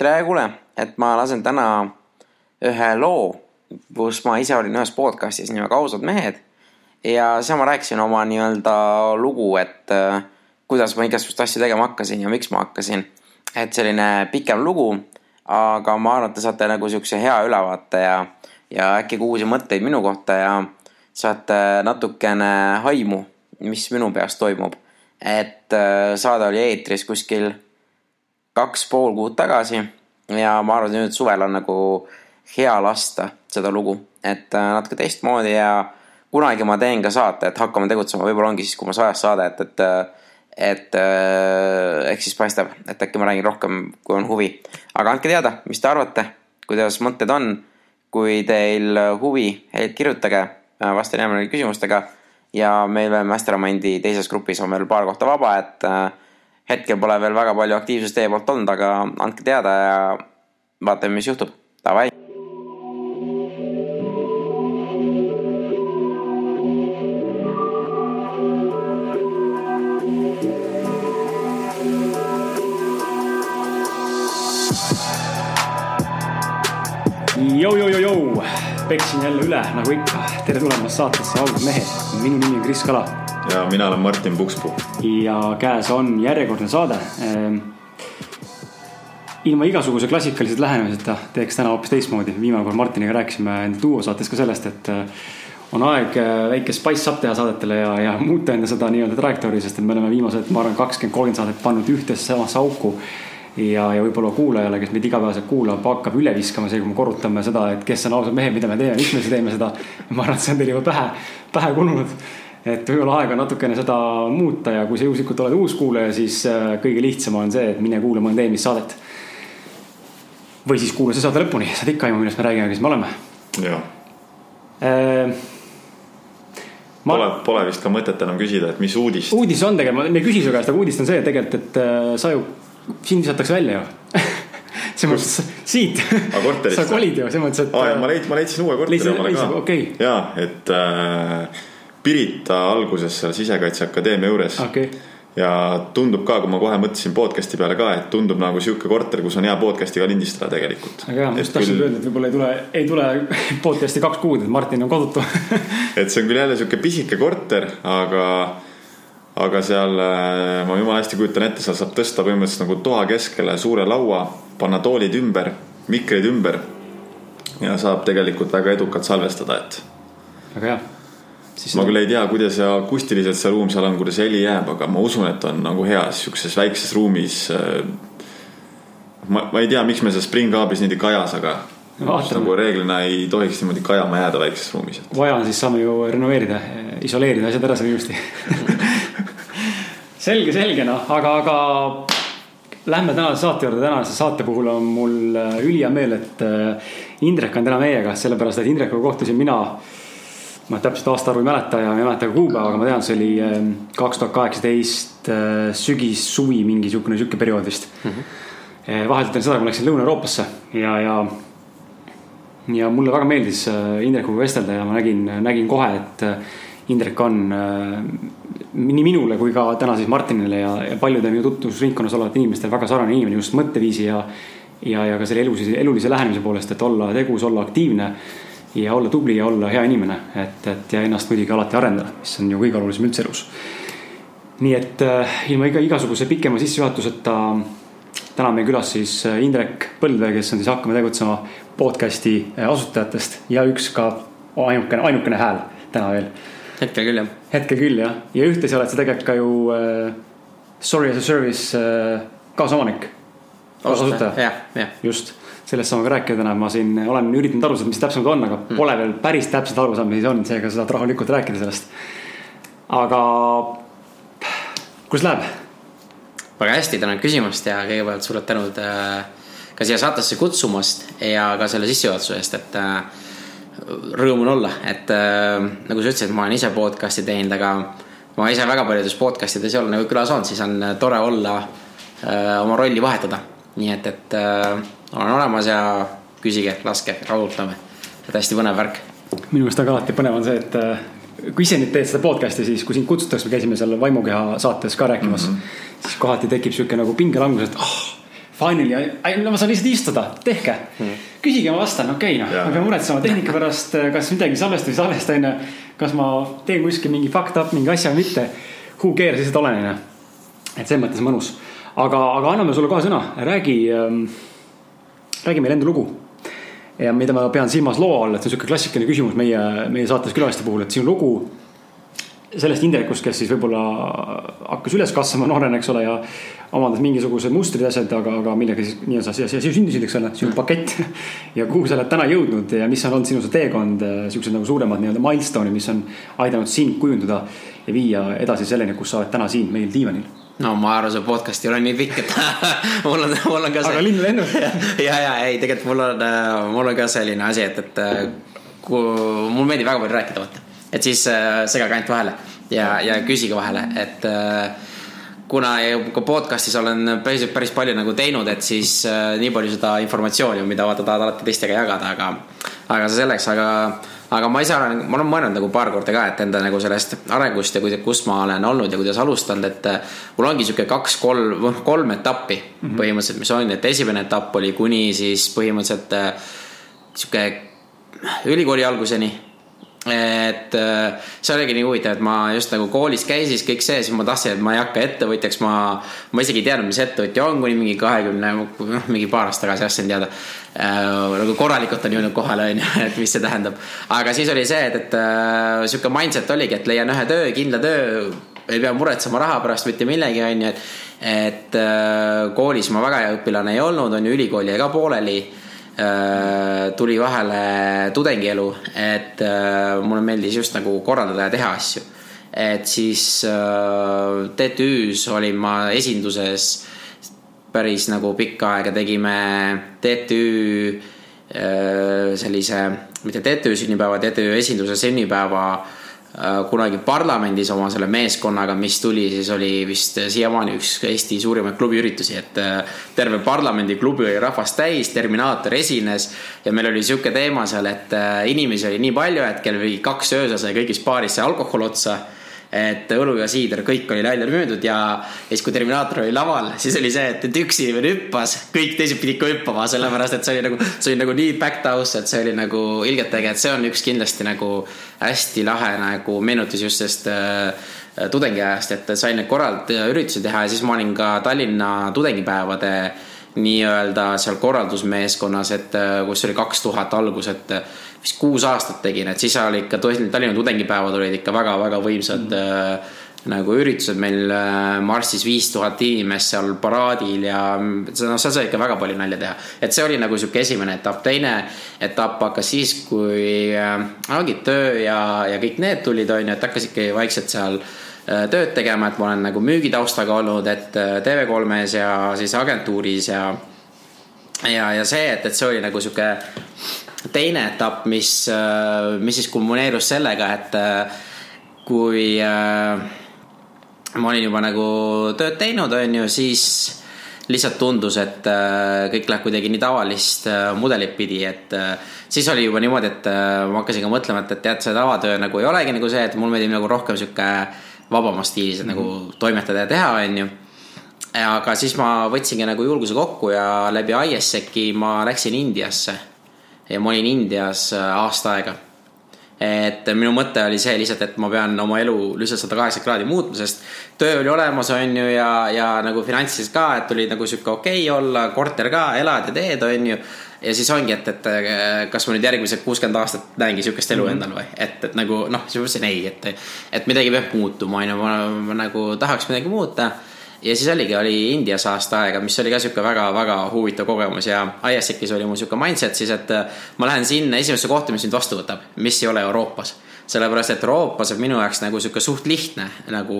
tere, kuule, et ma lasen täna ühe loo, kus ma ise olin ühes podcast'is nimega Ausad mehed. ja seal ma rääkisin oma nii-öelda lugu, et äh, kuidas ma igasuguseid asju tegema hakkasin ja miks ma hakkasin. et selline pikem lugu, aga ma arvan, et te saate nagu siukse hea ülevaate ja, ja äkki ka uusi mõtteid minu kohta ja saate natukene haimu, mis minu peas toimub. et äh, saade oli eetris kuskil kaks pool kuud tagasi ja ma arvan, et nüüd suvel on nagu hea lasta seda lugu, et äh, natuke teistmoodi ja kunagi ma teen ka saate, et hakkame tegutsema, võib-olla ongi siis, kui mul sajas saade, et, et et äh, eks siis paistab, et äkki ma räägin rohkem, kui on huvi. aga andke teada, mis te arvate, kuidas mõtted on. kui teil huvi, kirjutage, vastan hea meelega küsimustega. ja meil veel Mastermindi teises grupis on veel paar kohta vaba, et äh, hetkel pole veel väga palju aktiivsust teie poolt olnud, aga andke teada ja vaatame, mis juhtub. Davai. Peksin jälle üle nagu ikka. tere tulemast saatesse Ausad mehed. minu nimi on Kris Kala. Ja mina olen Martin Pukspuu. ja käes on järjekordne saade. ilma igasuguse klassikalised lähenemiseta teeks täna hoopis teistmoodi. viimane kord Martiniga rääkisime duo saates ka sellest, et äh, on aeg äh, väike spice up teha saadetele ja, ja muuta enda seda nii-öelda trajektoori, sest et me oleme viimased, ma arvan, kakskümmend, kolmkümmend saadet pannud ühtesse samasse auku ja, ja võib-olla kuulajale, kes meid igapäevaselt kuulab, hakkab üle viskama see, kui me korrutame seda, et kes on ausad mehed, mida me teeme, miks me teeme seda. ma arvan, et see on teil juba pähe, pähe kulunud. Et võib-olla aeg on natukene seda muuta ja kui sa juhuslikult oled uus kuulaja, siis äh, kõige lihtsam on see, et mine kuula mõnda eelmist saadet. või siis kuula see saade lõpuni, saad ikka aimu, millest me räägime, kes me oleme. jah Äh, Ma- Pole, pole vist ka mõtet enam küsida, et mis uudist. uudis on tegelikult, ma ei küsi su käest, aga uudis on see tegelikult, et äh, sa ju, sind visatakse välja ju selles mõttes siit. Korterist sa kolid ju selles mõttes, et. aa ja ma leidsin, ma leidsin uue korteri omale ka okei. ja et äh, Pirita alguses seal Sisekaitseakadeemia juures okei, ja tundub ka, kui ma kohe mõtlesin podcast'i peale ka, et tundub nagu sihuke korter, kus on hea podcast'i ka lindistada tegelikult. aga jaa, ma just tahtsin öelda, et võib-olla ei tule, ei tule podcast'i kaks kuud, et Martin on kodutu et see on küll jälle sihuke pisike korter, aga, aga seal äh, ma jumala hästi kujutan ette, seal saab tõsta põhimõtteliselt nagu toa keskele suure laua, panna toolid ümber, mikrid ümber. ja saab tegelikult väga edukalt salvestada, et väga hea. Siis ma küll ei tea, kuidas akustiliselt see ruum seal on, kuidas heli jääb, aga ma usun, et on nagu hea sihukeses väikses ruumis. ma, ma ei tea, miks me seal springkaablis niimoodi kajas, aga Vaatame. nagu reeglina ei tohiks niimoodi kajama jääda väikses ruumis. vaja on, siis saame ju renoveerida, isoleerida asjad ära seal ilusti selge, selge noh, aga, aga lähme tänase saate juurde, tänase saate puhul on mul äh, ülihea meel, et äh, Indrek on täna meiega, sellepärast et Indrekuga kohtusin mina. Ma täpselt aastaarvu ei mäleta ja ei mäleta ka kuupäeva, aga ma tean, see oli äh, kaks tuhat kaheksateist sügis, suvi, mingi sihukene sihuke periood vist mm. -hmm. vahetult enne seda, kui ma läksin Lõuna-Euroopasse ja, ja ja mulle väga meeldis äh, Indrekuga vestelda ja ma nägin, nägin kohe, et äh, Indrek on äh, nii minule kui ka täna siis Martinile ja, ja paljude minu tutvusringkonnas olevate inimestele väga sarnane inimene just mõtteviisi ja. ja, ja ka selle elulise, elulise lähenemise poolest, et olla tegus, olla aktiivne ja olla tubli ja olla hea inimene, et, et ja ennast muidugi alati arendada, mis on ju kõige olulisem üldse elus. nii et äh, ilma iga, igasuguse pikema sissejuhatuseta täna on meil külas siis äh, Indrek Põldvee, kes on siis Hakkame tegutsema podcast'i äh, asutajatest ja üks ka ainukene, ainukene hääl täna veel. hetkel küll jah. hetkel küll jah, ja ühtlasi oled sa tegelikult ka ju äh, Sorry as a service äh, kaasomanik. kaasasutaja, just, sellest saame ka rääkida täna, ma siin olen üritanud aru saada, mis täpsemalt on, aga mm. pole veel päris täpselt aru saanud, mis on, seega saad rahulikult rääkida sellest. aga kuidas läheb? väga hästi, tänan küsimast ja kõigepealt suured tänud äh, ka siia saatesse kutsumast ja ka selle sissejuhatuse eest, et äh, rõõm on olla, et äh, nagu sa ütlesid, ma olen ise podcast'i teinud, aga ma ise väga paljudes podcast ides ei ole nagu külas olnud, siis on tore olla oma rolli vahetada. nii et, et äh, olen olemas ja küsige, laske, raudutame, et hästi põnev värk. minu meelest väga alati põnev on see, et äh, kui ise nüüd teed seda podcast'i, siis kui sind kutsutakse, me käisime seal Vaimukeha saates ka rääkimas mm. -hmm. siis kohati tekib sihuke nagu pingelangus, et ah oh,, Finally, no ma saan lihtsalt istuda, tehke mm.. küsige, ma vastan, okei okay,, noh, ma pean muretsema tehnika pärast, kas midagi salvesta või salvesta, onju. kas ma teen kuskil mingi fucked up mingi asja või mitte. Who cares, lihtsalt olen, onju. et selles mõttes mõnus. aga, aga anname sulle kohe sõna, räägi ähm,, räägi meile enda lugu. ja mida ma pean silmas loo all, et see on sihuke klassikaline küsimus meie, meie saates külaliste puhul, et sinu lugu sellest Indrekust, kes siis võib-olla hakkas üles kasvama noorena, eks ole, ja omandas mingisugused mustrid, asjad, aga, aga millega siis nii-öelda siia, siia sündisid, eks ole, sinu pakett. ja kuhu sa oled täna jõudnud ja mis on olnud sinu see teekond, siuksed nagu suuremad nii-öelda milstone'id, mis on aidanud sind kujundada ja viia edasi selleni, kus sa oled täna siin meil diivanil. No ma arvan, see podcast ei ole nii pikk, et mul on, mul on ka see. aga linn lennub. ja, ja ei, tegelikult mul on, mul on ka selline asi, et, et äh, kui mul meeldib väga palju rääkida, vaata. et siis äh, segage ainult vahele ja, ja küsige vahele, et äh, kuna ka podcast'is olen päris, päris palju nagu teinud, et siis äh, nii palju seda informatsiooni, mida vaata tahad alati teistega jagada, aga, aga see selleks, aga, aga ma ise olen, ma olen mõelnud nagu paar korda ka, et enda nagu sellest arengust ja kuida- kus ma olen olnud ja kuidas alustanud, et äh, mul ongi sihuke kaks-kolm, kolm etappi mm -hmm. põhimõtteliselt, mis on, et esimene etapp oli kuni siis põhimõtteliselt äh, sihuke ülikooli alguseni et äh, see oligi nii huvitav, et ma just nagu koolis käisin, kõik see, siis ma tahtsin, et ma ei hakka ettevõtjaks, ma, ma isegi ei teadnud, mis ettevõtja on, kuni mingi kahekümne, noh, mingi paar aastat tagasi ostsin teada äh,. nagu korralikult on jõudnud kohale, onju, et mis see tähendab. aga siis oli see, et, et äh, sihuke mindset oligi, et leian ühe töö, kindla töö, ei pea muretsema raha pärast mitte millegi, onju, et et äh, koolis ma väga hea õpilane ei olnud, on ju, ülikooli jäi ka pooleli tuli vahele tudengielu, et äh, mulle meeldis just nagu korraldada ja teha asju. et siis äh, TTÜ-s olin ma esinduses päris nagu pikka aega, tegime TTÜ äh, sellise, mitte TTÜ sünnipäeva, TTÜ esinduse sünnipäeva äh, kunagi parlamendis oma selle meeskonnaga, mis tuli, siis oli vist siiamaani üks Eesti suurimaid klubiüritusi, et äh, terve parlamendiklubi oli rahvast täis, Terminaator esines ja meil oli sihuke teema seal, et äh, inimesi oli nii palju, et kell mingi kaks öösel sai kõigis baaris see alkohol otsa et õlu ja siider, kõik oli välja müüdud ja, ja siis, kui Terminaator oli laval, siis oli see, et, et üks inimene hüppas, kõik teised pidid ka hüppama, sellepärast et see oli nagu, see oli nagu nii backed house, et see oli nagu ilgelt äge, et see on üks kindlasti nagu hästi lahe nagu meenutus just sellest äh, tudengiajast, et sain neid korraldada üritusi teha ja siis ma olin ka Tallinna tudengipäevade nii-öelda seal korraldusmeeskonnas, et äh, kus oli kaks tuhat algus, et äh, vist kuus aastat tegin, et siis oli ikka Tallinna tudengipäevad olid ikka väga-väga võimsad mm -hmm. nagu üritused, meil äh, marssis viis tuhat inimest seal paraadil ja see- noh, seal sai ikka väga palju nalja teha. et see oli nagu sihuke esimene etapp, teine etapp hakkas siis, kui äh, ongi töö ja, ja kõik need tulid, on ju, et hakkasidki vaikselt seal tööd tegema, et ma olen nagu müügitaustaga olnud, et äh, TV3-s ja siis agentuuris ja ja, ja see, et, et see oli nagu sihuke teine etapp, mis, mis siis kulmineerus sellega, et äh, kui äh, ma olin juba nagu tööd teinud, on ju, siis lihtsalt tundus, et äh, kõik läheb kuidagi nii tavalist äh, mudelit pidi, et äh, siis oli juba niimoodi, et äh, ma hakkasin ka mõtlema, et, et tead, see tavatöö nagu ei olegi nagu see, et mul meeldib nagu rohkem sihuke vabamas stiilis mm -hmm. nagu toimetada ja teha, on ju aga siis ma võtsingi nagu julguse kokku ja läbi ISEC-i ma läksin Indiasse. Ja ma olin Indias äh, aasta aega. et minu mõte oli see lihtsalt, et ma pean oma elu lihtsalt sada kaheksakümmend kraadi muutma, sest töö oli olemas, on ju, ja, ja nagu finantsides ka, et oli nagu sihuke okei okay olla, korter ka, elad ja teed, on ju. Ja siis ongi, et, et äh, kas ma nüüd järgmised kuuskümmend aastat näengi sihukest elu mm -hmm. endal või, et, et nagu noh, siis ma mõtlesin ei, et, et midagi peab muutuma, on ju, ma, ma nagu tahaks midagi muuta ja siis oligi, oli Indias aasta aega, mis oli ka sihuke väga-väga huvitav kogemus ja ISEC-is oli mul sihuke mindset siis, et äh, ma lähen sinna esimesse kohta, mis mind vastu võtab, mis ei ole Euroopas sellepärast, et Euroopas on minu jaoks nagu sihuke suht lihtne nagu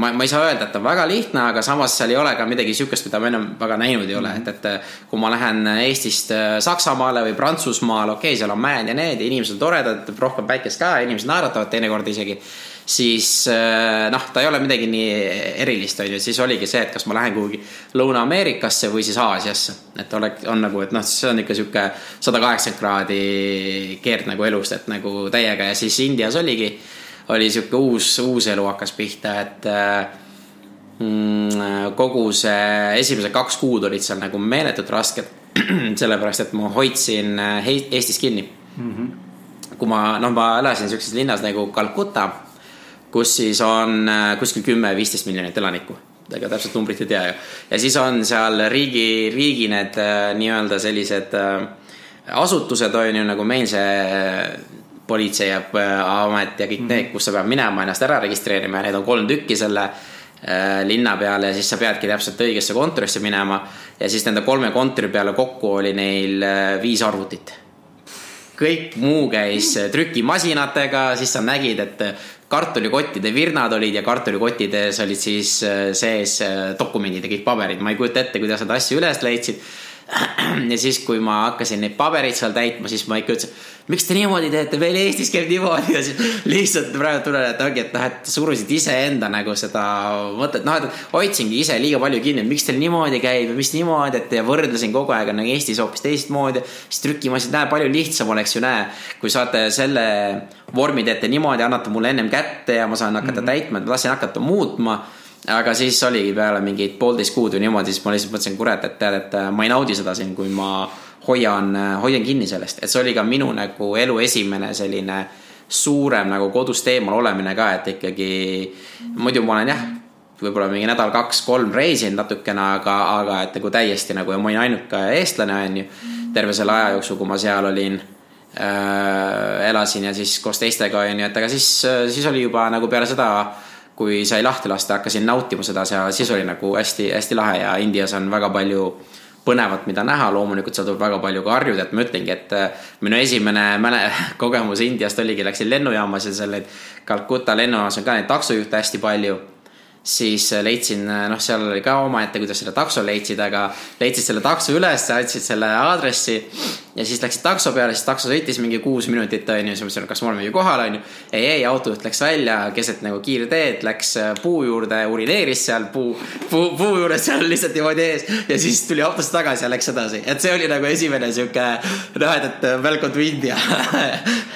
ma, ma ei saa öelda, et on väga lihtne, aga samas seal ei ole ka midagi sihukest, mida ma ennem väga näinud ei ole mm, -hmm. et, et kui ma lähen Eestist äh, Saksamaale või Prantsusmaale, okei okay,, seal on mäed ja need ja inimesed on toredad, rohkem päikest ka, inimesed naeratavad teinekord isegi siis noh, ta ei ole midagi nii erilist, on ju, siis oligi see, et kas ma lähen kuhugi Lõuna-Ameerikasse või siis Aasiasse. et oleks, on nagu, et noh, see on ikka sihuke sada kaheksakümmend kraadi keerd nagu elust, et nagu täiega ja siis Indias oligi, oli sihuke uus, uus elu hakkas pihta, et mm, kogu see esimesed kaks kuud olid seal nagu meeletult rasked. sellepärast, et ma hoidsin äh, Eestis kinni mm. -hmm. kui ma, noh, ma elasin siukses linnas nagu Calcutta, kus siis on äh, kuskil kümme-viisteist miljonit elanikku ega täpselt numbrit ei tea ju. ja siis on seal riigi, riigi need äh, nii-öelda sellised äh, asutused on ju nagu meil see politseiamet ja kõik mm -hmm. need, kus sa pead minema ennast ära registreerima ja neid on kolm tükki selle linna peale ja siis sa peadki täpselt õigesse kontorisse minema. ja siis nende kolme kontori peale kokku oli neil viis arvutit. kõik muu käis trükimasinatega, siis sa nägid, et kartulikottide virnad olid ja kartulikottides olid siis äh, sees dokumendid ja kõik paberid. ma ei kujuta ette, kuidas nad asju üles leidsid ja siis, kui ma hakkasin neid pabereid seal täitma, siis ma ikka ütlesin, miks te niimoodi teete, meil Eestis käib niimoodi ja siis lihtsalt praegu tunnen, et ongi, et noh, et surusid iseenda nagu seda mõtet, noh, et hoidsingi ise liiga palju kinni, et miks teil niimoodi käib ja mis niimoodi, et ja võrdlesin kogu aeg nagu Eestis hoopis teistmoodi. siis trükimasin, näe, palju lihtsam oleks ju, näe, kui saate selle vormi teete niimoodi, annate mulle ennem kätte ja ma saan hakata mm -hmm. täitma, et ma tahtsin hakata muutma aga siis oligi peale mingit poolteist kuud või niimoodi, siis ma lihtsalt mõtlesin, kurat, et tead, et äh, ma ei naudi seda siin, kui ma hoian, äh, hoian kinni sellest, et see oli ka minu nagu elu esimene selline suurem nagu kodust eemal olemine ka, et ikkagi muidu ma olen jah, võib-olla mingi nädal-kaks-kolm reisinud natukene, aga, aga et nagu täiesti nagu ja ma olin ainuke eestlane, on ju. terve selle aja jooksul, kui ma seal olin äh,, elasin ja siis koos teistega, on ju, et aga siis, siis oli juba nagu peale seda kui sai lahti lasta, hakkasin nautima seda seal, siis oli nagu hästi-hästi lahe ja Indias on väga palju põnevat, mida näha, loomulikult seal tuleb väga palju ka harjuda, et ma ütlengi, et äh, minu esimene mäle-, kogemus Indiast oligi, läksin lennujaamas ja seal Calcutta lennujaamas on ka neid taksojuhte hästi palju siis äh, leidsin, äh, noh, seal oli ka omaette, kuidas selle takso leidsid, aga leidsid selle takso üles, andsid selle aadressi ja siis läksid takso peale, siis takso sõitis mingi kuus minutit, onju, siis mõtlesin, kas me oleme ju kohal, onju. ei, ei, autojuht läks välja keset nagu kiirteed, läks äh, puu juurde, urineeris seal puu, puu, puu juures seal lihtsalt niimoodi ees ja siis tuli autost tagasi ja läks edasi, et see oli nagu esimene sihuke noh, et, et welcome to India.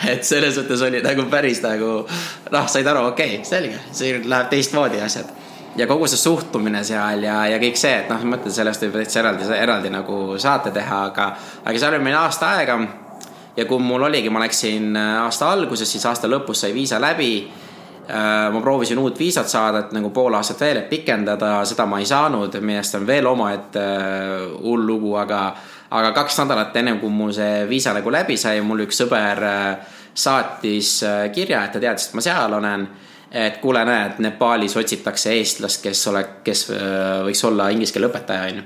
Et selles mõttes oli nagu päris nagu noh, said aru, okei okay,, selge, see läheb teistmoodi asjad ja kogu see suhtumine seal ja, ja kõik see, et noh, ma mõtlen, sellest võib täitsa eraldi, eraldi nagu saate teha, aga, aga seal oli meil aasta aega. ja kui mul oligi, ma läksin äh, aasta alguses, siis aasta lõpus sai viisa läbi. Äh, ma proovisin uut viisat saada, et nagu pool aastat veel, et pikendada, seda ma ei saanud, millest on veel omaette äh, hull lugu, aga, aga kaks nädalat ennem kui mul see viisa nagu läbi sai, mul üks sõber saatis kirja, et ta teadis, et ma seal olen et kuule, näe, et Nepaalis otsitakse eestlast, kes ole, kes äh, võiks olla inglise keele õpetaja, onju.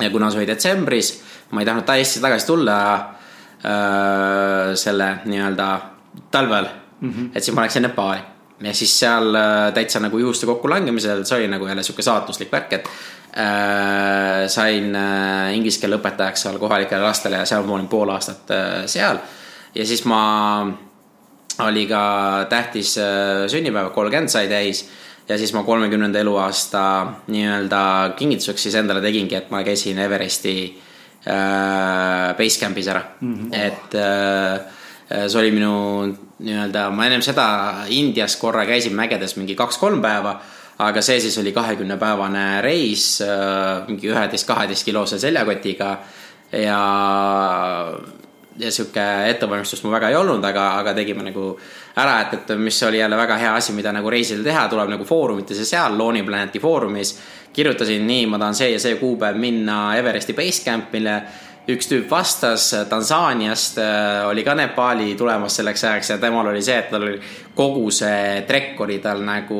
ja kuna see oli detsembris, ma ei tahtnud Eestisse tagasi tulla äh, selle nii-öelda talvel mm, -hmm. et siis ma läksin Nepaali ja siis seal äh, täitsa nagu juhuste kokkulangemisel, see oli nagu jälle sihuke saatuslik värk, et äh, sain äh, inglise keele õpetajaks seal kohalikele lastele ja seal ma olin pool aastat äh, seal. ja siis ma oli ka tähtis äh, sünnipäev, kolmkümmend sai täis. Ja siis ma kolmekümnenda eluaasta nii-öelda kingituseks siis endale tegingi, et ma käisin Everesti äh, basecamp'is ära. Mm, -hmm. et äh, see oli minu nii-öelda, ma ennem seda Indias korra käisin mägedes mingi kaks-kolm päeva, aga see siis oli kahekümne päevane reis äh, mingi üheteist, kaheteist kilose seljakotiga. Ja ja sihuke ettevalmistus mul väga ei olnud, aga, aga tegime nagu ära, et, et mis oli jälle väga hea asi, mida nagu reisidel teha, tuleb nagu foorumites ja seal Looni Planeti foorumis. kirjutasin nii, ma tahan see ja see kuupäev minna Everesti Basecampile üks tüüp vastas Tansaaniast, äh, oli ka Nepaali tulemas selleks ajaks ja temal oli see, et tal oli kogu see trekk oli tal nagu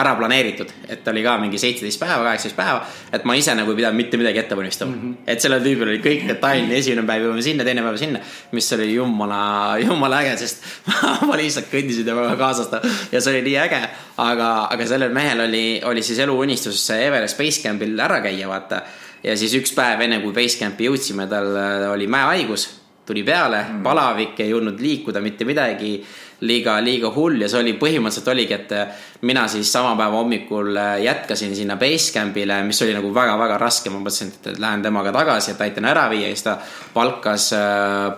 ära planeeritud, et oli ka mingi seitseteist päeva, kaheksateist päeva. et ma ise nagu ei pidanud mitte midagi ette valmistama mm. -hmm. et sellel tüübil oli kõik detailne, esimene päev jõuame sinna, teine päev sinna. mis oli jumala, jumala äge, sest ma lihtsalt kõndisin temaga kaasas ja see oli nii äge. aga, aga sellel mehel oli, oli siis eluunistus Everest Basecampil ära käia, vaata ja siis üks päev enne kui Basecampi jõudsime, tal äh, oli mäehaigus, tuli peale mm., palavik, ei jõudnud liikuda mitte midagi liiga, liiga hull. Ja see oli põhimõtteliselt oligi, et äh, mina siis sama päeva hommikul äh, jätkasin sinna Basecampile, mis oli nagu väga-väga raske, ma mõtlesin, et lähen temaga tagasi, et aitan ära viia. Ja siis ta palkas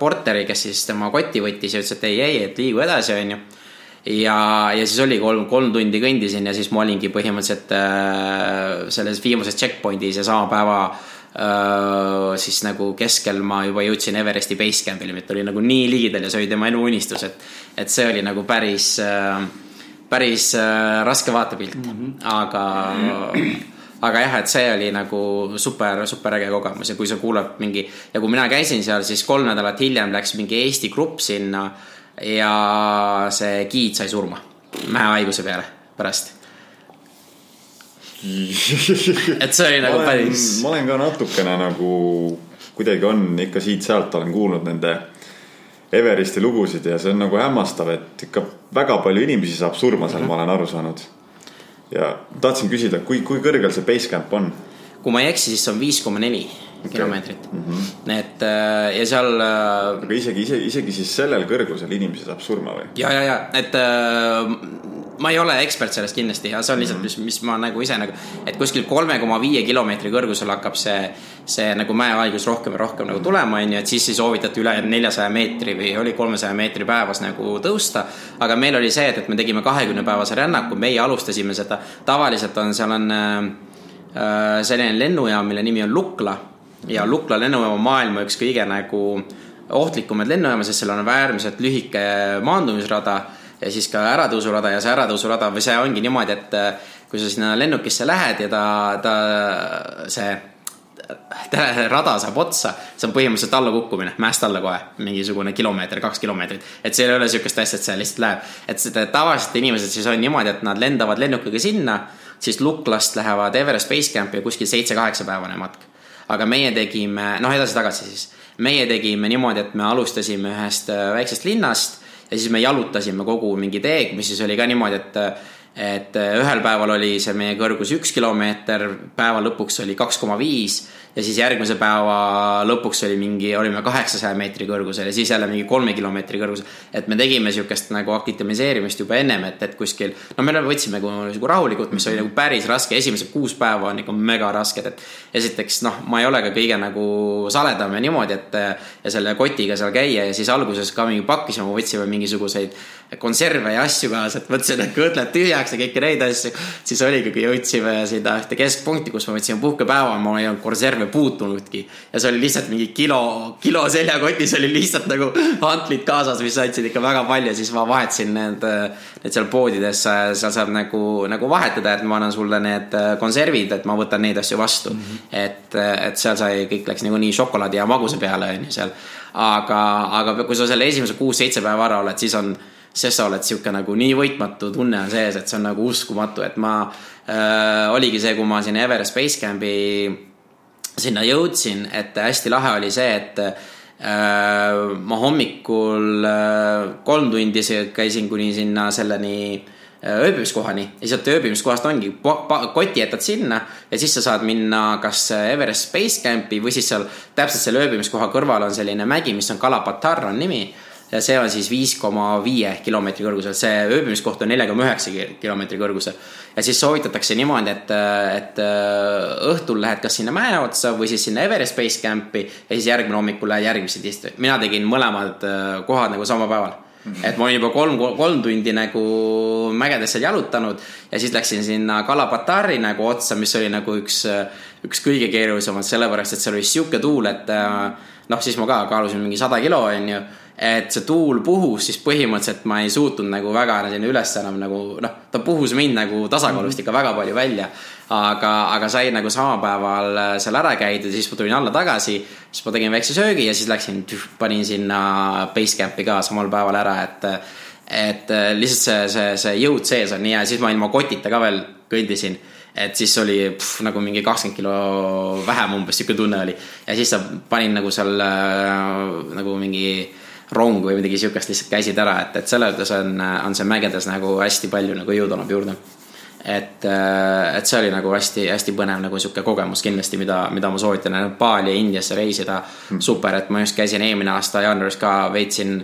porteri, kes siis tema kotti võttis ja ütles, et ei, ei, et liigu edasi, onju ja, ja siis oli kolm, kolm tundi kõndisin ja siis ma olingi põhimõtteliselt äh, selles viimases checkpoint'is ja sama päeva äh, siis nagu keskel ma juba jõudsin Everesti basecamp'ile, et oli nagu nii ligidal ja see oli tema eluunistus, et, et see oli nagu päris äh, päris äh, raske vaatepilt mm, -hmm. aga aga jah, et see oli nagu super, super äge kogemus ja kui sa kuulad mingi ja kui mina käisin seal, siis kolm nädalat hiljem läks mingi Eesti grupp sinna ja see giid sai surma mäehaiguse peale pärast et see oli nagu päris. ma olen ka natukene nagu kuidagi on ikka siit-sealt olen kuulnud nende Everesti lugusid ja see on nagu hämmastav, et ikka väga palju inimesi saab surma seal mm, -hmm. ma olen aru saanud ja tahtsin küsida, kui, kui kõrgel see Basecamp on? kui ma ei eksi, siis see on viis koma neli kilomeetrit mm. -hmm. et äh, ja seal. Äh, aga isegi, isegi, isegi siis sellel kõrgusel inimesi saab surma või? ja, ja, ja, et äh, ma ei ole ekspert sellest kindlasti ja see on lihtsalt, mis, mis ma nagu ise nagu, et kuskil kolme koma viie kilomeetri kõrgusel hakkab see, see nagu mäehaigus rohkem ja rohkem nagu tulema, onju, et siis ei soovitata üle neljasaja meetri või oli kolmesaja meetri päevas nagu tõusta. aga meil oli see, et, et me tegime kahekümne päevase rännaku, meie alustasime seda, tavaliselt on, seal on äh, selline lennujaam, mille nimi on Lukla ja Lukla lennujaam on maailma üks kõige nagu ohtlikumaid lennujaama, sest seal on äärmiselt lühike maandumisrada ja siis ka äratõusurada ja see äratõusurada või see ongi niimoodi, et äh, kui sa sinna lennukisse lähed ja ta, ta, see rada saab otsa, see on põhimõtteliselt allakukkumine, mäest alla kohe, mingisugune kilomeeter, kaks kilomeetrit. et seal ei ole sihukest asja, et see lihtsalt läheb, et seda tavaliselt inimesed siis on niimoodi, et nad lendavad lennukiga sinna, siis Luklast lähevad Everest Basecampi ja kuskil seitse-kaheksa päevane matk. Aga meie tegime, noh edasi-tagasi siis, meie tegime niimoodi, et me alustasime ühest äh, väiksest linnast ja siis me jalutasime kogu mingi teeg, mis siis oli ka niimoodi, et et ühel päeval oli see meie kõrgus üks kilomeeter, päeva lõpuks oli kaks koma viis ja siis järgmise päeva lõpuks oli mingi, olime kaheksasaja meetri kõrgusel ja siis jälle mingi kolme kilomeetri kõrgusel. et me tegime sihukest nagu akitamiseerimist juba ennem, et, et kuskil, no me võtsime nagu rahulikult, mis oli nagu päris raske, esimesed kuus päeva on ikka mega rasked, et. esiteks noh, ma ei ole ka kõige nagu saledam ja niimoodi, et ja selle kotiga seal käia ja siis alguses ka mingi pakkisime, võtsime mingisuguseid konserve ja asju kaasa, et mõtlesin, et kõõtled tühjaks ja kõiki neid asju. siis oligi, kui jõudsime sinna ühte keskpunkti, kus me võtsime puhkepäeva, ma ei olnud konserve puutunudki. ja see oli lihtsalt mingi kilo, kilo seljakotis oli lihtsalt nagu hantlid kaasas, mis andsid ikka väga palju, siis ma vahetasin need, need seal poodides, seal saab nagu, nagu vahetada, et ma annan sulle need konservid, et ma võtan neid asju vastu mm. -hmm. et, et seal sai, kõik läks niikuinii šokolaadi ja maguse peale on ju seal. aga, aga kui sa selle esimese kuus-seitse päeva ära oled, siis on sest sa oled sihuke nagu nii võitmatu tunne on sees, et see on nagu uskumatu, et ma äh,. oligi see, kui ma sinna Everest Basecampi sinna jõudsin, et hästi lahe oli see, et äh, ma hommikul äh, kolm tundi käisin kuni sinna selleni äh, ööbimiskohani. Ja sealt ööbimiskohast ongi, koti jätad sinna ja siis sa saad minna kas Everest Basecampi või siis seal täpselt selle ööbimiskoha kõrval on selline mägi, mis on Kalapatar on nimi ja see on siis viis koma viie kilomeetri kõrgusel, see ööbimiskoht on neljakümne üheksa kilomeetri kõrgusel. ja siis soovitatakse niimoodi, et, et äh, õhtul lähed kas sinna mäe otsa või siis sinna Everest Base Campi ja siis järgmine hommikul lähed järgmisse disti-, mina tegin mõlemad äh, kohad nagu samal päeval Mm -hmm. et ma olin juba kolm, kolm tundi nagu mägedes seal jalutanud ja siis läksin sinna Kalapatari nagu otsa, mis oli nagu üks, üks kõige keerulisemad, sellepärast et seal oli sihuke tuul, et äh, noh, siis ma ka kaalusin mingi sada kilo, onju et see tuul puhus, siis põhimõtteliselt ma ei suutnud nagu väga sinna üles enam nagu noh, ta puhus mind nagu tasakaalust mhm. ikka väga palju välja. aga, aga sai nagu samal päeval äh, seal ära käidud ja siis ma tulin alla tagasi, siis ma tegin väikse söögi ja siis läksin, panin sinna basecamp'i ka samal päeval ära, et et äh, lihtsalt see, see, see jõud sees on nii hea, siis ma ilma kotita ka veel kõndisin et siis oli pff, nagu mingi kakskümmend kilo vähem umbes sihuke tunne oli ja siis sa panin nagu seal äh, nagu mingi rong või midagi sihukest lihtsalt käisid ära, et, et selles mõttes on, on see mägedes nagu hästi palju nagu jõudu annab juurde. et, et see oli nagu hästi-hästi põnev nagu sihuke kogemus kindlasti, mida, mida ma soovitan Nepaali ja Indiasse reisida. Mm.. super, et ma just käisin eelmine aasta jaanuaris ka veetsin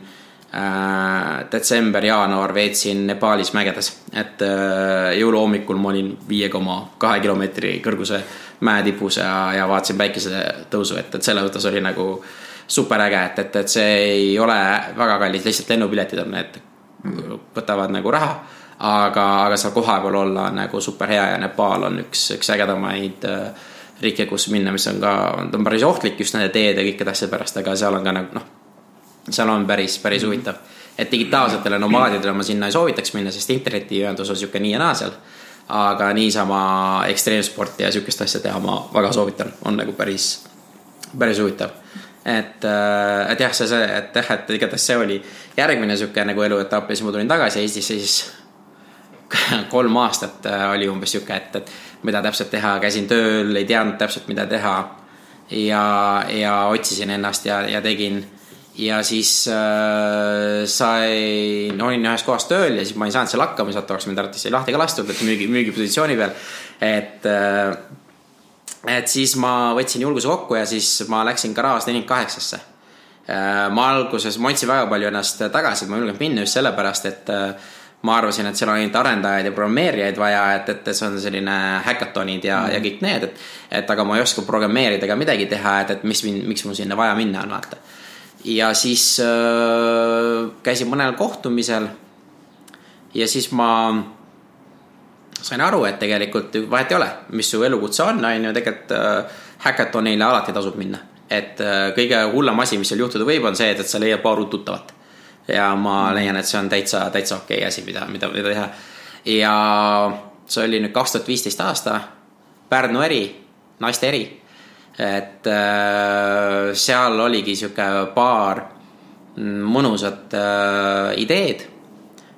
äh, detsember-jaanuar veetsin Nepaalis mägedes, et äh, jõuluhommikul ma olin viie koma kahe kilomeetri kõrguse mäetipus ja, ja vaatasin päikesetõusu, et, et selles mõttes oli nagu äh, super äge, et, et, et see ei ole väga kallis, lihtsalt lennupiletid on need võtavad nagu raha aga, aga seal kohapeal olla on nagu super hea ja Nepal on üks, üks ägedamaid äh, riike, kus minna, mis on ka, ta on päris ohtlik just nende teede ja kõikide asjade pärast, aga seal on ka nagu noh, seal on päris, päris Mhm. huvitav. et digitaalsetele nomaadidele ma sinna ei soovitaks minna, sest internetiühendus on sihuke nii ja naa seal. aga niisama ekstreemsporti ja sihukest asja teha ma väga soovitan, on nagu päris, päris huvitav et, äh, et jah, see, see, et jah, et igatahes see oli järgmine sihuke nagu eluetapp ja siis ma tulin tagasi Eestisse, siis kolm aastat äh, oli umbes sihuke, et, et mida täpselt teha, käisin tööl, ei teadnud täpselt, mida teha. ja, ja otsisin ennast ja, ja tegin. ja siis äh, sain, olin ühes kohas tööl ja siis ma ei saanud seal hakkama, sealt oleks mind arvatavasti lahti ka lastud, et müügi, müügipositsiooni peal. et äh, et siis ma võtsin julguse kokku ja siis ma läksin garaaž nelikümmend kaheksasse. ma alguses, ma hoidsin väga palju ennast tagasi, et ma ei julgenud minna just sellepärast, et äh, ma arvasin, et seal on ainult arendajaid ja programmeerijaid vaja, et, et see on selline häkatonid ja mm, -hmm. ja kõik need, et. et aga ma ei oska programmeerida ega midagi teha, et, et mis mind, miks mul sinna vaja minna on, vaata. ja siis äh, käisin mõnel kohtumisel. ja siis ma sain aru, et tegelikult vahet ei ole, mis su elukutse on, on ju, tegelikult äh, häkatonile alati tasub minna. et äh, kõige hullem asi, mis seal juhtuda võib, on see, et, et sa leiad paar uut tuttavat. ja ma leian, et see on täitsa, täitsa okei okay asi, mida, mida, mida teha. ja see oli nüüd kaks tuhat viisteist aasta, Pärnu eri, naiste eri. et äh, seal oligi sihuke paar mõnusat äh, ideed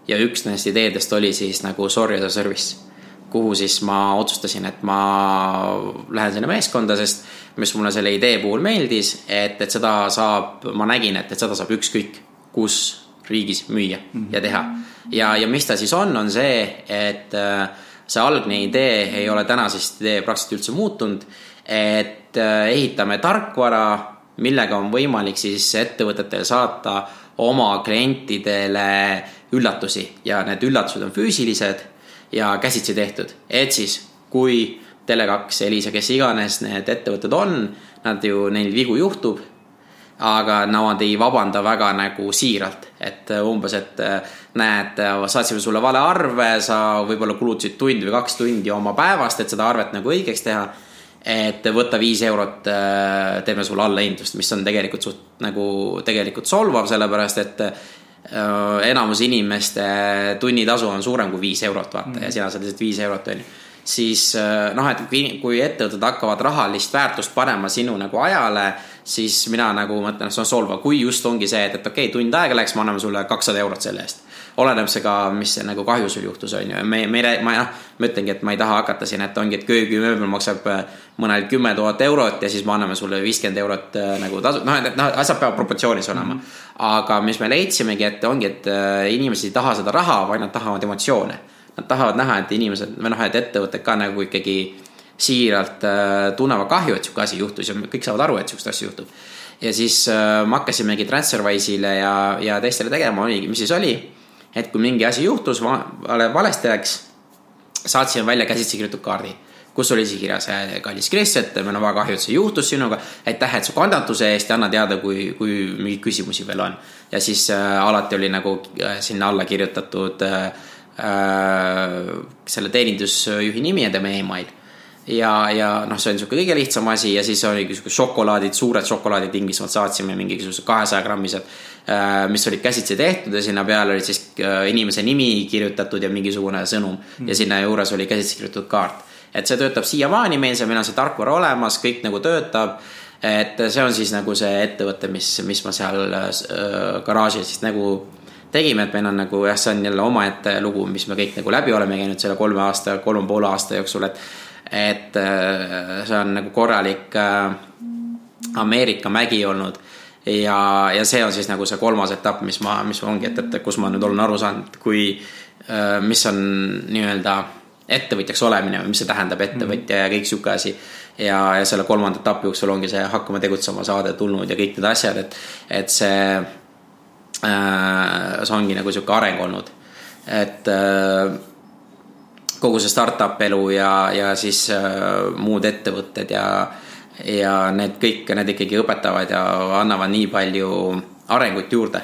ja üks nendest ideedest oli siis nagu Sorry as a service kuhu siis ma otsustasin, et ma lähen sinna meeskonda, sest mis mulle selle idee puhul meeldis, et, et seda saab, ma nägin, et, et seda saab ükskõik kus riigis müüa mm -hmm. ja teha. ja, ja mis ta siis on, on see, et äh, see algne idee ei ole tänasest idee praktiliselt üldse muutunud. et äh, ehitame tarkvara, millega on võimalik siis ettevõtetel saata oma klientidele üllatusi ja need üllatused on füüsilised ja käsitsi tehtud, et siis kui Tele2, Elisa, kes iganes need ettevõtted on, nad ju, neil vigu juhtub. aga nad ei vabanda väga nagu siiralt, et umbes, et näed, saatsime sulle vale arve, sa võib-olla kulutasid tund või kaks tundi oma päevast, et seda arvet nagu õigeks teha. et võta viis eurot, teeme sulle allahindlust, mis on tegelikult suht nagu tegelikult solvav, sellepärast et enamus inimeste tunnitasu on suurem kui viis eurot, vaata mm. ja sina saad lihtsalt viis eurot, onju. siis noh, et kui, kui ettevõtted hakkavad rahalist väärtust panema sinu nagu ajale, siis mina nagu mõtlen, see on solvav, kui just ongi see, et, et okei okay,, tund aega läks, me anname sulle kakssada eurot selle eest. Oleneb see ka, mis see nagu kahju sul juhtus, on ju, me, me, ma noh, ma ütlengi, et ma ei taha hakata siin, et ongi, et köögimööbel maksab mõnel kümme tuhat eurot ja siis me anname sulle viiskümmend eurot nagu tasu, noh, et noh, asjad peavad proportsioonis olema mm. -hmm. aga mis me leidsimegi, et ongi, et inimesed ei taha seda raha, vaid nad tahavad emotsioone. Nad tahavad näha, et inimesed või noh, et ettevõtted ka nagu ikkagi siiralt äh, tunnevad kahju, et sihuke asi juhtus ja kõik saavad aru, et sihukest asja juhtub. ja siis äh, me hakkasimegi Transferwise'ile ja, ja teistele tegema, oligi, mis siis oli, et kui mingi asi juhtus, vale, valesti läks, saatsime välja käsitsi kirjutatud kaardi kus oli siis kirjas, kallis Kris, et meil on väga kahju, et see juhtus sinuga. aitäh, et su kandatuse eest ja anna teada, kui, kui mingeid küsimusi veel on. ja siis äh, alati oli nagu äh, sinna alla kirjutatud äh, äh, selle teenindusjuhi nimi ja tema email. Ja, ja noh, see on niisugune kõige lihtsam asi ja siis oligi niisugune šokolaadid, suured šokolaadid Inglismaalt saatsime mingisugused kahesaja grammised äh,. mis olid käsitsi tehtud ja sinna peale oli siis äh, inimese nimi kirjutatud ja mingisugune sõnum mm. ja sinna juures oli käsitsi kirjutatud kaart et see töötab siiamaani meil, see, meil on see tarkvara olemas, kõik nagu töötab. et see on siis nagu see ettevõte, mis, mis ma seal äh, garaažis siis nagu tegime, et meil on nagu jah, see on jälle omaette lugu, mis me kõik nagu läbi oleme käinud selle kolme aasta, kolme poole aasta jooksul, et. Et äh, see on nagu korralik äh, Ameerika mägi olnud ja, ja see on siis nagu see kolmas etapp, mis ma, mis ongi, et, et kus ma nüüd olen aru saanud, kui, mis on nii-öelda ettevõtjaks olemine või mis see tähendab, ettevõtja mm. ja kõik sihuke asi. ja, ja selle kolmanda etapi jooksul ongi see Hakkame tegutsema saade tulnud ja kõik need asjad, et, et see äh,, see ongi nagu sihuke areng olnud. et äh, kogu see startup elu ja, ja siis äh, muud ettevõtted ja, ja need kõik, need ikkagi õpetavad ja annavad nii palju arengut juurde.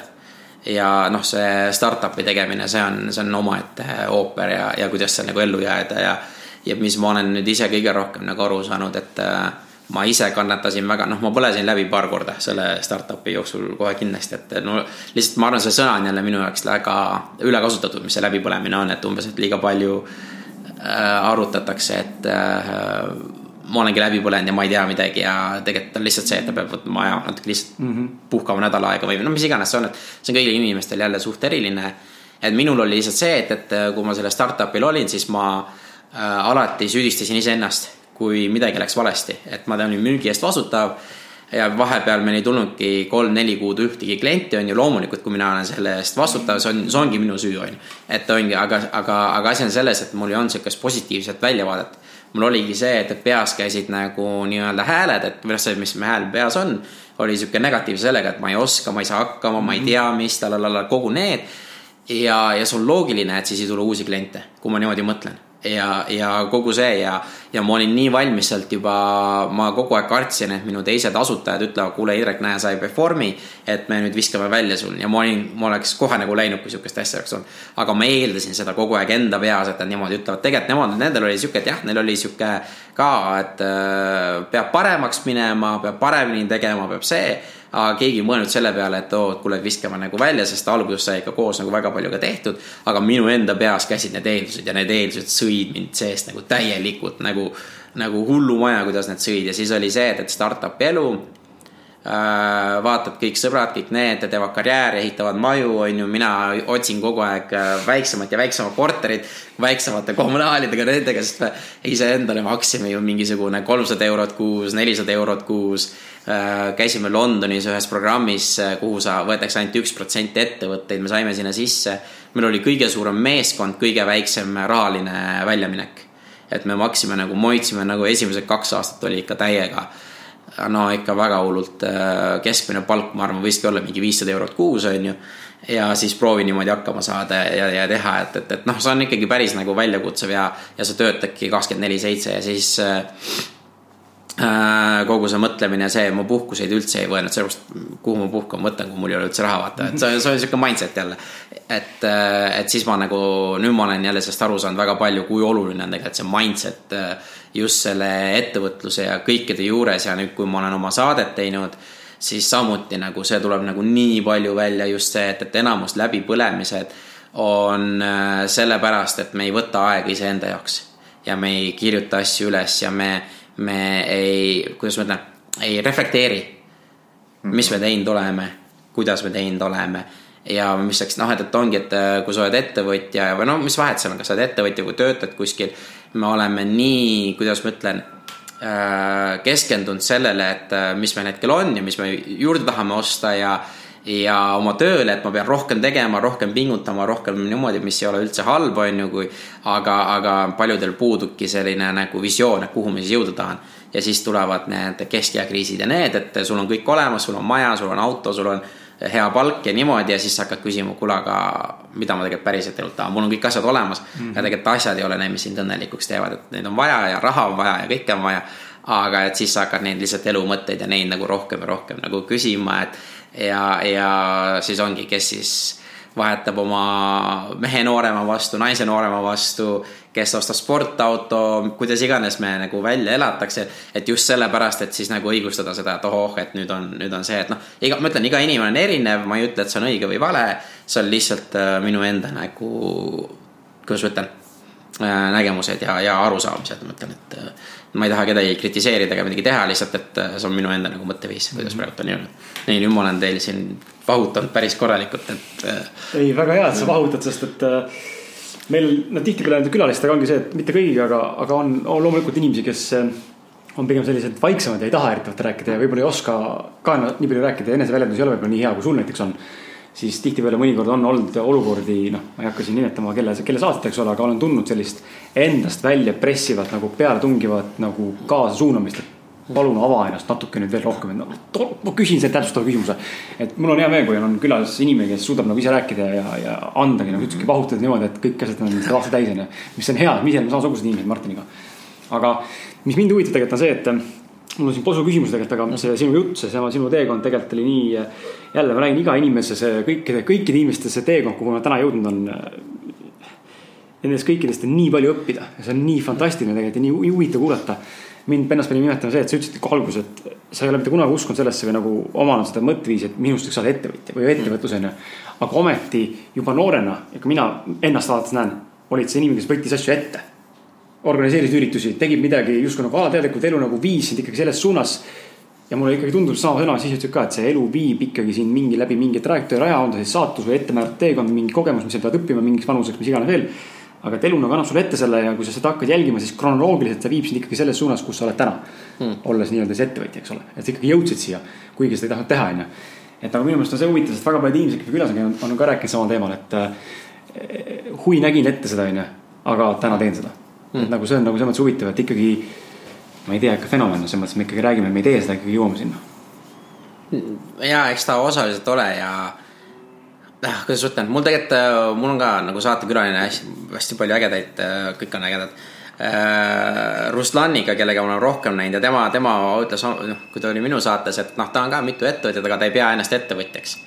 Ja noh, see startup'i tegemine, see on, see on omaette ooper ja, ja kuidas seal nagu ellu jääda ja ja mis ma olen nüüd ise kõige rohkem nagu aru saanud, et äh, ma ise kannatasin väga, noh, ma põlesin läbi paar korda selle startup'i jooksul kohe kindlasti, et no lihtsalt ma arvan, see sõna on jälle minu jaoks väga ülekasutatud, mis see läbipõlemine on, et umbes, et liiga palju äh, arutatakse, et äh, ma olengi läbi põlenud ja ma ei tea midagi ja tegelikult on lihtsalt see, et ta peab võtma aja natuke lihtsalt mm -hmm. puhkama nädal aega või no mis iganes see on, et see on kõigil inimestel jälle suht eriline. et minul oli lihtsalt see, et, et kui ma sellel startup'il olin, siis ma äh, Äh, alati süüdistasin iseennast, kui midagi läks valesti, et ma olen müügi eest vastutav ja vahepeal meil ei tulnudki kolm-neli kuud ühtegi klienti, on ju, loomulikult, kui mina olen selle eest vastutav, see on, see ongi minu süü, on ju. et ongi, aga, aga, aga asi on selles, et mul ei olnud sihukest positiivset väljavaadet. mul oligi see, et peas käisid nagu nii-öelda hääled, et või noh, see, mis hääl peas on, oli sihuke negatiivse sellega, et ma ei oska, ma ei saa hakkama, ma ei mhm. tea, mis, talalala, kogu need. ja, ja see on loogiline, et siis ei tule uusi kliente, kui ma niimoodi mõtlen ja, ja kogu see ja, ja ma olin nii valmis sealt juba, ma kogu aeg kartsin, et minu teised asutajad ütlevad, kuule, Indrek, näe, sa ei perform'i. et me nüüd viskame välja sul ja ma olin, ma oleks kohe nagu läinud, kui sihukest asja oleks olnud. aga ma eeldasin seda kogu aeg enda peas, et nad niimoodi ütlevad, tegelikult nemad, nendel oli sihuke, et jah, neil oli sihuke ka, et äh, peab paremaks minema, peab paremini tegema, peab see aga keegi ei mõelnud selle peale, et oo, kuule, viskame nagu välja, sest alguses sai ikka koos nagu väga palju ka tehtud. aga minu enda peas käisid need eeldused ja need eeldused sõid mind seest nagu täielikult nagu, nagu hullumaja, kuidas need sõid ja siis oli see, et, et startup'i elu Äh, vaatad kõik sõbrad, kõik need teevad karjääri, ehitavad maju, on ju, mina otsin kogu aeg äh, väiksemat ja väiksemat korterit, väiksemate kommunaalidega, nendega, sest me iseendale maksime ju mingisugune kolmsada eurot kuus, nelisada eurot kuus. Äh, käisime Londonis ühes programmis, kuhu sa, võetakse ainult üks protsent ettevõtteid, me saime sinna sisse. meil oli kõige suurem meeskond, kõige väiksem rahaline väljaminek. et me maksime nagu, moitsime nagu esimesed kaks aastat oli ikka täiega no ikka väga hullult äh, keskmine palk, ma arvan, võiski olla mingi viissada eurot kuus, on ju. ja siis proovi niimoodi hakkama saada ja, ja teha, et, et, et noh, see on ikkagi päris nagu väljakutsuv ja, ja sa töötadki kakskümmend neli seitse ja siis äh, Äh, kogu see mõtlemine, see, ma puhkuseid üldse ei võetud, sellepärast kuhu ma puhkama võtan, kui mul ei ole üldse raha, vaata, et see, see on sihuke mindset jälle. et, äh, et siis ma nagu, nüüd ma olen jälle sellest aru saanud väga palju, kui oluline on tegelikult see mindset äh, just selle ettevõtluse ja kõikide juures ja nüüd, kui ma olen oma saadet teinud, siis samuti nagu see tuleb nagu nii palju välja just see, et, et enamus läbipõlemised on sellepärast, et me ei võta aega iseenda jaoks ja me ei kirjuta asju üles ja me me ei, kuidas ma ütlen, ei reflekteeri, mis me teinud oleme, kuidas me teinud oleme ja mis läks, noh, et, et ongi, et äh, kui sa oled ettevõtja või no mis vahet seal on, kas sa oled ettevõtja või töötad kuskil. me oleme nii, kuidas ma ütlen, äh, keskendunud sellele, et äh, mis meil hetkel on ja mis me juurde tahame osta ja ja oma tööle, et ma pean rohkem tegema, rohkem pingutama, rohkem niimoodi, mis ei ole üldse halb, on ju, kui aga, aga paljudel puudubki selline nagu visioon, et kuhu ma siis jõuda tahan. ja siis tulevad need keskeakriisid ja need, et sul on kõik olemas, sul on maja, sul on auto, sul on hea palk ja niimoodi ja siis sa hakkad küsima, kuule, aga mida ma tegelikult päriselt elult tahan, mul on kõik asjad olemas mm. -hmm. ja tegelikult asjad ei ole need, mis sind õnnelikuks teevad, et neid on vaja ja raha on vaja ja kõike on vaja. aga et siis sa hakkad neid lihtsalt elumõtteid ja neid nagu rohkem ja rohkem nagu küsima, et ja, ja siis ongi, kes siis vahetab oma mehe noorema vastu, naise noorema vastu, kes ostab sportauto, kuidas iganes me nagu välja elatakse. et just sellepärast, et siis nagu õigustada seda, et ohoh, et nüüd on, nüüd on see, et noh, iga, ma ütlen, iga inimene on erinev, ma ei ütle, et see on õige või vale. see on lihtsalt äh, minu enda nagu, kuidas ma ütlen äh,, nägemused ja, ja arusaamised, ma ütlen, et äh, ma ei taha kedagi kritiseerida ega midagi teha, lihtsalt, et äh, see on minu enda nagu mõtteviis, kuidas mhm. praegu on jõudnud. nii, nüüd ma olen teil siin vahutanud päris korralikult, et. Äh, ei, väga hea, et sa vahutad, sest et äh, meil, no tihtipeale nende külalistega ongi see, et mitte kõigiga, aga, aga on, on loomulikult inimesi, kes on pigem sellised vaiksemad ja ei taha eriti rääkida ja võib-olla ei oska ka nii palju rääkida ja eneseväljendus ei ole võib-olla nii hea, kui sul näiteks on siis tihtipeale mõnikord on olnud olukordi, noh, ma ei hakka siin nimetama, kelle, kelle saadet, eks ole, aga olen tundnud sellist endast välja pressivat nagu pealetungivat nagu kaasasuunamist, et palun ava ennast natuke nüüd veel rohkem, et noh, ma küsin selle täpsustava küsimuse. et mul on hea meel, kui on külas inimene, kes suudab nagu ise rääkida ja, ja andagi nagu ütlesidki, vahutada niimoodi, et kõik asjad on aasta täis on ju. mis on hea, me ise oleme samasugused inimesed Martiniga. aga mis mind huvitab tegelikult on see, et mul on siin posu küsimus tegelikult, aga see sinu jutt, seesama sinu teekond tegelikult oli nii. jälle ma räägin iga inimese see kõikide, kõikide inimeste see teekond, kuhu ma täna jõudnud on. Nendest kõikidest on nii palju õppida ja see on nii fantastiline tegelikult ja nii huvitav kuulata. mind ennast pani nimetama see, et sa ütlesid alguses, et sa ei ole mitte kunagi uskunud sellesse või nagu omanud seda mõtteviisi, et minust võiks saada ettevõtja või ettevõtlus on ju. aga ometi juba noorena, ja ka mina ennast vaadates näen, olid see inimene, kes võttis asju ette organiseeris üritusi, tegid midagi justkui nagu alateadlikult elu nagu viis sind ikkagi selles suunas. ja mulle ikkagi tundub sama sõna ütleb ka, et see elu viib ikkagi sind mingi läbi mingi trajektoori raja, on ta siis saatus või ettemääratud teekond, mingi kogemus, mis sa pead õppima mingiks vanuseks, mis iganes veel. aga et elu nagu annab sulle ette selle ja kui sa seda hakkad jälgima, siis kronoloogiliselt ta viib sind ikkagi selles suunas, kus sa oled täna hmm.. olles nii-öelda siis ettevõtja, eks ole, et sa ikkagi jõudsid siia, kuigi seda ei tahtnud teha, onju. et aga minu meelest on see huvitav, sest väga paljud inimesed, kes külas on käinud, on ka rääkinud samal teemal, et äh, hui nägin ette seda, onju, aga täna teen seda mm.. nagu see on nagu selles mõttes huvitav, et ikkagi ma ei tea, ikka fenomen on selles mõttes, me ikkagi räägime, me ei tee seda, ikkagi jõuame sinna. ja eks ta osaliselt ole ja noh, kuidas ütlen, mul tegelikult, äh, mul on ka nagu saatekülaline hästi, hästi palju ägedaid, äh, kõik on ägedad äh,. Ruslaniga, kellega ma olen rohkem näinud ja tema, tema ütles, noh, kui ta oli minu saates, et noh, ta on ka mitu ettevõtjat, aga ta ei pea ennast ettevõtjaks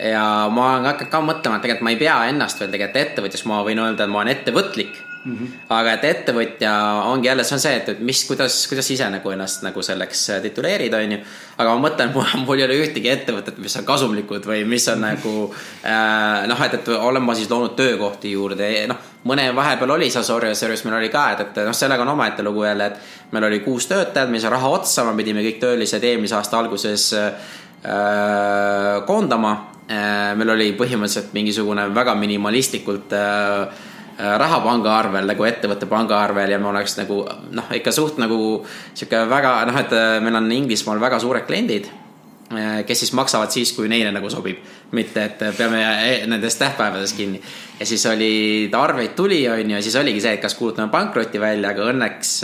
ja ma olen hakanud ka mõtlema, et tegelikult ma ei pea ennast veel tegelikult ettevõtjaks, ma võin öelda, et ma olen ettevõtlik Mm -hmm. aga et ettevõtja ongi jälle, see on see, et, et mis, kuidas, kuidas ise nagu ennast nagu selleks äh, tituleerida, on ju. aga ma mõtlen, mul ei ole ühtegi ettevõtet, mis on kasumlikud või mis on nagu äh, noh, et, et olen ma siis loonud töökohti juurde, noh. mõne vahepeal oli seal Sorry Service, meil oli ka, et, et noh, sellega on omaette lugu jälle, et meil oli kuus töötajat, meil sai raha otsa, me pidime kõik töölised eelmise aasta alguses äh, koondama äh,. meil oli põhimõtteliselt mingisugune väga minimalistlikult Äh, raha pangaarvel nagu ettevõtte pangaarvel ja me oleks nagu noh, ikka suht nagu sihuke väga noh, et äh, meil on Inglismaal väga suured kliendid, äh, kes siis maksavad siis, kui neile nagu sobib, mitte et peame nendest tähtpäevadest kinni. ja siis oli, arveid tuli, on ju, ja siis oligi see, et kas kuulutame pankrotti välja, aga õnneks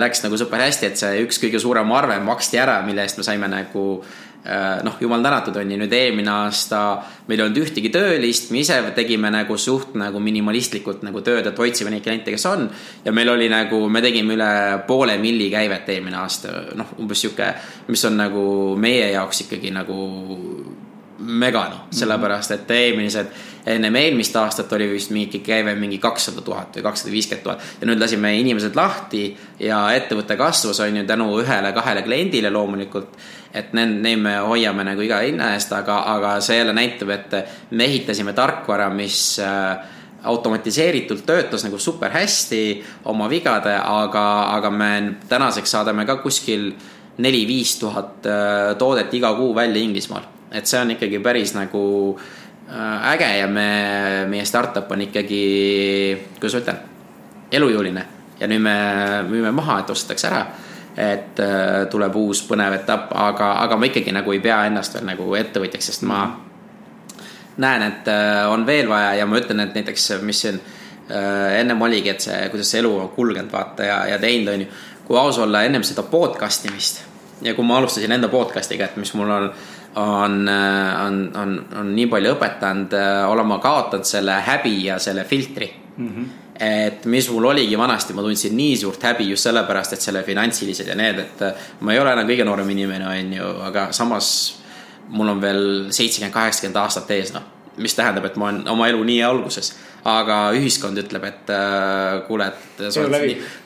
läks nagu super hästi, et see üks kõige suurem arve maksti ära, mille eest me saime nagu äh, Äh, noh, jumal tänatud on ju, nüüd eelmine aasta meil ei olnud ühtegi töölist, me ise tegime nagu suht nagu minimalistlikult nagu tööd, et hoidsime neid kliente, kes on. ja meil oli nagu, me tegime üle poole milli käivet eelmine aasta, noh, umbes sihuke, mis on nagu meie jaoks ikkagi nagu mega noh, sellepärast et eelmised, ennem eelmist aastat oli vist mingi käive mingi kakssada tuhat või kakssada viiskümmend tuhat. ja nüüd lasime inimesed lahti ja ettevõte kasvas, on ju, tänu ühele-kahele kliendile loomulikult. Et need, neid me hoiame nagu iga hinna eest, aga, aga see jälle näitab, et me ehitasime tarkvara, mis äh, automatiseeritult töötas nagu super hästi oma vigade, aga, aga me tänaseks saadame ka kuskil neli-viis tuhat äh, toodet iga kuu välja Inglismaal et see on ikkagi päris nagu äh, äge ja me, meie startup on ikkagi, kuidas ma ütlen, elujõuline. ja nüüd me müüme maha, et ostetakse ära. Et äh, tuleb uus põnev etapp, aga, aga ma ikkagi nagu ei pea ennast veel nagu ettevõtjaks, sest ma näen, et äh, on veel vaja ja ma ütlen, et näiteks, mis siin ennem oligi, et see, kuidas see elu on kulgenud, vaata ja, ja teinud, on ju. kui aus olla, ennem seda podcast imist ja kui ma alustasin enda podcast'iga, et mis mul on on, on, on, on nii palju õpetanud, olema kaotanud selle häbi ja selle filtri mm. -hmm. Et mis mul oligi vanasti, ma tundsin nii suurt häbi just sellepärast, et selle finantsilised ja need, et ma ei ole enam kõige noorem inimene, on ju, aga samas mul on veel seitsekümmend, kaheksakümmend aastat ees, noh. mis tähendab, et ma olen oma elu nii alguses aga ühiskond ütleb, et äh, kuule, et.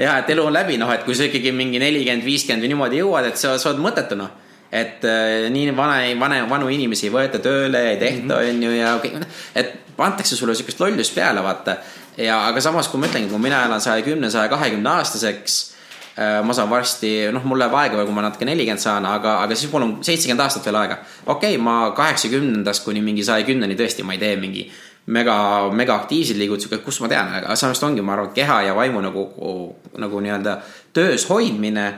ja, et elu on läbi, noh, et kui sa ikkagi mingi nelikümmend, viiskümmend või niimoodi jõuad, et sa, sa oled mõttetu, noh et äh, nii vana, vana, vanu inimesi ei võeta tööle, ei tehta, mhm. on ju, ja kõik, et antakse sulle sihukest lollust peale, vaata. Ja, aga samas, kui ma ütlengi, kui mina elan saja kümne, saja kahekümne aastaseks äh,, ma saan varsti, noh, mul läheb aega veel, kui ma natuke nelikümmend saan, aga, aga siis mul on seitsekümmend aastat veel aega. okei okay,, ma kaheksakümnendast kuni mingi saja kümneni tõesti, ma ei tee mingi mega, mega aktiivseid liigutusi, kus ma tean, aga samas ongi, ma arvan, keha ja vaimu nagu, nagu nii-öelda töös hoidmine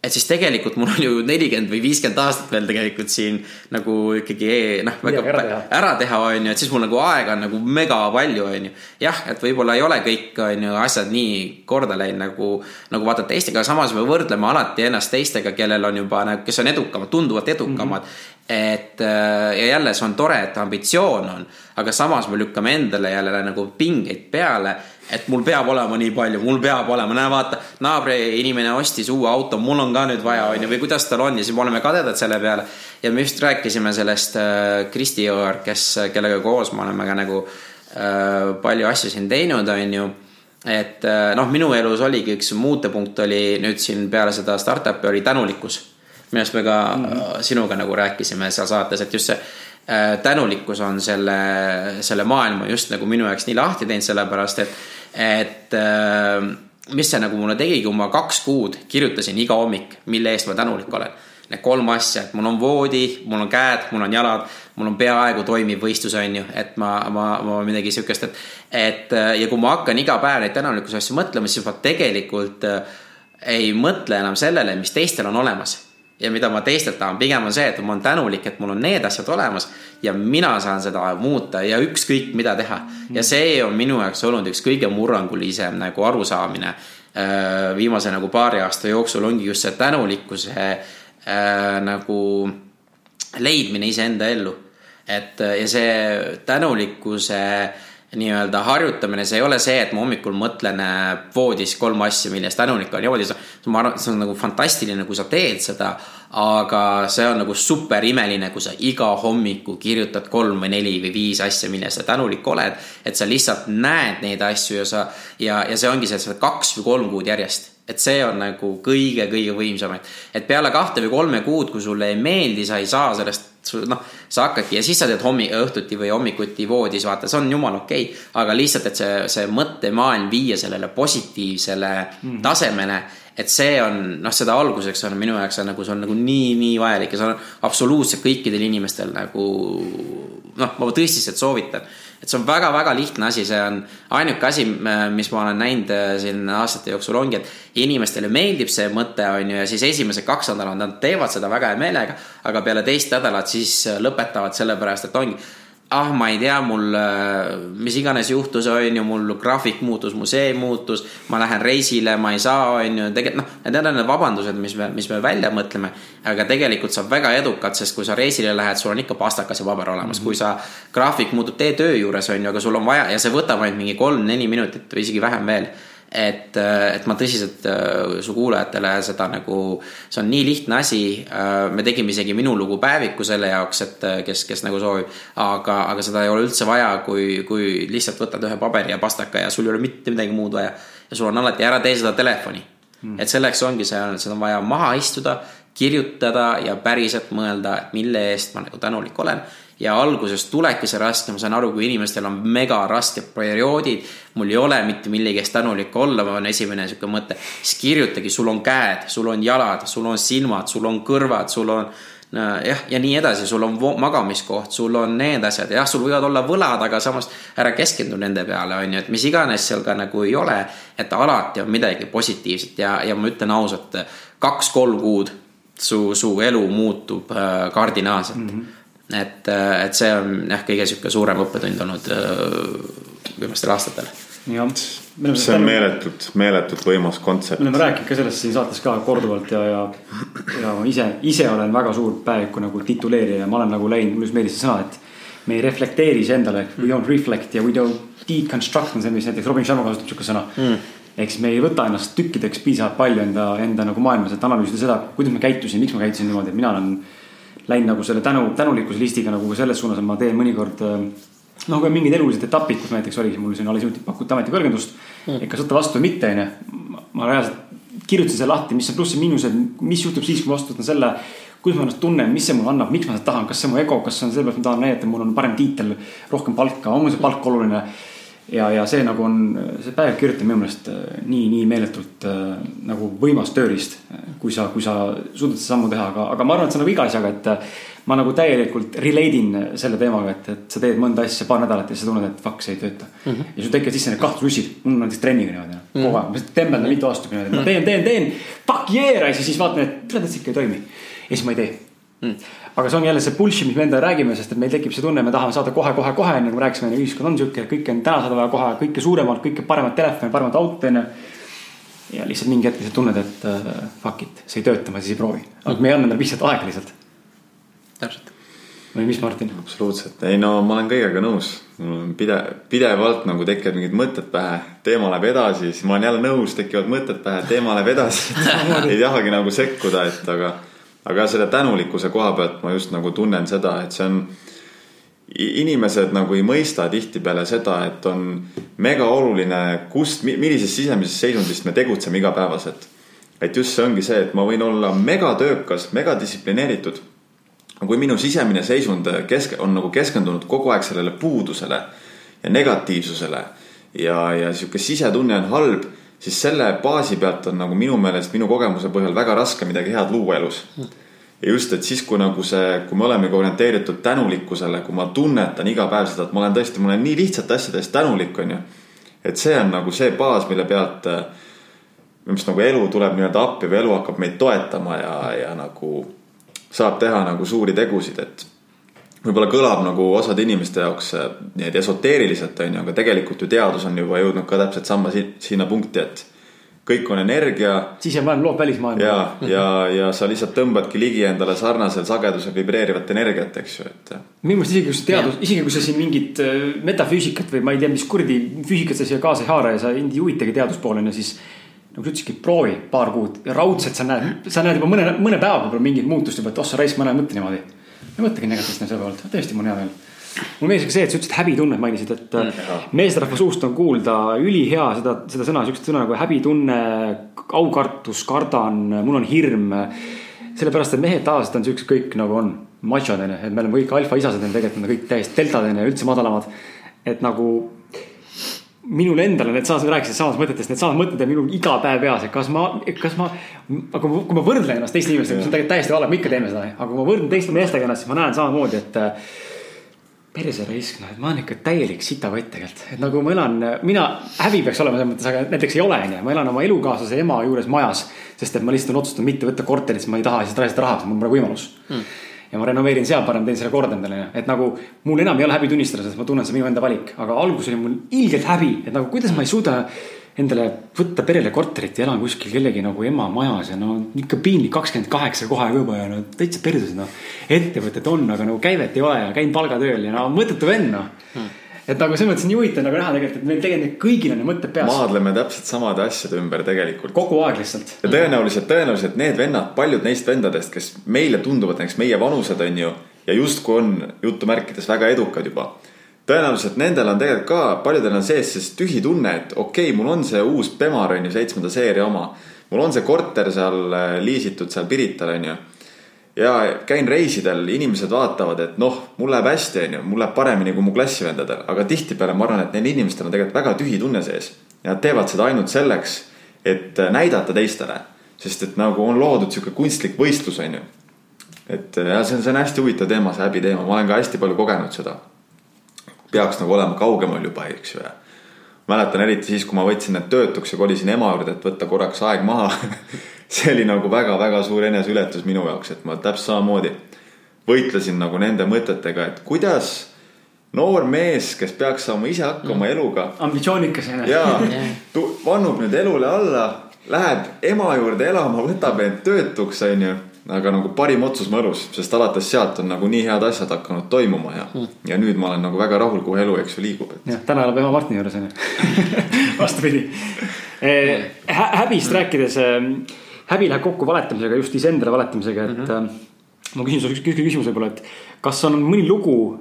et siis tegelikult mul on ju nelikümmend või viiskümmend aastat veel tegelikult siin nagu ikkagi noh, väga ära teha, ära teha, on ju, et siis mul nagu aega on nagu mega palju, on ju. jah, et võib-olla ei ole kõik, on ju, asjad nii korda läinud nagu, nagu vaata teistega, samas me võrdleme alati ennast teistega, kellel on juba nagu, kes on edukamad, tunduvalt edukamad mm. -hmm et äh, ja jälle see on tore, et ambitsioon on, aga samas me lükkame endale jälle nagu pingeid peale et mul peab olema nii palju, mul peab olema, näe vaata, naabri inimene ostis uue auto, mul on ka nüüd vaja, onju, või kuidas tal on ja siis me oleme kadedad selle peale. ja me just rääkisime sellest äh, Kristi Jõeorg, kes, kellega koos me oleme ka nagu äh, palju asju siin teinud, onju et äh, noh, minu elus oligi üks muutepunkt oli nüüd siin peale seda startup'i oli tänulikkus. millest me ka mm -hmm. sinuga nagu rääkisime seal saates, et just see äh, tänulikkus on selle, selle maailma just nagu minu jaoks nii lahti teinud, sellepärast et, et äh, mis see nagu mulle tegigi, kui ma kaks kuud kirjutasin iga hommik, mille eest ma tänulik olen need kolm asja, et mul on voodi, mul on käed, mul on jalad, mul on peaaegu toimiv võistlus, on ju, et ma, ma, ma midagi sihukest, et. et ja kui ma hakkan iga päev neid tänulikkuse asju mõtlema, siis ma tegelikult äh, ei mõtle enam sellele, mis teistel on olemas. Ja mida ma teistelt tahan, pigem on see, et ma olen tänulik, et mul on need asjad olemas ja mina saan seda muuta ja ükskõik mida teha. ja see on minu jaoks olnud üks kõige murrangulisem nagu arusaamine äh, viimase nagu paari aasta jooksul ongi just see tänulikkuse äh, nagu leidmine iseenda ellu. et ja see tänulikkuse nii-öelda harjutamine, see ei ole see, et ma hommikul mõtlen äh, voodis kolm asja, mille eest tänulik olen joodis. ma arvan, et see on nagu fantastiline, kui sa teed seda. aga see on nagu super imeline, kui sa iga hommiku kirjutad kolm või neli või viis asja, mille eest sa tänulik oled. et sa lihtsalt näed neid asju ja sa ja, ja see ongi see, et sa kaks või kolm kuud järjest et see on nagu kõige-kõige võimsam, et, et peale kahte või kolme kuud, kui sulle ei meeldi, sa ei saa sellest, noh, sa hakkadki ja siis sa teed hommi-, õhtuti või hommikuti voodis, vaata, see on jumala okei okay.. aga lihtsalt, et see, see mõttemaailm viia sellele positiivsele mm. tasemele, et see on, noh, seda alguseks on minu jaoks on nagu, see on nagu nii, nii vajalik ja see on absoluutselt kõikidel inimestel nagu noh, ma tõsiselt soovitan et see on väga-väga lihtne asi, see on ainuke asi, mis ma olen näinud äh, siin aastate jooksul ongi, et inimestele meeldib see mõte, on ju, ja siis esimesed kaks nädalat nad teevad seda väga hea meelega, aga peale teist nädalat siis äh, lõpetavad sellepärast, et ongi ah, ma ei tea, mul, äh, mis iganes juhtus, on ju, mul graafik muutus, mu see muutus, ma lähen reisile, ma ei saa, on ju, tegelikult noh, need on need vabandused, mis me, mis me välja mõtleme. aga tegelikult saab väga edukalt, sest kui sa reisile lähed, sul on ikka pastakas ja paber olemas mm, -hmm. kui sa, graafik muutub tee töö juures, on ju, aga sul on vaja ja see võtab ainult mingi kolm-neli minutit või isegi vähem veel et, äh, et ma tõsiselt äh, su kuulajatele seda nagu, see on nii lihtne asi. Äh, me tegime isegi minu lugu päeviku selle jaoks, et kes, kes nagu soovib. aga, aga seda ei ole üldse vaja, kui, kui lihtsalt võtad ühe paberi ja pastaka ja sul ei ole mitte midagi muud vaja. ja sul on alati, ära tee seda telefoni mm.. et selleks ongi see, seda on vaja maha istuda, kirjutada ja päriselt mõelda, et mille eest ma nagu tänulik olen ja alguses tulebki see raske, ma saan aru, kui inimestel on mega rasked perioodid. mul ei ole mitte millegi eest tänulik olla, on esimene sihuke mõte. siis kirjutagi, sul on käed, sul on jalad, sul on silmad, sul on kõrvad, sul on jah, ja nii edasi, sul on magamiskoht, sul on need asjad, jah, sul võivad olla võlad, aga samas ära keskendu nende peale, on ju, et mis iganes seal ka nagu ei ole. et alati on midagi positiivset ja, ja ma ütlen ausalt, kaks-kolm kuud su, su elu muutub äh, kardinaalselt mm. -hmm et, et see on jah, kõige sihuke suurem õppetund olnud äh, viimastel aastatel. jah. see on meeletult, meeletult võimas kontsept. me oleme rääkinud ka sellest siin saates ka korduvalt ja, ja, ja ma ise, ise olen väga suur päeviku nagu tituleerija ja ma olen nagu läinud, mulle just meeldis see sõna, et me ei reflekteeri iseendale, we don't reflect ja we don't deconstruct on see, mis näiteks Robin Sharma kasutab siukest sõna mm ehk siis me ei võta ennast tükkideks piisavalt palju enda, enda nagu maailmas, et analüüsida seda, kuidas ma käitusin, miks ma käitusin niimoodi, et mina olen läinud nagu selle tänu, tänulikkuse listiga nagu selles suunas, et ma teen mõnikord äh, noh, kui on mingid elulised etapid, kus näiteks oligi mul siin alles hiljuti pakuti ametikõrgendust mm.. et kas võtta vastu või mitte, onju. ma reaalselt kirjutasin selle lahti, mis on plussid-miinused, mis juhtub siis, kui ma vastu võtan selle. kuidas ma ennast tunnen, mis see mulle annab, miks ma seda tahan, kas see on mu ego, kas see on sellepärast, ma tahan näidata, mul on parem tiitel, rohkem palka, on mul see palk oluline ja, ja see nagu on, see päev kirjutamine minu meelest äh, nii, nii meeletult äh, nagu võimas tööriist. kui sa, kui sa suudad seda sammu teha, aga, aga ma arvan, et see on nagu iga asjaga, et äh, ma nagu täielikult relate in selle teemaga, et, et sa teed mõnda asja paar nädalat ja sa tunned, et fuck, see ei tööta mm. -hmm. ja sul tekivad sisse need kahtlustussid, mul on näiteks trenniga niimoodi mm -hmm. kogu aeg, ma tembeldan mitu aastat niimoodi, ma teen, teen, teen. Fuck yeah, ja siis vaatan, et tead, et see ikka ei toimi. ja siis ma ei tee mm aga see on jälle see bullshit, mis me endale räägime, sest et meil tekib see tunne, me tahame saada kohe, kohe, kohe, nagu me rääkisime, ühiskond on sihuke, kõike on täna saada vaja kohe, kõike suuremalt, kõike paremat telefoni, paremat autot, onju. ja lihtsalt mingi hetk lihtsalt tunned, et uh, fuck it, see ei tööta, ma siis ei proovi. aga me ei anna endale piisavalt aega lihtsalt. täpselt. või mis, Martin? absoluutselt, ei no ma olen kõigega nõus. mul on pidev, pidevalt nagu tekivad mingid mõtted pähe, teema läheb edasi, siis ma olen jälle nõus, tekivad mõtted pähe, teema läheb edasi ei tahagi nagu sekkuda, et aga, aga selle tänulikkuse koha pealt ma just nagu tunnen seda, et see on inimesed nagu ei mõista tihtipeale seda, et on mega oluline, kust, millisest sisemisest seisundist me tegutseme igapäevaselt. et just see ongi see, et ma võin olla megatöökas, megadistsiplineeritud aga kui minu sisemine seisund kesk-, on nagu keskendunud kogu aeg sellele puudusele ja negatiivsusele ja, ja sihuke sisetunne on halb, siis selle baasi pealt on nagu minu meelest, minu kogemuse põhjal väga raske midagi head luua elus. ja just, et siis, kui nagu see, kui me olemegi orienteeritud tänulikkusele, kui ma tunnetan iga päev seda, et ma olen tõesti, ma olen nii lihtsate asjade eest tänulik, on ju. et see on nagu see baas, mille pealt minu meelest nagu elu tuleb nii-öelda appi või elu hakkab meid toetama ja, ja nagu saab teha nagu suuri tegusid, et võib-olla kõlab nagu osade inimeste jaoks äh, nii-öelda esoteeriliselt, on ju, aga tegelikult ju teadus on juba jõudnud ka täpselt samma sinna punkti, et kõik on energia. sisemaailm loob välismaailma. ja, ja, ja sa lihtsalt tõmbadki ligi endale sarnasel sagedusel vibreerivat energiat, eks ju, et. minu meelest isegi kui sa teadus, isegi kui sa siin mingit äh, metafüüsikat või ma ei tea, mis kuradi füüsikat sa siia kaasa ei haara ja sa ei juhitagi teaduspooleni, siis nagu sa ütlesidki, proovi paar kuud ja raudselt sa näed, sa näed juba mõne, mõne päeva võib-olla mingit muutust juba, et oh sa raisk, ma enam ei mõtle niimoodi. Ei mõtlegi negatiivselt selle pealt, tõesti, mul on hea meel. mulle meeldis ka see, et sa ütlesid häbitunnet mainisid, et mm. meesterahva suust on kuulda ülihea seda, seda sõna, sihukest sõna nagu häbitunne, aukartus, kardan, mul on hirm. sellepärast, et mehed tavaliselt on siuksed kõik nagu on, machod on ju, et me oleme kõik alfaisased on tegelikult on kõik täiesti deltad on ju, üldse madalamad. et nagu minul endal on needsamad, rääkisid samast mõtetest, needsamad mõtted on minul iga päev peas, et kas ma, kas ma, aga kui ma võrdlen ennast teiste inimestega, mis on tegelikult täiesti vale, me ikka teeme seda, aga kui ma võrdlen teiste meestega ennast, siis ma näen samamoodi, et äh, perse raisk, noh, et ma olen ikka täielik sitakott tegelikult, et nagu ma elan, mina, häbi peaks olema selles mõttes, aga näiteks ei ole, onju, ma elan oma elukaaslase ema juures majas. sest et ma lihtsalt olen otsustanud mitte võtta korterit, sest ma ei taha lihtsalt raisata raha, sest mul pole võimalus. Mm ja ma renoveerin seal parem, teen selle korda endale, et nagu mul enam ei ole häbi tunnistada, sest ma tunnen, see on minu enda valik, aga alguses oli mul ilgelt häbi, et nagu kuidas ma ei suuda endale võtta perele korterit ja elan kuskil kellegi nagu ema majas ja no ikka piinlik, kakskümmend kaheksa kohe juba ja no täitsa perses noh. ettevõtet on, aga nagu käivet ei ole ja käin palgatööl ja no mõttetu vend noh. Hmm et nagu selles mõttes nii huvitav nagu näha tegelikult, et meil tegelikult kõigil on need mõtted peas. maadleme täpselt samade asjade ümber tegelikult. kogu aeg lihtsalt. ja tõenäoliselt, tõenäoliselt need vennad, paljud neist vendadest, kes meile tunduvad näiteks meie vanused, on ju. ja justkui on jutumärkides väga edukad juba. tõenäoliselt nendel on tegelikult ka, paljudel on sees siis tühi tunne, et okei okay,, mul on see uus Bemar on ju, seitsmenda seeria oma. mul on see korter seal äh, liisitud seal Pirital on ju ja käin reisidel, inimesed vaatavad, et noh, mul läheb hästi, onju, mul läheb paremini kui mu klassivendadel, aga tihtipeale ma arvan, et neil inimestel on tegelikult väga tühi tunne sees. ja nad teevad seda ainult selleks, et näidata teistele, sest et nagu on loodud sihuke kunstlik võistlus, onju. et ja see on, see on hästi huvitav teema, see häbi teema, ma olen ka hästi palju kogenud seda. peaks nagu olema kaugemal juba, eks ju ja mäletan eriti siis, kui ma võtsin end töötuks ja kolisin ema juurde, et võtta korraks aeg maha see oli nagu väga-väga suur eneseületus minu jaoks, et ma täpselt samamoodi võitlesin nagu nende mõtetega, et kuidas noor mees, kes peaks saama ise hakkama mm. eluga. ambitsioonikas. jaa, vannub nüüd elule alla, läheb ema juurde elama, võtab end töötuks, onju aga nagu parim otsus mu elus, sest alates sealt on nagu nii head asjad hakanud toimuma ja mm., ja nüüd ma olen nagu väga rahul, kuhu elu, eks ju, liigub et.... jah, täna elab ema Martini juures on ju vastupidi eh,. häbist rääkides eh, häbi läheb kokku valetamisega, just iseendale valetamisega, et mm. -hmm. ma küsin sulle üks küsimus võib-olla, et kas on mõni lugu,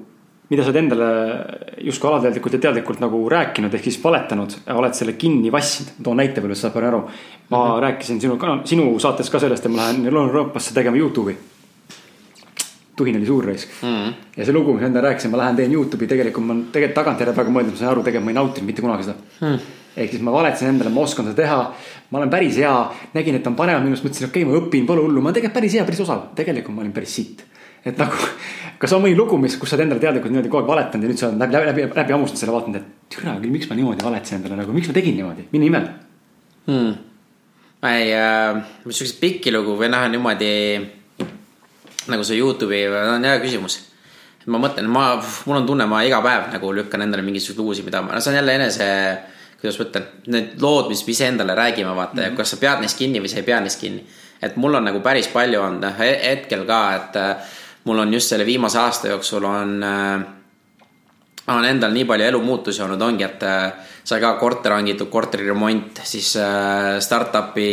mida sa oled endale justkui alateadlikult ja teadlikult nagu rääkinud, ehk siis valetanud, oled selle kinni vassinud. toon näite võib-olla, saab aru. ma mm -hmm. rääkisin sinu, sinu saates ka sellest, et ma lähen Euroopasse tegema Youtube'i. tuhin oli suur raisk mm. -hmm. ja see lugu, mis ma endale rääkisin, ma lähen teen Youtube'i, tegelikult ma tegelikult tagantjärele praegu mõeldes, ma sain aru, tegelikult ma ei nautinud mitte kunagi seda mm. -hmm ehk siis ma valetasin endale, ma oskan seda teha. ma olen päris hea, nägin, et on paremal minust, mõtlesin, okei okay,, ma õpin, pole hullu, ma olen tegelikult päris hea, päris osav. tegelikult ma olin päris sitt. Et nagu, kas on mõni lugu, mis, kus sa oled endale teadlikult niimoodi kogu aeg valetanud ja nüüd sa oled läbi, läbi, läbi, läbi hammustanud selle vaadanud, et türa küll, miks ma niimoodi valetasin endale nagu, miks ma tegin niimoodi, mille nimel hmm.? ma ei äh,, siukseid pikki lugu või noh, niimoodi nagu see Youtube'i, on hea küsimus ma mõtlen, ma, mul on tunne, ma iga päev nagu lükkan endale mingisuguseid uusi, mida ma, no see on jälle enese kuidas ma ütlen, need lood, mis me iseendale räägime, vaata mm, -hmm. kas sa pead neist kinni või sa ei pea neist kinni. et mul on nagu päris palju olnud noh, hetkel ka, et äh, mul on just selle viimase aasta jooksul on äh, on endal nii palju elumuutusi olnud, ongi, et äh, sai ka korter hangitud, korteriremont, siis äh, startup'i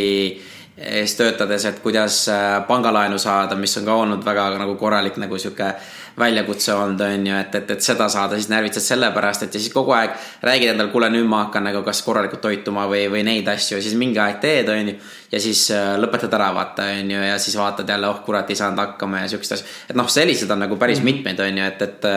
ees töötades, et kuidas pangalaenu saada, mis on ka olnud väga nagu korralik nagu sihuke väljakutse olnud, on ju, et, et, et seda saada, siis närvitsed selle pärast, et ja siis kogu aeg räägid endale, kuule, nüüd ma hakkan nagu kas korralikult toituma või, või neid asju ja siis mingi aeg teed, on ju. ja siis äh, lõpetad ära, vaata, on ju, ja siis vaatad jälle, oh kurat, ei saanud hakkama ja siukest asja. et noh, selliseid on nagu päris mm -hmm. mitmeid, on ju, et, et,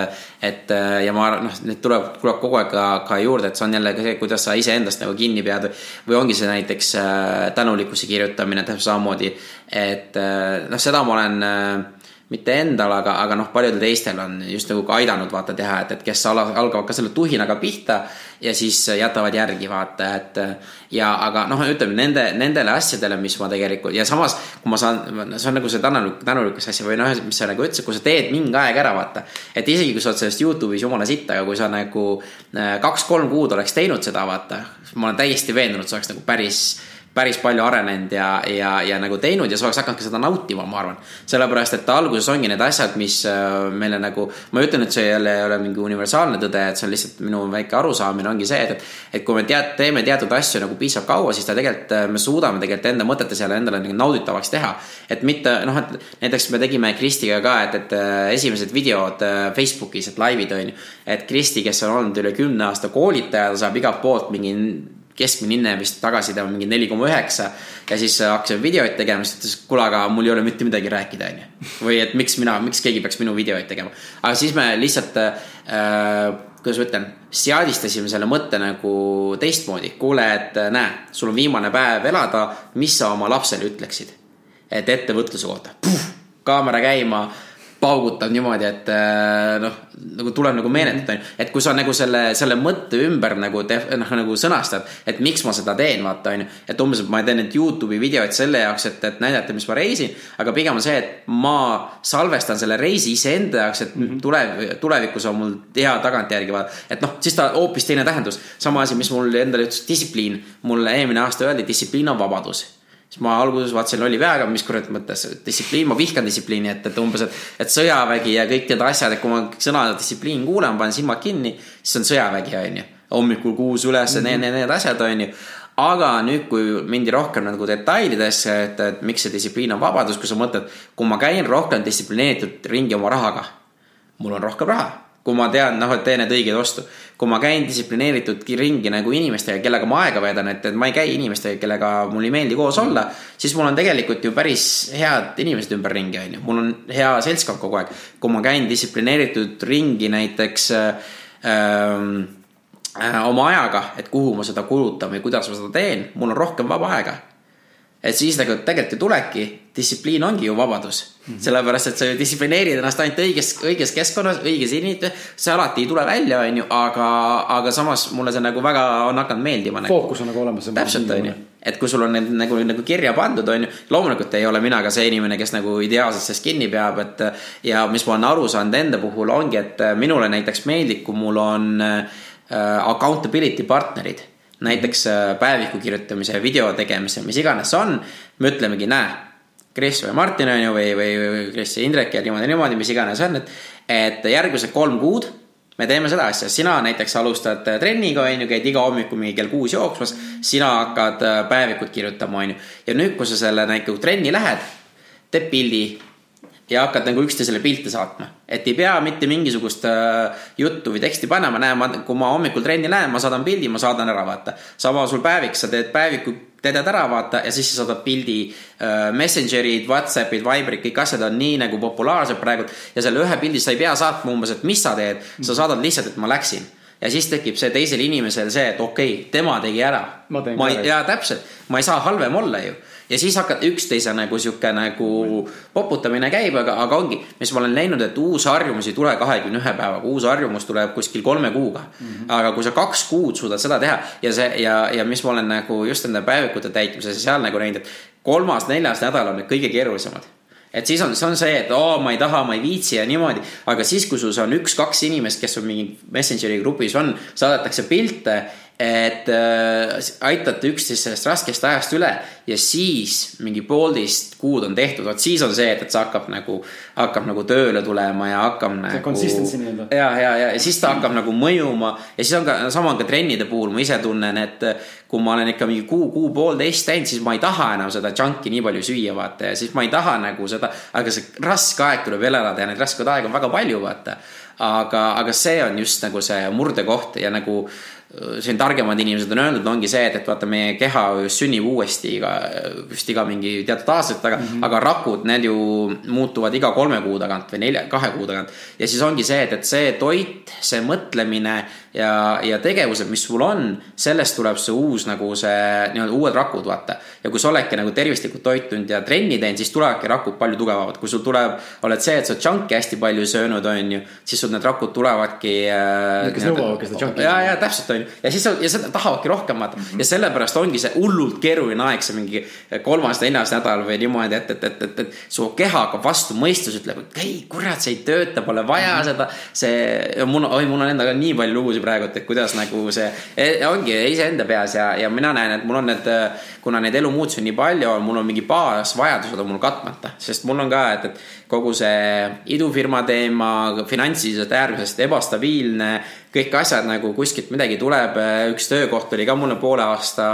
et ja ma arvan, noh, need tuleb, tuleb kogu aeg ka, ka juurde, et see on jälle ka see, kuidas sa iseendast nagu kinni pead või, ongi see näiteks äh, tänulikkuse kirjutamine täpselt samamoodi. et äh, noh, seda ma olen mitte endal, aga, aga noh, paljudel teistel on just nagu ka aidanud vaata teha, et, et kes ala, algavad ka selle tuhinaga pihta ja siis jätavad järgi vaata, et. ja aga noh, ütleme nende, nendele asjadele, mis ma tegelikult ja samas, kui ma saan, see on nagu see tänulik, tänulikkuse asja või noh, mis sa nagu ütlesid, kui sa teed mingi aeg ära vaata. et isegi kui sa oled sellest Youtube'is jumala sitt, aga kui sa nagu äh, kaks-kolm kuud oleks teinud seda vaata, ma olen täiesti veendunud, see oleks nagu päris päris palju arenenud ja, ja, ja nagu teinud ja sa oleks hakanud ka seda nautima, ma arvan. sellepärast, et alguses ongi need asjad, mis äh, meile nagu, ma ei ütle, et see jälle ei ole mingi universaalne tõde, et see on lihtsalt minu väike arusaamine ongi see, et. et kui me tead, teeme teatud asju nagu piisavalt kaua, siis ta tegelikult, äh, me suudame tegelikult enda mõtetes jälle endale nagu nauditavaks teha. et mitte noh, et näiteks me tegime Kristiga ka, et, et äh, esimesed videod Facebookis, et laivid on ju. et Kristi, kes on olnud üle kümne aasta koolitaja, ta saab igalt poolt mingi keskmine hinne vist tagasiside on mingi neli koma üheksa. ja siis hakkasime videoid tegema, siis ütles, kuule, aga mul ei ole mitte midagi rääkida, onju. või et miks mina, miks keegi peaks minu videoid tegema. aga siis me lihtsalt äh,, kuidas ma ütlen, seadistasime selle mõtte nagu teistmoodi. kuule, et näe, sul on viimane päev elada, mis sa oma lapsele ütleksid? et ettevõtluse kohta, kaamera käima paugutab niimoodi, et äh, noh, nagu tuleb nagu meenutada, onju. et kui sa nagu selle, selle mõtte ümber nagu noh, nagu sõnastad, et miks ma seda teen, vaata, onju. et umbes, et ma teen neid Youtube'i videoid selle jaoks, et, et näidata, mis ma reisin. aga pigem on see, et ma salvestan selle reisi iseenda jaoks, et mm -hmm. tule, tulevikus on mul hea tagantjärgi vaadata. et noh, siis ta hoopis teine tähendus. sama asi, mis mul endale ütles distsipliin. mulle eelmine aasta öeldi, distsipliin on vabadus siis ma alguses vaatasin lolli peaga, mis kurat mõttes distsipliin, ma vihkan distsipliini, et, et umbes, et, et sõjavägi ja kõik need asjad, et kui ma sõna distsipliin kuulen, panen silmad kinni, siis on sõjavägi, onju. hommikul kuus üles mm, -hmm. need, need, need asjad, onju. aga nüüd, kui mindi rohkem nagu detailidesse, et, et miks see distsipliin on vabadus, kui sa mõtled, kui ma käin rohkem distsiplineeritud ringi oma rahaga, mul on rohkem raha kui ma tean, noh, et teen need õigeid ostu. kui ma käin distsiplineeritud ringi nagu inimestega, kellega ma aega veedan, et, et ma ei käi inimestega, kellega mul ei meeldi koos olla. siis mul on tegelikult ju päris head inimesed ümberringi, on ju, mul on hea seltskond kogu aeg. kui ma käin distsiplineeritud ringi näiteks äh, äh, oma ajaga, et kuhu ma seda kulutan või kuidas ma seda teen, mul on rohkem vaba aega et siis nagu tegelikult ju tulebki, distsipliin ongi ju vabadus mm. -hmm. sellepärast, et sa ju distsiplineerid ennast ainult õiges, õiges keskkonnas, õiges inimene. see alati ei tule välja, on ju, aga, aga samas mulle see nagu väga on hakanud meeldima nagu.. fookus on nagu olemas. täpselt, on ju. et kui sul on need nagu, nagu kirja pandud, on ju. loomulikult ei ole mina ka see inimene, kes nagu ideaalselt sellest kinni peab, et. ja mis ma olen aru saanud enda puhul ongi, et minule näiteks meeldib, kui mul on äh, accountability partnerid näiteks äh, päeviku kirjutamise, video tegemise, mis iganes see on. me ütlemegi, näe, Kris või Martin on ju või, või, või Kris ja Indrek ja niimoodi, niimoodi, mis iganes on, et. et järgmised kolm kuud me teeme seda asja, sina näiteks alustad äh, trenniga, on ju, käid iga hommiku mingi kell kuus jooksmas. sina hakkad äh, päevikut kirjutama, on ju. ja nüüd, kui sa selle nagu trenni lähed, teed pildi ja hakkad nagu üksteisele pilte saatma. et ei pea mitte mingisugust äh, juttu või teksti panema, näe, ma, kui ma hommikul trenni lähen, ma saadan pildi, ma saadan ära, vaata. sama sul päevik, sa teed päeviku, teedad ära, vaata, ja siis sa saadad pildi äh,. Messengerid, Whatsappid, Viberid, kõik asjad on nii nagu populaarsed praegu. ja selle ühe pildi sa ei pea saatma umbes, et mis sa teed, sa saadad lihtsalt, et ma läksin ja siis tekib see teisel inimesel see, et okei okay,, tema tegi ära. ma, ma ei, jaa, täpselt, ma ei saa halvem olla ju ja siis hakkad üksteise nagu sihuke nagu poputamine käib, aga, aga ongi, mis ma olen näinud, et uus harjumus ei tule kahekümne ühe päevaga, uus harjumus tuleb kuskil kolme kuuga mm. -hmm. aga kui sa kaks kuud suudad seda teha ja see ja, ja mis ma olen nagu just enda päevikute täitmises ja seal nagu näinud, et kolmas-neljas nädal on need kõige keerulisemad et siis on, see on see, et oo, ma ei taha, ma ei viitsi ja niimoodi. aga siis, kui sul on üks-kaks inimest, kes on mingi Messengeri grupis on, saadetakse pilte et äh, aitate üksteist sellest raskest ajast üle ja siis mingi poolteist kuud on tehtud, vot siis on see, et, et see hakkab nagu, hakkab nagu tööle tulema ja hakkab nagu. consistency nii-öelda. ja, ja, ja, ja siis ta hakkab nagu mõjuma ja siis on ka, sama on ka trennide puhul, ma ise tunnen, et kui ma olen ikka mingi kuu, kuu poolteist teinud, siis ma ei taha enam seda junk'i nii palju süüa, vaata, ja siis ma ei taha nagu seda, aga see raske aeg tuleb veel elada ja neid raskeid aegu on väga palju, vaata aga, aga see on just nagu see murdekoht ja nagu äh, siin targemad inimesed on öelnud, ongi see, et, et vaata, meie keha sünnib uuesti iga, vist iga mingi teatud aastate taga mm, -hmm. aga rakud, need ju muutuvad iga kolme kuu tagant või nelja, kahe kuu tagant. ja siis ongi see, et, et see toit, see mõtlemine ja, ja tegevused, mis sul on, sellest tuleb see uus nagu see nii-öelda uued rakud, vaata. ja kui sa oledki nagu tervislikult toitunud ja trenni teinud, siis tulevadki rakud palju tugevamad, kui sul tuleb, oled see, et sa oled junk'i hästi palju söönud, on ju, siis sul need rakud tulevadki äh,. kes nõuavadki seda junk'i. ja, ja täpselt on ju, ja siis ja seda tahavadki rohkem vaata mm -hmm. ja sellepärast ongi see hullult keeruline aeg, see mingi kolmas, neljas nädal või niimoodi, et, et, et, et, et su keha hakkab vastu, mõistus ütleb, et ei kurat, see ei tööta, pole vaja mm -hmm. seda. see, mul, oi, mul on endaga nii palju lugusid praegu, et kuidas nagu see e, ongi iseenda peas ja, ja mina näen, et mul on need, kuna neid elumuutusi on nii palju, mul on mingi baasvajadused on mul katmata, sest mul on ka, et, et kogu see idufirma teema, finantsiliselt äärmiselt ebastabiilne, kõik asjad nagu kuskilt midagi tuleb, üks töökoht oli ka mulle poole aasta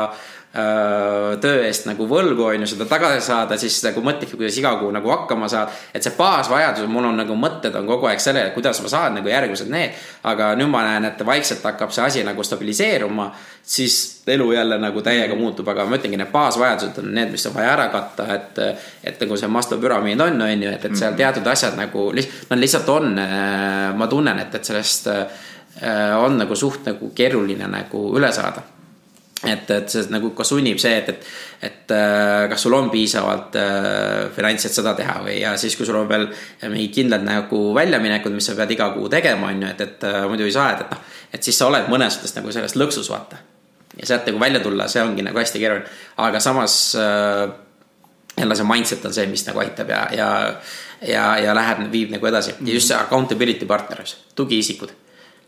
Äh, töö eest nagu võlgu, on ju, seda tagasi saada, siis nagu mõtledki, kuidas iga kuu nagu hakkama saad. et see baasvajadus, mul on nagu mõtted on kogu aeg sellele, kuidas ma saan nagu järgmised need. aga nüüd ma näen, et vaikselt hakkab see asi nagu stabiliseeruma, siis elu jälle nagu täiega muutub, aga ma ütlengi, need baasvajadused on need, mis on vaja ära katta, et. et nagu see Maslow püramiid on, on ju, et, et seal mhm. teatud asjad nagu lihtsalt, no lihtsalt on, äh, ma tunnen, et, et sellest äh, on nagu suht nagu keeruline nagu üle saada et, et see nagu ka sunnib see, et, et, et äh, kas sul on piisavalt äh, finantsi, et seda teha või, ja siis, kui sul on veel mingid kindlad nagu väljaminekud, mis sa pead iga kuu tegema, on ju, et, et äh, muidu ei saa, et, et noh, et siis sa oled mõnes mõttes nagu selles lõksus, vaata. ja sealt nagu välja tulla, see ongi nagu hästi keeruline, aga samas äh, jälle see mindset on see, mis nagu aitab ja, ja, ja, ja läheb, viib nagu edasi mm -hmm. ja just see accountability partnerlus, tugiisikud.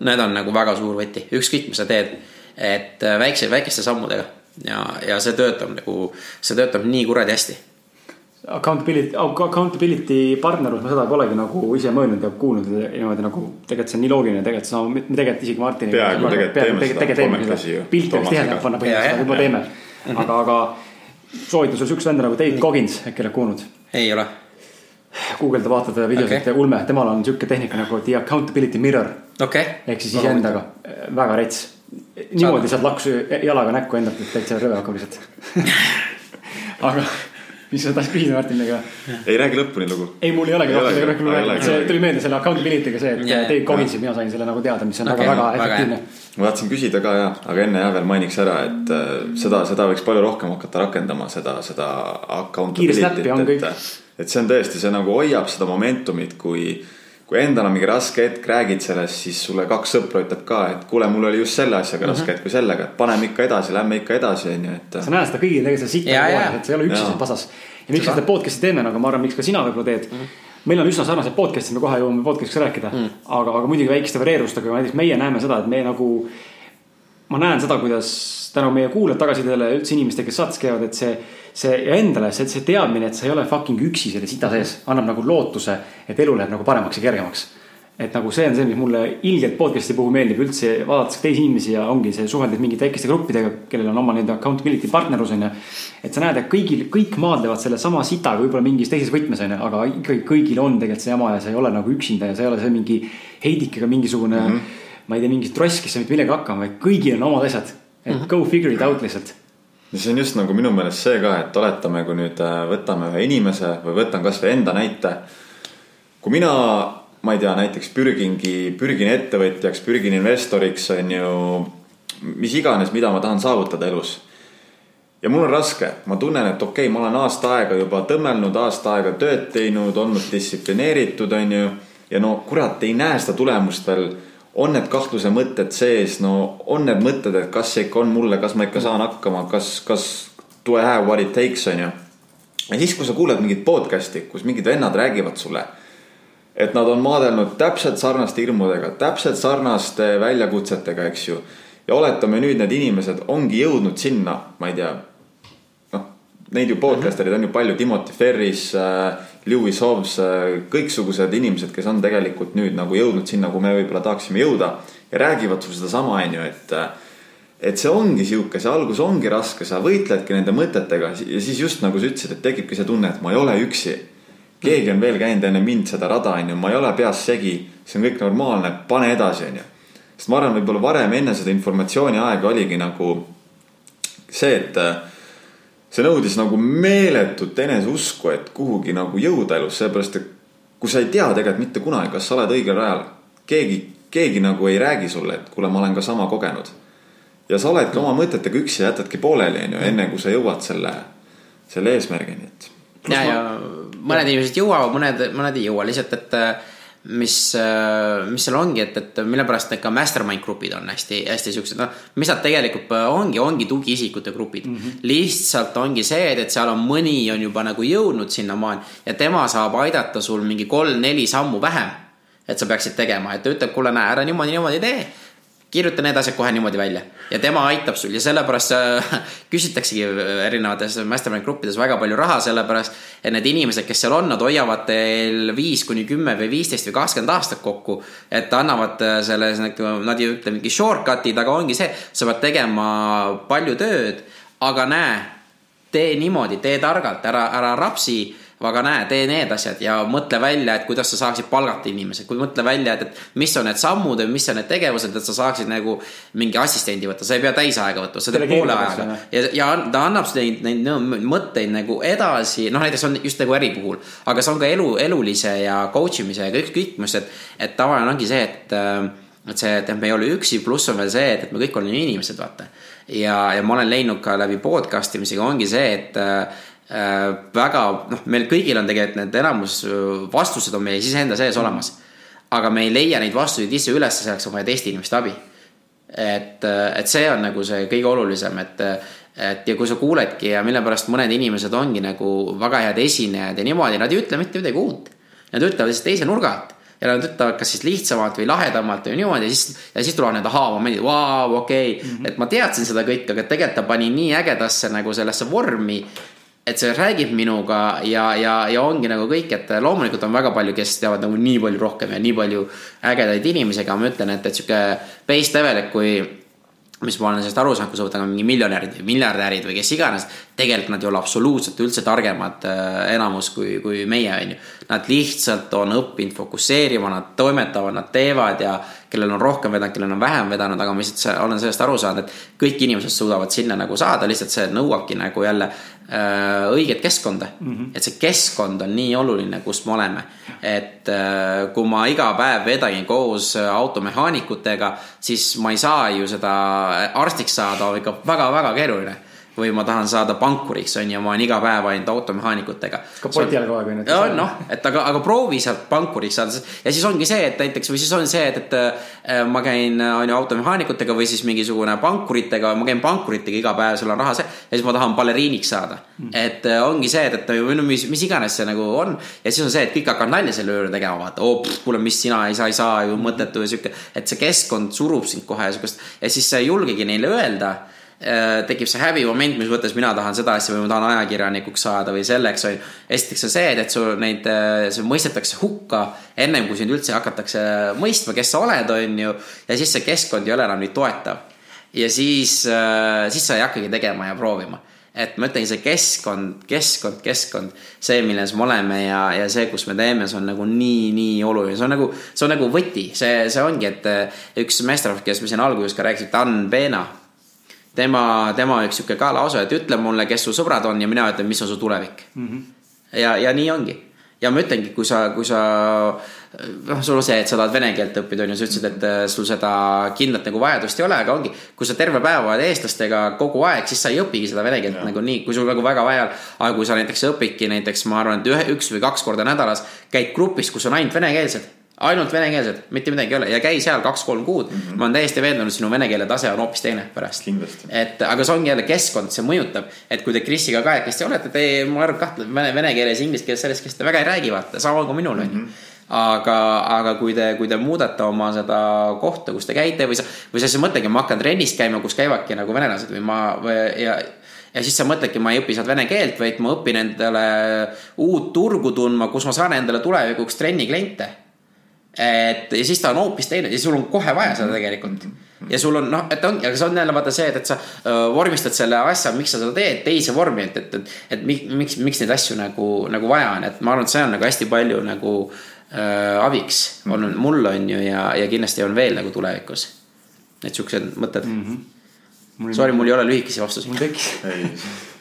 Need on nagu väga suur võti, ükskõik, mis sa teed et äh, väikse, väikeste sammudega ja, ja see töötab nagu, see töötab nii kuradi hästi. Accountability, accountability partnerlus, ma seda polegi nagu ise mõelnud ja kuulnud niimoodi nagu tegelikult see on nii loogiline, tegelikult sama, me tegelikult isegi Martiniga. peaaegu tegelikult teeme seda. pilte oleks tihedamalt panna põhimõtteliselt, juba teeme. aga, aga soovitan sulle siukse venda nagu Dave Coggins, äkki oled kuulnud? ei ole. Guugelda, vaata videosid okay., ulme, temal on sihuke tehnika nagu the accountability mirror. Okay.. ehk siis iseendaga, väga rets. Niimoodi saad laksu jalaga näkku endalt, et täitsa rõve hakkab lihtsalt aga mis sa tahtsid küsida Martin, ega? ei räägi lõpuni lugu. ei, mul ei olegi rohkem rohkem rääkida, see tuli meelde selle accountability'ga see, et yeah, Dave Collinsi, mina sain selle nagu teada, mis on okay, väga, väga efektiivne. ma tahtsin küsida ka ja, aga enne jah veel mainiks ära, et äh, seda, seda võiks palju rohkem hakata rakendama, seda, seda accountability't, et, et see on tõesti, see nagu hoiab seda momentumit, kui kui endal on mingi raske hetk, räägid sellest, siis sulle kaks sõpra ütleb ka, et kuule, mul oli just selle asjaga mm -hmm. raske hetk või sellega, et paneme ikka edasi, lähme ikka edasi, on ju, et. sa näed seda kõigil tegelikult seda sitta aeg, et sa ei ole üksi seal pasas. ja miks me seda podcast'i teeme, nagu ma arvan, miks ka sina võib-olla teed mm. -hmm meil on üsna sarnased podcast'id, me kohe jõuame podcast'iks rääkida mm., aga, aga muidugi väikeste varieerustega, näiteks meie näeme seda, et me nagu. ma näen seda, kuidas tänu meie kuulajate tagasisidele üldse inimestele, kes saates käivad, et see see endale see, see teadmine, et sa ei ole fucking üksi selle sita sees, annab nagu lootuse, et elu läheb nagu paremaks ja kergemaks. et nagu see on see, mis mulle ilgelt podcast'i puhul meeldib üldse vaadates teisi inimesi ja ongi see suheldes mingite väikeste gruppidega, kellel on oma nii-öelda accountability partnerlus on ju. et sa näed, et kõigil, kõik maadlevad sellesama sitaga võib-olla mingis teises võtmes on ju, aga ikkagi kõigil on tegelikult see jama ja sa ei ole nagu üksinda ja sa ei ole see mingi heidikega mingisugune mm. -hmm. ma ei tea, mingi tross, kes ei saa mitte millegagi hakkama, vaid kõigil on omad asjad. et mm -hmm. go figure it out lihtsalt see on just nagu minu meelest see ka, et oletame, kui nüüd äh, võtame ühe inimese või võtan kasvõi enda näite. kui mina, ma ei tea, näiteks pürgingi, pürgin ettevõtjaks, pürgin investoriks, on ju. mis iganes, mida ma tahan saavutada elus. ja mul on raske, ma tunnen, et okei okay,, ma olen aasta aega juba tõmmelnud, aasta aega tööd teinud, olnud distsiplineeritud, on ju. ja no kurat, ei näe seda tulemust veel on need kahtluse mõtted sees, no on need mõtted, et kas see ikka on mulle, kas ma ikka saan hakkama, kas, kas do I have what it takes, on ju. ja siis, kui sa kuuled mingit podcast'i, kus mingid vennad räägivad sulle. et nad on maadelnud täpselt sarnaste hirmudega, täpselt sarnaste väljakutsetega, eks ju. ja oletame nüüd need inimesed ongi jõudnud sinna, ma ei tea, noh, neid ju podcaster'id on ju palju, Timothy Ferris, Lewis Hobbs, kõiksugused inimesed, kes on tegelikult nüüd nagu jõudnud sinna, kuhu me võib-olla tahaksime jõuda ja räägivad sulle sedasama, on ju, et et see ongi sihuke, see algus ongi raske, sa võitledki nende mõtetega ja siis just nagu sa ütlesid, et tekibki see tunne, et ma ei ole üksi. keegi on veel käinud enne mind seda rada, on ju, ma ei ole peas segi, see on kõik normaalne, pane edasi, on ju. sest ma arvan, võib-olla varem enne seda informatsiooni aega oligi nagu see, et äh, see nõudis nagu meeletut eneseusku, et kuhugi nagu jõuda elus, sellepärast et kui sa ei tea tegelikult mitte kunagi, kas sa oled õigel rajal, keegi, keegi nagu ei räägi sulle, et kuule, ma olen ka sama kogenud ja sa oledki oma mõtetega üksi ja jätadki pooleli, onju, enne kui sa jõuad selle, selle eesmärgini, et. ja, ja mõned inimesed jõuavad, mõned, mõned ei jõua lihtsalt, et äh, mis, mis seal ongi, et, et mille pärast need ka mastermind grupid on hästi, hästi siuksed, noh, mis nad tegelikult ongi, ongi tugiisikute grupid mm. -hmm. lihtsalt ongi see, et, et seal on mõni on juba nagu jõudnud sinnamaani ja tema saab aidata sul mingi kolm-neli sammu vähem. et sa peaksid tegema, et ta ütleb, kuule, näe, ära niimoodi, niimoodi tee kirjuta need asjad kohe niimoodi välja ja tema aitab sul ja sellepärast äh, küsitaksegi erinevates mastermind gruppides väga palju raha, sellepärast et need inimesed, kes seal on, nad hoiavad teil viis kuni kümme või viisteist või kakskümmend aastat kokku. et annavad äh, selles, nad ei ütle mingi shortcut'id, aga ongi see, sa pead tegema palju tööd, aga näe, tee niimoodi, tee targalt, ära, ära rapsi aga näe, tee need asjad ja mõtle välja, et kuidas sa saaksid palgata inimesi, kui mõtle välja, et, et mis on need sammud või mis on need tegevused, et sa saaksid nagu mingi assistendi võtta, sa ei pea täisaega võtma, sa teed poole ajaga. ja, ja ta annab neid, neid no, mõtteid nagu edasi, noh näiteks on just nagu äri puhul, aga see on ka elu, elulise ja coach imise ja kõik, kõik, mis, et, et tavaline ongi see, et et see, et me ei ole üksi, pluss on veel see, et, et me kõik oleme inimesed, vaata. ja, ja ma olen leidnud ka läbi podcast imisega ongi see, et äh, väga noh, meil kõigil on tegelikult need enamus vastused on meie siseenda sees olemas. aga me ei leia neid vastuseid ise üles, selleks on vaja teiste inimeste abi. et, et see on nagu see kõige olulisem, et, et ja kui sa kuuledki ja mille pärast mõned inimesed ongi nagu väga head esinejad ja niimoodi, nad ei ütle mitte midagi uut. Nad ütlevad lihtsalt teise nurga alt ja nad ütlevad kas siis lihtsamalt või lahedamalt või niimoodi ja siis, ja siis tulevad need ahaa-momendid, vau, okei okay. mm, -hmm. et ma teadsin seda kõike, aga tegelikult ta pani nii ägedasse nagu sellesse vormi et see räägib minuga ja, ja, ja ongi nagu kõik, et loomulikult on väga palju, kes teavad nagu nii palju rohkem ja nii palju ägedaid inimesi, aga ma ütlen, et, et sihuke base level, et kui mis ma olen sellest aru saanud, kui sa võtad mingi miljonärid või miljardärid või kes iganes, tegelikult nad ei ole absoluutselt üldse targemad äh, enamus kui, kui meie, on ju. Nad lihtsalt on õppinud fokusseerima, nad toimetavad, nad teevad ja kellel on rohkem vedanud, kellel on vähem vedanud, aga ma lihtsalt olen sellest aru saanud, et kõik inimesed suudavad sinna nagu saada, lihtsalt see nõuabki nagu jälle äh, õiget keskkonda mm. -hmm. et see keskkond on nii oluline, kus me oleme. et äh, kui ma iga päev vedan koos automehaanikutega, siis ma ei saa ju seda arstiks saada ikka väga-väga keeruline või ma tahan saada pankuriks, on ju, ma olen iga päev ainult automehaanikutega. ka poti all kogu aeg on ju. noh, et aga, aga proovi sealt pankuriks saada ja siis ongi see, et näiteks või siis on see, et, et äh, ma käin, on ju automehaanikutega või siis mingisugune pankuritega, ma käin pankuritega iga päev, sul on raha see ja siis ma tahan baleriiniks saada mm.. et äh, ongi see, et, et mis, mis iganes see nagu on ja siis on see, et kõik hakkavad nalja selle üle tegema, vaata, oo, kuule, mis sina ei saa, ei saa ju mõttetu ja sihuke, et see keskkond surub sind kohe ja siukest ja siis sa ei julgegi neile öelda tekib see häbimoment, mis mõttes mina tahan seda asja või ma tahan ajakirjanikuks saada või selleks esiteks on see, et sul neid, see mõistetakse hukka ennem kui sind üldse hakatakse mõistma, kes sa oled, on ju. ja siis see keskkond ei ole enam nii toetav. ja siis, siis sa ei hakkagi tegema ja proovima. et ma ütlengi, see keskkond, keskkond, keskkond, see, milles me oleme ja, ja see, kus me teeme, see on nagu nii, nii oluline, see on nagu, see on nagu võti, see, see ongi, et üks meesterahvas, kes me siin alguses ka rääkisime, Dan Pena tema, tema üks sihuke ka lause, et ütle mulle, kes su sõbrad on ja mina ütlen, mis on su tulevik mm. -hmm. ja, ja nii ongi. ja ma ütlengi, kui sa, kui sa noh, sul on see, et sa tahad vene keelt õppida, on ju, sa ütlesid, et sul seda kindlat nagu vajadust ei ole, aga ongi, kui sa terve päev oled eestlastega kogu aeg, siis sa ei õpigi seda vene keelt nagu nii, kui sul nagu väga vaja. aga kui sa näiteks õpidki näiteks, ma arvan, et ühe, üks või kaks korda nädalas käid grupis, kus on ainult venekeelsed ainult venekeelsed, mitte midagi ei ole ja käi seal kaks-kolm kuud mm. -hmm. ma olen täiesti veendunud, sinu vene keele tase on hoopis teine pärast. et aga see ongi jälle keskkond, see mõjutab, et kui te Krisiga kahekesti olete, te, ma arvan, kahtled vene, vene keeles, inglise keeles, selles keeles te väga ei räägi, vaata, sama kui minul on ju. aga, aga kui te, kui te muudate oma seda kohta, kus te käite või sa, või sa siis mõtledki, ma hakkan trennis käima, kus käivadki nagu venelased või ma või ja ja siis sa mõtledki, ma ei õpi sealt vene keelt, vaid ma õpin endale uut turgu tundma, kus ma saan endale tulevikuks trennikliente et ja siis ta on hoopis teine ja sul on kohe vaja seda tegelikult. ja sul on noh, et ongi, aga see on jälle vaata see, et, et sa öö, vormistad selle asja, miks sa seda teed, teise vormi, et, et, et, et mi- miks, miks neid asju nagu, nagu vaja on, et ma arvan, et see on nagu hästi palju nagu äh, abiks olnud mul on ju ja, ja kindlasti on veel nagu tulevikus. et siuksed mõtted mm. -hmm. Sorry, mul ei ole lühikesi vastuseid mul. tekkis, ei,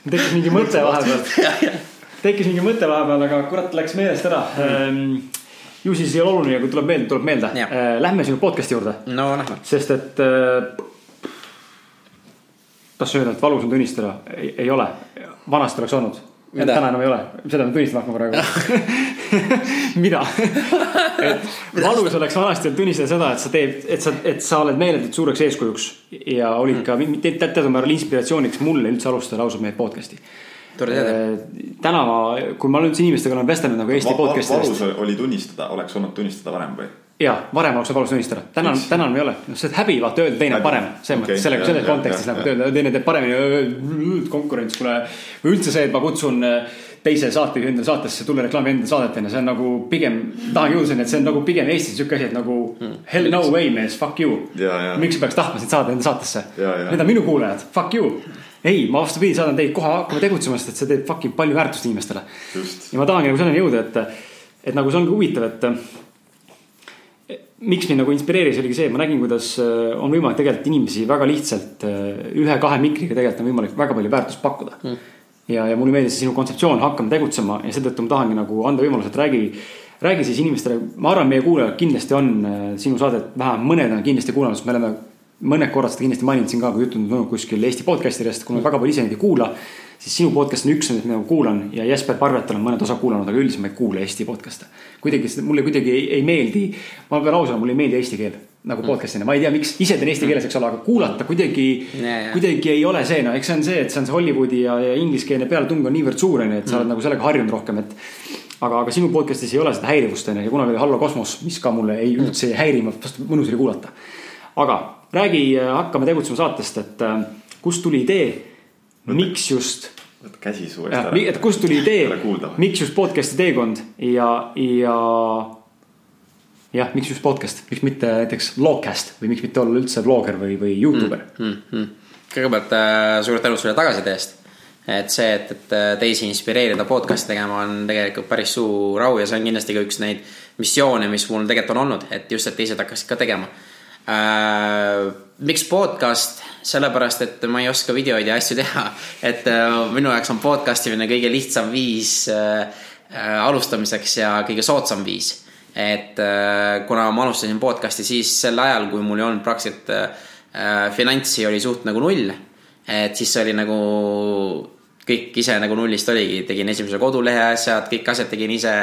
mul tekkis mingi mõte vahepeal. tekkis mingi mõte vahepeal, aga kurat läks meelest ära mm.. Ju siis ei ole oluline, kui tuleb meelde, tuleb meelde Jah.. Lähme sinu podcast'i juurde, no lähme. sest et äh,. tahtsin öelda, et valus on tunnistada, ei ole, vanasti oleks olnud. Täna enam ei ole, seda ma tunnistama hakkan praegu. mida? et valus oleks vanasti olnud tunnistada seda, et sa teed, et sa, et sa oled meeletult suureks eeskujuks ja olid ka teatud määral inspiratsiooniks mulle üldse alustada ausalt meie podcast'i. Tore teada. täna ma, kui ma üldse inimestega olen vestelnud nagu Eesti podcast'idest valus oli tunnistada, oleks olnud tunnistada varem või? ja varem oleks valus tunnistada, täna, täna enam ei ole, noh, see häbi vaata öelda teine parem, selles mõttes, sellega, jah, selles kontekstis nagu öelda, teine teeb paremini, konkurents, kuule. või üldse see, et ma kutsun äh, teise saatejuhi endale saatesse, tulla reklaami enda saadet enne, see on nagu pigem, tahangi jõuda sinna, et see on nagu pigem Eestis siuke asi, et nagu hell no way mees, fuck you. Ja, ja.. miks sa peaks tahtma sind saada enda saatesse? Need on minu kuulajad, fuck you. ei, ma vastupidi saadan teid kohe hakkama tegutsema, sest et see teeb fucking palju väärtust inimestele just, ja ma tahangi nagu selleni jõuda, et, et nagu see ongi huvitav, et miks mind nagu inspireeris, oligi see, et ma nägin, kuidas äh, on võimalik tegelikult inimesi väga lihtsalt äh, ühe-kahe mikriga tegelikult on võimalik väga palju väärtust pakkuda mm.. ja, ja mulle meeldis sinu kontseptsioon, hakkame tegutsema ja seetõttu ma tahangi nagu anda võimaluse, et räägi, räägi siis inimestele, ma arvan, meie kuulajad kindlasti on äh, sinu saadet, vähemalt mõned on kindlasti kuulanud, sest me oleme mõned korrad seda kindlasti maininud siin ka, kui jutt on tulnud kuskil Eesti podcast idest, kuna väga palju ise neid ei kuula. siis sinu podcast on üks nendest, mida ma kuulan ja Jesper Parvet olen mõned osa kuulanud, aga üldiselt ma ei kuula Eesti podcast'e. kuidagi, mulle kuidagi ei, ei meeldi, ma pean aus olema, mulle ei meeldi eesti keel nagu podcast'ina, ma ei tea, miks, ise teen eesti keeles, eks ole, aga kuulata kuidagi ja. kuidagi ei ole see, no eks see on see, et see on see Hollywoodi ja, ja ingliskeelne pealetung on niivõrd suur, onju, et sa oled nagu sellega harjunud rohkem, et aga, aga sinu podcast'is ei ole seda häirivust onju ja kunagi oli Hallo Kosmos, mis ka mulle ei üldse ei häiri, vastu mõnus oli kuulata. aga räägi, hakkame tegutsema saatest, et äh, kust tuli idee, miks just, võta käsi suuresti ära. et kust tuli idee miks just podcast'i teekond ja, ja jah, miks just podcast, miks mitte näiteks vlogcast või miks mitte olla üldse vlogger või, või Youtuber mm.. mm. -hmm. kõigepealt äh, suur tänu sulle tagasiside eest. et see, et, et äh, teisi inspireerida podcast'i tegema on tegelikult päris suur au ja see on kindlasti ka üks neid missioone, mis mul tegelikult on olnud, et just, et teised hakkasid ka tegema äh,. miks podcast, sellepärast et ma ei oska videoid ja asju teha, et äh, minu jaoks on podcast imine kõige lihtsam viis äh, äh, alustamiseks ja kõige soodsam viis et kuna ma alustasin podcast'i siis sel ajal, kui mul ei olnud praktiliselt finantsi oli suht nagu null. et siis see oli nagu kõik ise nagu nullist oligi, tegin esimese kodulehe asjad, kõik asjad tegin ise.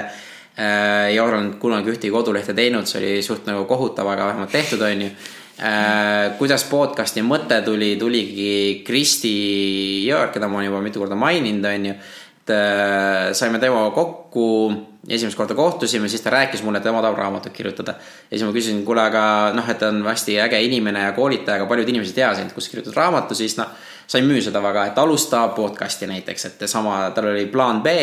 Ei olnud kunagi ühtegi kodulehte teinud, see oli suht nagu kohutav, aga vähemalt tehtud, onju äh,. kuidas podcast'i mõte tuli, tuligi Kristi Jõer, keda ma olen juba mitu korda maininud, onju et äh, saime temaga kokku, esimest korda kohtusime, siis ta rääkis mulle, et tema tahab raamatut kirjutada. ja siis ma küsisin, kuule, aga noh, et ta on hästi äge inimene ja koolitaja, aga paljud inimesed ei tea sind, kus kirjutad raamatu, siis noh, sa ei müü seda väga, et alusta podcast'i näiteks, et sama, tal oli plaan B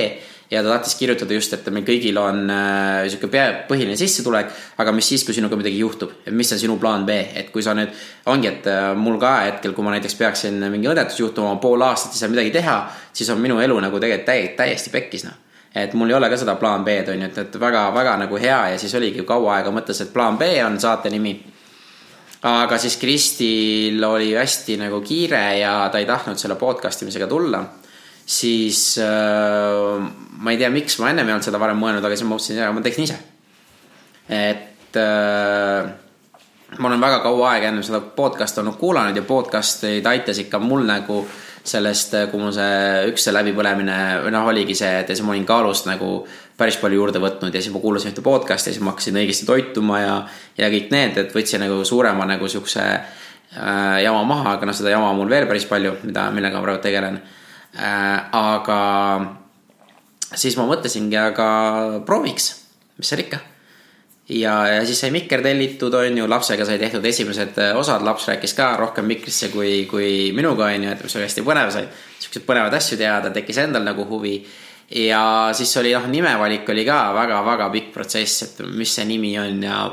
ja ta tahtis kirjutada just, et meil kõigil on äh, sihuke pea- põhiline sissetulek, aga mis siis, kui sinuga midagi juhtub, et mis on sinu plaan B, et kui sa nüüd, ongi, et äh, mul ka hetkel, kui ma näiteks peaksin mingi õnnetus juhtuma, pool aastat ei saa midagi teha, siis on minu elu nagu tegelikult täi-, täiesti pekkis noh et mul ei ole ka seda plaan B-d on ju, et, et väga-väga nagu hea ja siis oligi kaua aega mõtles, et plaan B on saate nimi. aga siis Kristil oli hästi nagu kiire ja ta ei tahtnud selle podcast imisega tulla. Siis äh, ma ei tea, miks ma ennem ei olnud seda varem mõelnud, aga siis ma mõtlesin, et ma teeksin ise. et äh, ma olen väga kaua aega enne seda podcast'i olnud kuulanud ja podcast'id aitasid ka mul nagu sellest, kui mul see üks see läbipõlemine, noh, oligi see, et siis ma olin kaalust nagu päris palju juurde võtnud ja siis ma kuulasin ühte podcast'i ja siis ma hakkasin õigesti toituma ja, ja kõik need, et võtsin nagu suurema nagu siukse äh, jama maha, aga noh, seda jama on mul veel päris palju, mida, millega ma praegu tegelen äh,. Aga siis ma mõtlesingi, aga prooviks, mis seal ikka ja, ja siis sai mikker tellitud, on ju, lapsega sai tehtud esimesed äh, osad, laps rääkis ka rohkem mikrisse kui, kui minuga, on ju, et mis oli hästi põnev, sai siukseid põnevaid asju teada, tekkis endal nagu huvi. ja siis oli noh, nimevalik oli ka väga-väga pikk protsess, et mis see nimi on ja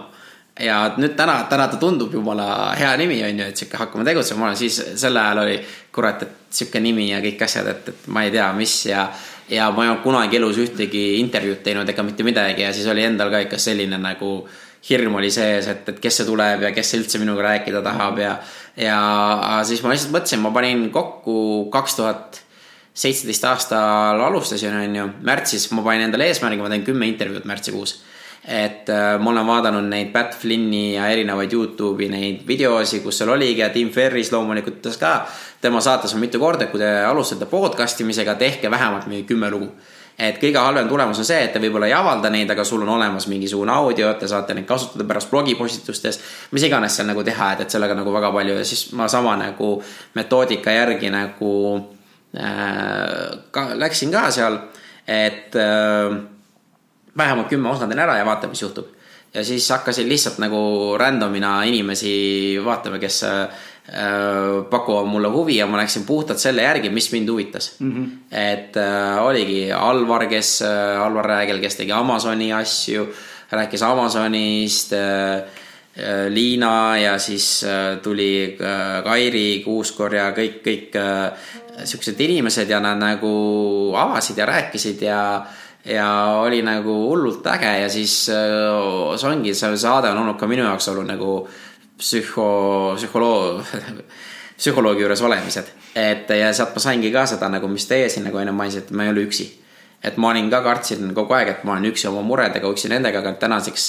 ja nüüd täna, täna ta tundub jumala hea nimi on ju, et sihuke hakkame tegutsema, siis sel ajal oli kurat, et sihuke nimi ja kõik asjad, et, et ma ei tea, mis ja ja ma ei olnud kunagi elus ühtegi intervjuud teinud ega mitte midagi. Ja siis oli endal ka ikka selline nagu hirm oli sees, et, et kes see tuleb ja kes üldse minuga rääkida tahab ja, ja siis ma lihtsalt mõtlesin, ma panin kokku kaks tuhat seitseteist aastal alustasin, on ju, märtsis ma panin endale eesmärgi, ma teen kümme intervjuud märtsikuus et äh, ma olen vaadanud neid Pat Flynni ja erinevaid Youtube'i neid videosi, kus seal oligi ja Tim Ferris loomulikult ütles ka. tema saates on mitu korda, et kui te alustate podcast imisega, tehke vähemalt mingi kümme lugu. et kõige halvem tulemus on see, et te võib-olla ei avalda neid, aga sul on olemas mingisugune audio, te saate neid kasutada pärast blogipostitustes. mis iganes seal nagu teha, et, et sellega nagu väga palju ja siis ma sama nagu metoodika järgi nagu äh, ka läksin ka seal, et äh, vähemalt kümme osa teen ära ja vaatame, mis juhtub. ja siis hakkasin lihtsalt nagu random'ina inimesi vaatama, kes äh, pakuvad mulle huvi ja ma läksin puhtalt selle järgi, mis mind huvitas mm. -hmm. et äh, oligi Alvar, kes äh,, Alvar Räägel, kes tegi Amazoni asju, rääkis Amazonist äh, äh Liina ja siis äh, tuli äh, Kairi Kuuskorja, kõik, kõik siuksed inimesed ja nad nagu avasid ja rääkisid ja ja oli nagu hullult äge ja siis äh, see ongi, see saade on olnud ka minu jaoks olnud nagu psühho, psühholoog, psühholoogi juures olemised. et ja sealt ma saingi ka seda nagu, mis teie siin nagu enne mainisite, et ma ei ole üksi et ma olin ka, kartsin kogu aeg, et ma olen üksi oma muredega, üksi nendega, aga tänaseks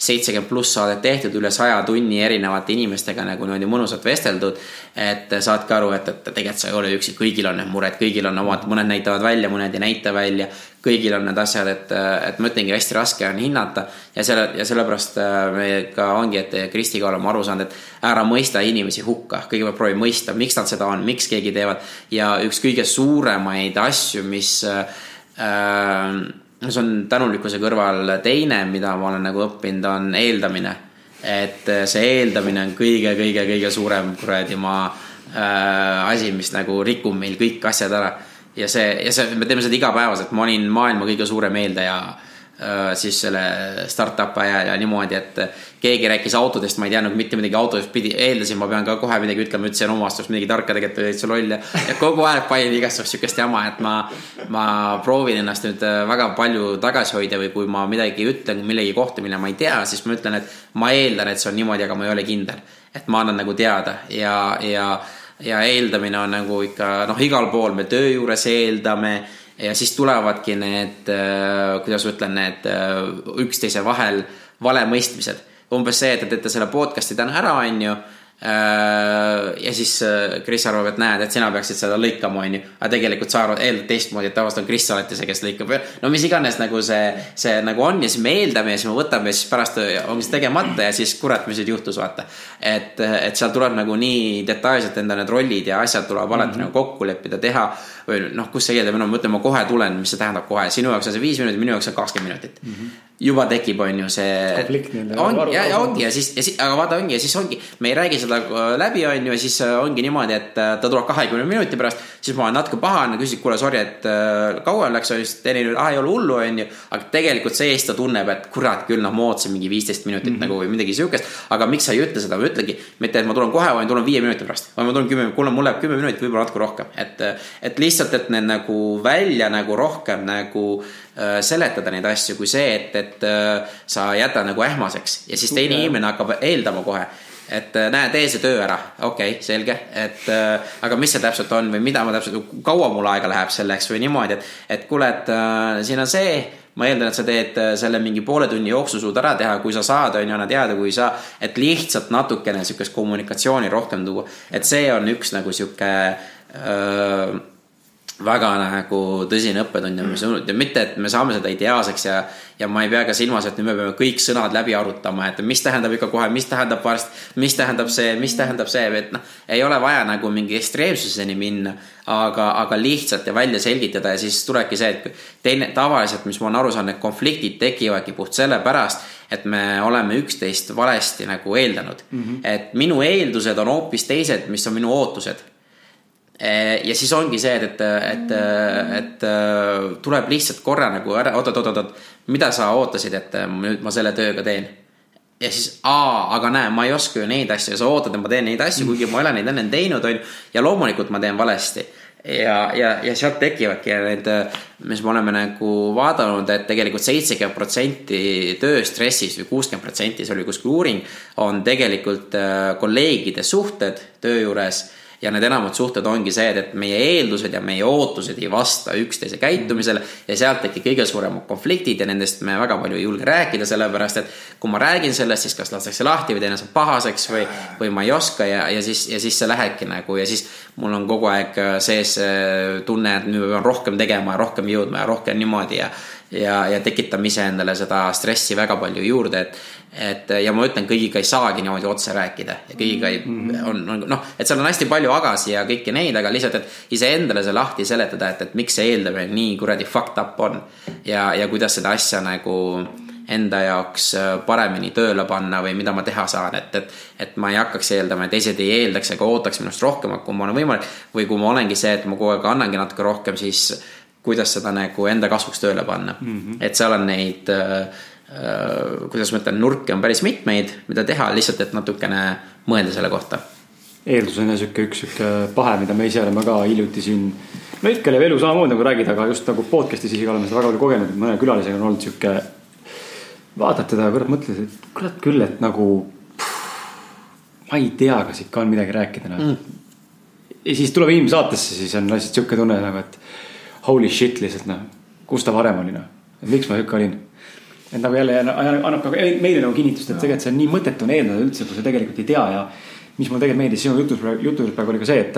seitsekümmend pluss saadet tehtud, üle saja tunni erinevate inimestega nagu niimoodi mõnusalt vesteldud. et saadki aru, et, et tegelikult sa ei ole üksi, kõigil on need mured, kõigil on omad, mõned näitavad välja, mõned ei näita välja. kõigil on need asjad, et, et ma ütlengi, hästi raske on hinnata ja selle ja sellepärast äh, me ka ongi, et Kristiga oleme aru saanud, et ära mõista inimesi hukka, kõigepealt proovi mõista, miks nad seda on, miks keegi teevad ja üks kõige suuremaid asju, mis Äh, see on tänulikkuse kõrval teine, mida ma olen nagu õppinud, on eeldamine. et äh, see eeldamine on kõige-kõige-kõige suurem kuradi maa äh, asi, mis nagu rikub meil kõik asjad ära. ja see, ja see, me teeme seda igapäevaselt, ma olin maailma kõige suurem eeldaja Äh, siis selle startup'i ajal ja niimoodi, et keegi rääkis autodest, ma ei teadnud mitte midagi autodest, pidi, eeldasin, ma pean ka kohe midagi ütlema, ütlesin omastust midagi tarka, tegelikult oli täitsa loll ja, ja kogu aeg panin igasugust sihukest jama, et ma, ma proovin ennast nüüd äh, väga palju tagasi hoida või kui ma midagi ütlen millegi kohta, mille ma ei tea, siis ma ütlen, et ma eeldan, et see on niimoodi, aga ma ei ole kindel. et ma annan nagu teada ja, ja, ja eeldamine on nagu ikka noh, igal pool me töö juures eeldame ja siis tulevadki need, äh, kuidas ma ütlen, need äh, üksteise vahel valemõistmised. umbes see, et te teete selle podcast'i täna ära, on ju Äh, ja siis Kris arvab, et näed, et sina peaksid seda lõikama, onju. aga tegelikult sa arvad, eeldad teistmoodi, et tavaliselt on Kris alati see, kes lõikab. no mis iganes nagu see, see nagu on ja siis me eeldame ja siis me võtame ja siis pärast ongi see tegemata ja siis kurat, mis nüüd juhtus, vaata. et, et seal tuleb nagu nii detailselt enda need rollid ja asjad tuleb alati mm -hmm. nagu kokku leppida, teha. Või noh, kus see eeldamine on, ma ütlen, ma kohe tulen, mis see tähendab kohe, sinu jaoks on see viis minutit, minu jaoks on kakskümmend minutit mm. -hmm juba tekib, on ju see. konflikt nii-öelda. on ja, ja ongi ja siis, ja siis, aga vaata ongi ja siis ongi, me ei räägi seda äh, läbi, on ju, ja siis äh, ongi niimoodi, et äh, ta tuleb kahekümne minuti pärast. siis ma olen natuke pahane, küsin, kuule, sorry, et kaua läks, on ju, siis Sten ütleb, ah ei ole hullu, on ju. aga tegelikult see-eest ta tunneb, et kurat küll, noh, ma ootasin mingi viisteist minutit mm -hmm. nagu või midagi siukest. aga miks sa ei ütle seda, ma ütlengi, mitte et ma tulen kohe, vaid tulen viie minuti pärast. või ma tulen kümme, kuule, mul läheb kümme minutit, võib-olla natuke rohkem, et, et lihtsalt, et need nagu välja nagu rohkem nagu Äh, seletada neid asju kui see, et, et äh, sa jätad nagu ähmaseks ja siis teine okay. inimene hakkab eeldama kohe et äh, näe, tee see töö ära, okei okay,, selge, et äh, aga mis see täpselt on või mida ma täpselt, kaua mul aega läheb selleks või niimoodi, et, et kuule, et äh, siin on see, ma eeldan, et sa teed selle mingi poole tunni jooksul suud ära teha, kui sa saad, on ju, anna teada, kui ei saa. et lihtsalt natukene sihukest kommunikatsiooni rohkem tuua, et see on üks nagu sihuke väga nagu tõsine õppetund ja mis ja mitte, et me saame seda ideaalseks ja, ja ma ei pea ka silmas, et nüüd me peame kõik sõnad läbi arutama, et mis tähendab ikka kohe, mis tähendab varsti, mis tähendab see, mis tähendab see, et noh, ei ole vaja nagu mingi ekstreemsuseni minna, aga, aga lihtsalt ja välja selgitada ja siis tulebki see, et teine, tavaliselt, mis ma olen aru saanud, need konfliktid tekivadki puht sellepärast, et me oleme üksteist valesti nagu eeldanud mm. -hmm. et minu eeldused on hoopis teised, mis on minu ootused ja siis ongi see, et, et, et, et tuleb lihtsalt korra nagu ära, oot, oot, oot, oot, mida sa ootasid, et nüüd ma selle tööga teen. ja siis, aa, aga näe, ma ei oska ju neid asju ja sa ootad, et ma teen neid asju, kuigi ma ei ole neid enne teinud, on ju. ja loomulikult ma teen valesti ja, ja, ja sealt tekivadki need, mis me oleme nagu vaadanud, et tegelikult seitsekümmend protsenti tööstressist või kuuskümmend protsenti, see oli kuskil uuring, on tegelikult kolleegide suhted töö juures ja need enamad suhted ongi see, et meie eeldused ja meie ootused ei vasta üksteise käitumisele ja sealt tekib kõige suuremad konfliktid ja nendest me väga palju ei julge rääkida, sellepärast et kui ma räägin sellest, siis kas lastakse lahti või teine saab pahaseks või, või ma ei oska ja, ja siis, ja siis see lähebki nagu ja siis mul on kogu aeg sees tunne, et nüüd ma pean rohkem tegema ja rohkem jõudma ja rohkem niimoodi ja ja, ja tekitame iseendale seda stressi väga palju juurde, et et ja ma ütlen, kõigiga ei saagi niimoodi otse rääkida ja kõigiga ei mm, -hmm. on, on noh, et seal on hästi palju agasi ja kõiki neid, aga lihtsalt, et iseendale see lahti seletada, et, et miks see eeldamine nii kuradi fucked up on. ja, ja kuidas seda asja nagu enda jaoks äh, paremini tööle panna või mida ma teha saan, et, et, et ma ei hakkaks eeldama ja teised ei eeldaks ega ootaks minust rohkemat, kui mul on võimalik. või kui ma olengi see, et ma kogu aeg annangi natuke rohkem, siis kuidas seda nagu enda kasvuks tööle panna mm. -hmm. et seal on neid äh, Äh, kuidas ma ütlen, nurke on päris mitmeid, mida teha, lihtsalt et natukene mõelda selle kohta. eeldus on jah sihuke üks sihuke pahe, mida me ise oleme ka hiljuti siin, no ikka oli elu samamoodi nagu räägid, aga just nagu podcast'is isegi oleme seda väga palju kogenud, mõne külalisega on olnud sihuke. vaatad teda ja kurat mõtled, et kurat küll, et nagu. ma ei tea, kas ikka on midagi rääkida noh mm.. ja siis tuleb inimene saatesse, siis on lihtsalt sihuke tunne nagu, et holy shit lihtsalt noh, kus ta varem oli noh, et miks ma sihuke olin et nagu jälle annab ka meile nagu kinnitust, et tegelikult see on nii mõttetu on eeldada üldse, kui sa tegelikult ei tea ja. mis mulle tegelikult meeldis sinu jutus, jutu juures praegu oli ka see, et.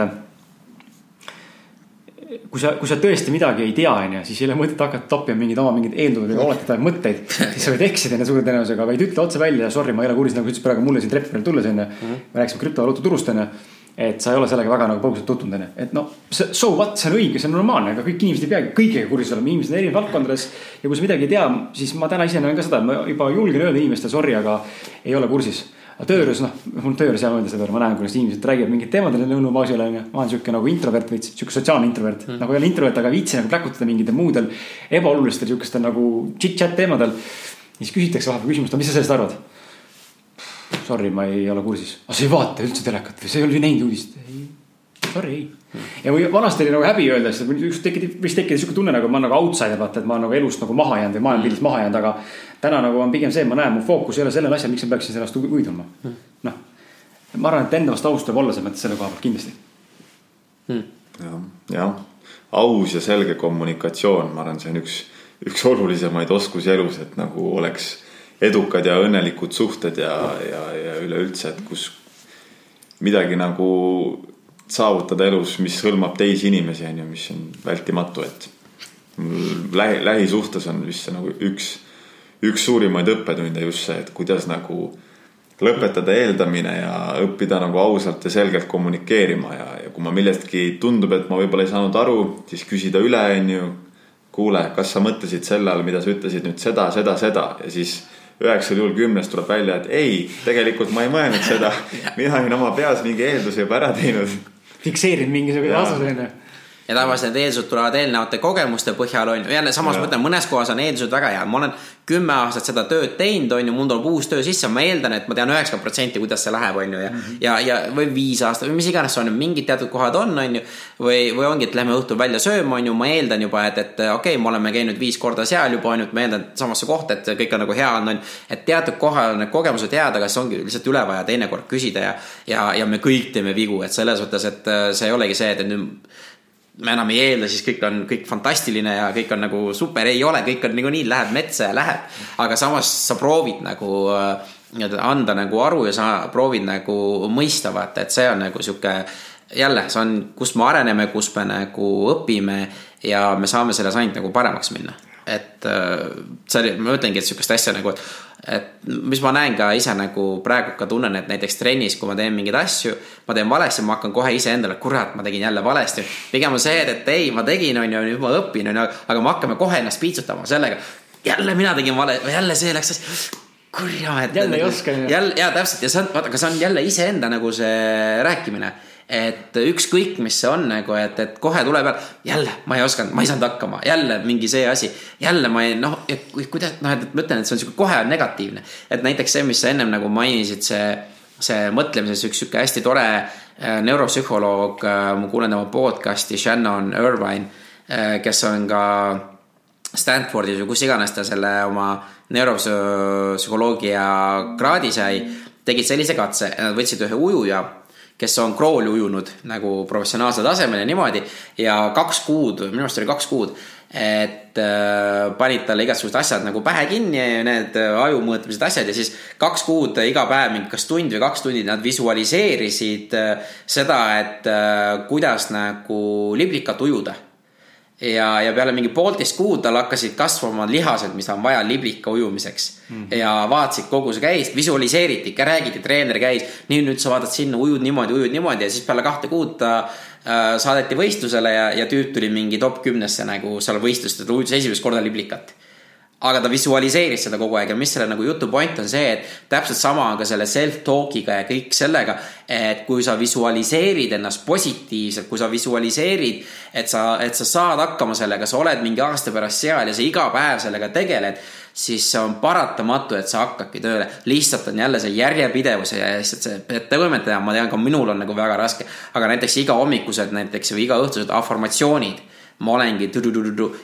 kui sa, kui sa tõesti midagi ei tea, on ju, siis ei ole mõtet hakata toppima mingeid oma mingeid eeldusi või oletavaid mõtteid. siis sa võid eksida enne suure tõenäosusega, vaid ütle otse välja, sorry, ma ei ole kursis, nagu sa ütlesid praegu mulle siin trepi peal tulles on ju. me rääkisime krüptovaluuta turust on ju et sa ei ole sellega väga nagu põgusalt tutvunud, onju. et noh, so what, see on õige, see on normaalne, aga kõik inimesed ei peagi kõigega kursis olema, inimesed on erinevates valdkondades. ja kui sa midagi ei tea, siis ma täna ise näen ka seda, et ma juba julgen öelda inimestele sorry, aga ei ole kursis. aga töö juures, noh, mul on töö juures hea mõelda selle peale, ma näen, kuidas inimesed räägivad mingit teemadel lõunabaasil onju. ma olen sihuke nagu introvert veits, sihuke sotsiaalne introvert mm., nagu ei ole introvert, aga ei viitsi nagu pläkutada mingitel muudel ebaolulistel sihukestel nagu chit-chat teemadel. siis küsitakse vahepeal küsimust, no mis sa sellest arvad sorry, ma ei ole kursis. aga sa ei vaata üldse telekat või sa ei ole näinud uudist? ei, sorry, ei. ja kui vanasti oli nagu häbi öelda, siis üks tekib, võis tekkida sihuke tunne nagu ma olen nagu outsider, vaata, et ma olen nagu elust nagu maha jäänud või maailmapildist maha jäänud, aga. täna nagu on pigem see, ma näen, mu fookus ei ole sellel asjal, miks ma peaksin sellest tundma. noh, ma arvan, et enda vastu aus tuleb olla selles mõttes selle koha pealt kindlasti hmm.. jah, jah, aus ja selge kommunikatsioon, ma arvan, see on üks, üks olulisemaid oskusi elus, et nagu oleks edukad ja õnnelikud suhted ja, ja, ja üleüldse, et kus midagi nagu saavutada elus, mis hõlmab teisi inimesi, on ju, mis on vältimatu, et lähi, lähisuhtes on vist see nagu üks, üks suurimaid õppetunde just see, et kuidas nagu lõpetada eeldamine ja õppida nagu ausalt ja selgelt kommunikeerima ja, ja kui ma millestki tundub, et ma võib-olla ei saanud aru, siis küsida üle, on ju. kuule, kas sa mõtlesid selle all, mida sa ütlesid nüüd seda, seda, seda ja siis üheksal juhul kümnest tuleb välja, et ei, tegelikult ma ei mõelnud seda. mina olin oma peas mingi eelduse juba ära teinud. fikseerinud mingisuguse vastuse onju ja tavaliselt need eeldused tulevad eelnevate kogemuste põhjal on ju, jälle samas ma ütlen, mõnes kohas on eeldused väga head, ma olen kümme aastat seda tööd teinud, on ju, mul tuleb uus töö sisse, ma eeldan, et ma tean üheksakümmend protsenti, kuidas see läheb, on ju, ja mm. -hmm. ja, ja või viis aastat või mis iganes on, mingid teatud kohad on, on ju. või, või ongi, et lähme õhtul välja sööma, on ju, ma eeldan juba, et, et okei okay,, me oleme käinud viis korda seal juba, on ju, et ma eeldan samasse kohta, et kõik on nagu hea on, on. Ju. et teatud kohal on need kogemused head, aga siis ongi lihtsalt üle vaja teinekord küsida ja, ja, ja me kõik teeme vigu, et selles mõttes, et see ei olegi see, et nüüd me enam ei eelda, siis kõik on kõik fantastiline ja kõik on nagu super, ei ole, kõik on niikuinii, läheb metsa ja läheb. aga samas sa proovid nagu äh, anda nagu aru ja sa proovid nagu mõista, vaata, et see on nagu sihuke jälle, see on, kus me areneme, kus me nagu õpime ja me saame selles ainult nagu paremaks minna. Et äh, see oli, ma ütlengi, et sihukest asja nagu, et, et mis ma näen ka ise nagu praegu ka tunnen, et näiteks trennis, kui ma teen mingeid asju, ma teen valesti, ma hakkan kohe iseendale, kurat, ma tegin jälle valesti. pigem on see, et ei, ma tegin, on ju, nüüd ma õpin, on ju, aga me hakkame kohe ennast piitsutama sellega. jälle mina tegin vale, jälle see läks hästi kurja, et. Jälle ei oska, on ju. jälle ja täpselt ja see on, vaata, aga see on jälle iseenda nagu see rääkimine. Et ükskõik, mis see on nagu, et, et kohe tuleb jälle, jälle ma ei osanud, ma ei saanud hakkama, jälle mingi see asi. jälle ma ei noh, et ku- kuidas noh, et ma ütlen, et see on sihuke kohe negatiivne. et näiteks see, mis sa ennem nagu mainisid, see, see mõtlemises üks sihuke hästi tore äh, neuropsühholoog, ma kuulen tema podcast'i, Shannon Irvine, kes on ka Stanfordis või kus iganes ta selle oma neuropsühholoogia kraadi sai, tegid sellise katse, nad võtsid ühe ujuja, kes on krooli ujunud nagu professionaalsel tasemel ja niimoodi. Ja kaks kuud, minu arust oli kaks kuud, et äh, panid talle igasugused asjad nagu pähe kinni, need äh, aju mõõtmised asjad. Ja siis kaks kuud äh, iga päev mingi kas tund või kaks tundi nad visualiseerisid äh, seda, et äh, kuidas nagu liblikat ujuda ja, ja peale mingi poolteist kuud tal hakkasid kasvama lihased, mis on vaja liblika ujumiseks mm. -hmm. ja vaatasid kogu see käis, visualiseeriti, ikka räägiti, treener käis. nii, nüüd sa vaatad sinna, ujud niimoodi, ujud niimoodi ja siis peale kahte kuud ta äh, saadeti võistlusele ja, ja tüüp tuli mingi top kümnesse nagu seal võistlustel, ujus esimest korda liblikat aga ta visualiseeris seda kogu aeg ja mis selle nagu jutu point on see, et täpselt sama on ka selle self-talk'iga ja kõik sellega, et kui sa visualiseerid ennast positiivselt, kui sa visualiseerid, et sa, et sa saad hakkama sellega, sa oled mingi aasta pärast seal ja sa iga päev sellega tegeled, siis see on paratamatu, et sa hakkadki tööle. lihtsalt on jälle see järjepidevus ja lihtsalt see ettevõtmetaja, ma tean, ka minul on nagu väga raske, aga näiteks igahommikused näiteks või igaõhtused afirmatsioonid ma olengi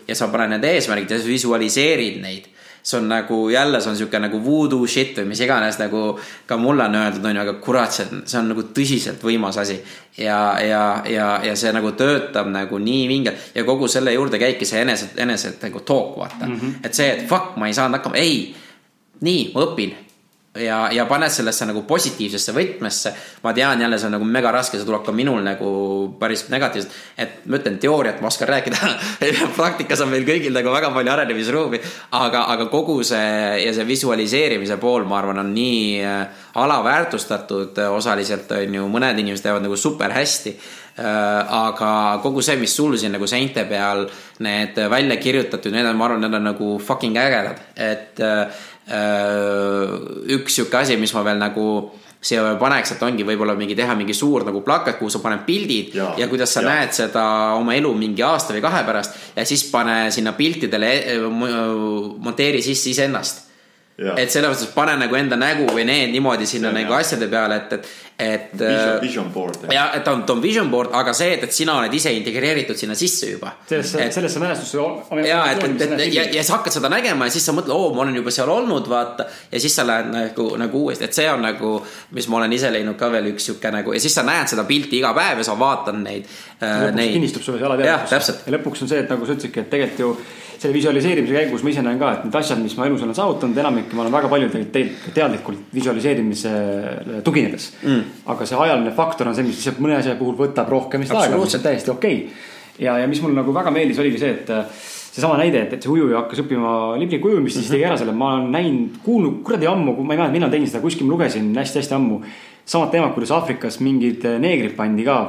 ja sa paned need eesmärgid ja visualiseerid neid. see on nagu jälle, see on sihuke nagu voodoo shit või mis iganes nagu ka mulle on öeldud, on ju, aga kurat, see on, see on nagu tõsiselt võimas asi. ja, ja, ja, ja see nagu töötab nagu nii vingelt ja kogu selle juurde käibki see enese, enese nagu talk, vaata mm. -hmm. et see, et fuck, ma ei saanud hakkama, ei, nii, ma õpin ja, ja paned sellesse nagu positiivsesse võtmesse. ma tean jälle, see on nagu mega raske, see tuleb ka minul nagu päris negatiivselt. et ma ütlen, teooriat ma oskan rääkida. praktikas on meil kõigil nagu väga palju arenemisruumi. aga, aga kogu see ja see visualiseerimise pool, ma arvan, on nii äh, alaväärtustatud äh, osaliselt on ju, mõned inimesed teevad nagu super hästi aga kogu see, mis sul siin nagu seinte peal need välja kirjutatud, need on, ma arvan, need on nagu fucking ägedad, et äh, üks sihuke asi, mis ma veel nagu siia paneks, et ongi võib-olla mingi teha mingi suur nagu plakat, kuhu sa paned pildid ja, ja kuidas sa ja. näed seda oma elu mingi aasta või kahe pärast ja siis pane sinna piltidele, monteeri sisse iseennast. Et selles mõttes pane nagu enda nägu või need niimoodi sinna See nagu hea. asjade peale, et, et, et. Vision, vision board. ja et on, on vision board, aga see, et, et sina oled ise integreeritud sinna sisse juba. sellesse, sellesse mälestusse. ja, et, et, et ja, ja sa hakkad seda nägema ja siis sa mõtled, oo, ma olen juba seal olnud, vaata. ja siis sa lähed nagu, nagu uuesti, et see on nagu, mis ma olen ise leidnud ka veel üks sihuke nagu ja siis sa näed seda pilti iga päev ja sa vaatad neid äh,. lõpuks kinnistub sulle see jah, alateadlikkus. täpselt. ja lõpuks on see, et nagu sa ütlesidki, et tegelikult ju selle visualiseerimise käigus ma ise näen ka, et need asjad, mis ma elus olen saavutanud, enamik ma olen väga palju tegelikult teinud ka teadlikult visualiseerimisele tuginedes mm.. aga see ajaline faktor on see, mis lihtsalt mõne asja puhul võtab rohkem vist aega, mis on täiesti okei okay.. ja, ja mis mulle nagu väga meeldis, oligi see, et äh, seesama näide, et, et see ujuja hakkas õppima libliku ujumist, siis tegi ära selle, ma olen näinud, kuulnud kuradi ammu, ma ei mäleta, millal tegin seda, kuskil ma lugesin hästi-hästi ammu. samad teemad, kuidas Aafrikas mingid neegrid pandi ka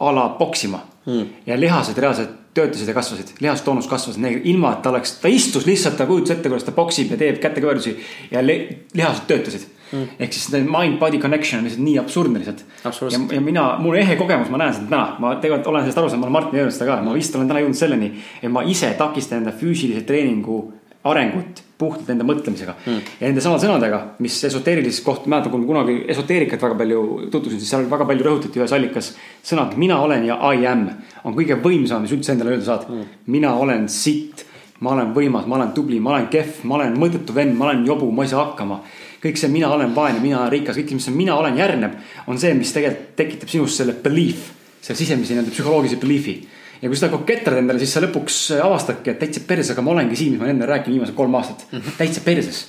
a la poksima mm. ja lihased reaalselt töötasid ja kasvasid, lihastoonus kasvas ilma, et ta oleks, ta istus lihtsalt, ta kujutas ette, kuidas ta poksib ja teeb kätekõverdusi ja li, lihased töötasid mm.. ehk siis mind-body connection on lihtsalt nii absurdne lihtsalt. ja, ja mina, mul ehe kogemus, ma näen seda täna, ma tegelikult olen sellest aru saanud, ma olen Martinile öelnud seda ka, ma vist olen täna jõudnud selleni, et ma ise takistan enda füüsilise treeningu arengut puhtalt enda mõtlemisega mm.. ja nende samade sõnadega, mis esoteerilises koht, mäletan, kui ma kunagi esoteerikat väga palju tutvusin, siis seal väga palju rõhutati ühes allikas sõnad mina olen ja I am on kõige võimsam, mis üldse endale öelda saad mm.. mina olen sitt, ma olen võimas, ma olen tubli, ma olen kehv, ma olen mõttetu vend, ma olen jobu, ma ei saa hakkama. kõik see mina olen vaene, mina olen rikas, kõik, mis on mina olen järgneb, on see, mis tegelikult tekitab sinus selle belief, selle sisemise nii-öelda psühholoogilise belief'i ja kui seda koketrad endale, siis sa lõpuks avastadki, et täitsa perses, aga ma olengi siin, mis ma enne rääkinud viimased kolm aastat mm. -hmm. täitsa perses.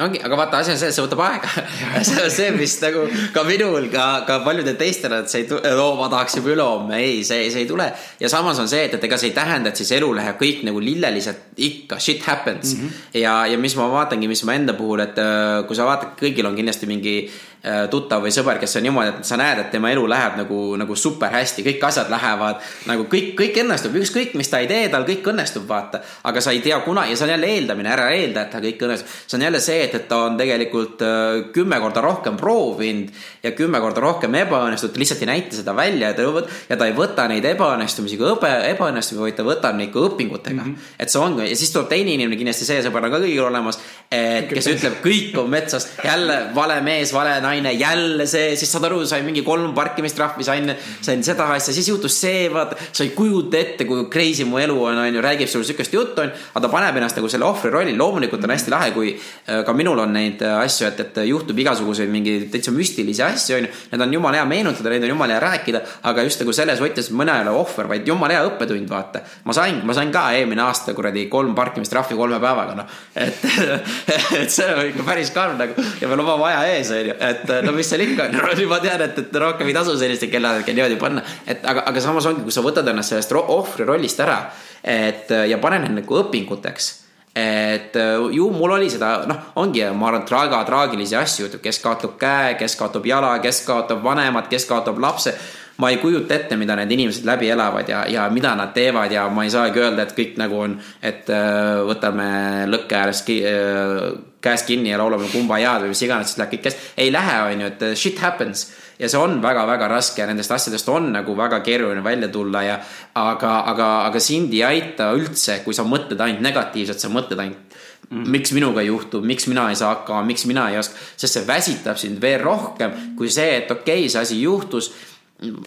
ongi, aga vaata, asi on selles, see võtab aega. see on see, mis nagu ka minul, ka, ka paljudel teistel, et see ei tule, oo, ma tahaks juba ülehomme, ei, see, see ei tule. ja samas on see, et, et ega see ei tähenda, et siis elu läheb kõik nagu lillelised, ikka shit happens mm. -hmm. ja, ja mis ma vaatangi, mis ma enda puhul, et äh, kui sa vaatad, kõigil on kindlasti mingi äh, tuttav või sõber, kes on niimoodi, et sa näed, et tema elu läheb nagu, nagu super hästi, kõik asjad lähevad nagu kõik, kõik õnnestub, ükskõik, mis ta ei tee, tal kõik õnnestub, vaata. aga sa ei tea kunagi ja see on jälle eeldamine, ära eelda, et tal kõik õnnestub. see on jälle see, et, et ta on tegelikult äh, kümme korda rohkem proovinud ja kümme korda rohkem ebaõnnestunud, ta lihtsalt ei näita seda välja ja ta võt- ja ta ei võta neid ebaõnnestumisi kui õbe, ebaõnnestumisi, vaid ta võtab neid kui õpingutega mm. -hmm. et see ongi ja siis tuleb teine inimene, kindlasti see sõber on ka kõigil olemas, kes ütleb, kõik on metsast, jälle vale mees, vale naine, jälle see, siis saad aru, sain mingi kolm parkimistrahvi, sain, sain seda asja, siis juhtus see, vaata, sa ei kujuta ette, kui crazy mu elu on, onju, räägib sulle siukest juttu, onju, aga ta paneb ennast nagu selle ohvri rolli, loomulikult on hästi lahe, kui äh, ka minul on neid äh, asju, et, et juhtub igasuguseid mingeid täitsa müstilisi asju, onju, need on jumala hea meenutada, neid on jumala hea rääkida, aga just nagu selles võtmes, mõne ei ole ohver, vaid jumala hea õppetund, vaata. ma sain, ma sain ka eelmine aasta kuradi kolm parkimistrahvi kolme päevaga, noh, et, et see on ikka päris karm nagu ja veel oma maja ees, onju, et no mis seal ikka on, no ma tean, et, et rohkem ei tasu sellistel kelladel niimoodi panna, et aga, aga samas ongi, kui sa võtad ennast sellest ohvri rollist ära, et ja paned need nagu õpinguteks et ju mul oli seda, noh, ongi, ma arvan, väga traagilisi asju kes kaotab käe, kes kaotab jala, kes kaotab vanemad, kes kaotab lapse. Ma ei kujuta ette, mida need inimesed läbi elavad ja, ja mida nad teevad ja ma ei saagi öelda, et kõik nagu on, et äh, võtame lõkke ääres ki, äh, käest kinni ja laulame Kumbajaad või mis iganes, siis läheb kõik käest. ei lähe, on ju, et äh, shit happens ja see on väga-väga raske ja nendest asjadest on nagu väga keeruline välja tulla ja aga, aga, aga sind ei aita üldse, kui sa mõtled ainult negatiivselt, sa mõtled ainult mm. miks minuga ei juhtu, miks mina ei saa hakkama, miks mina ei oska, sest see väsitab sind veel rohkem kui see, et okei okay,, see asi juhtus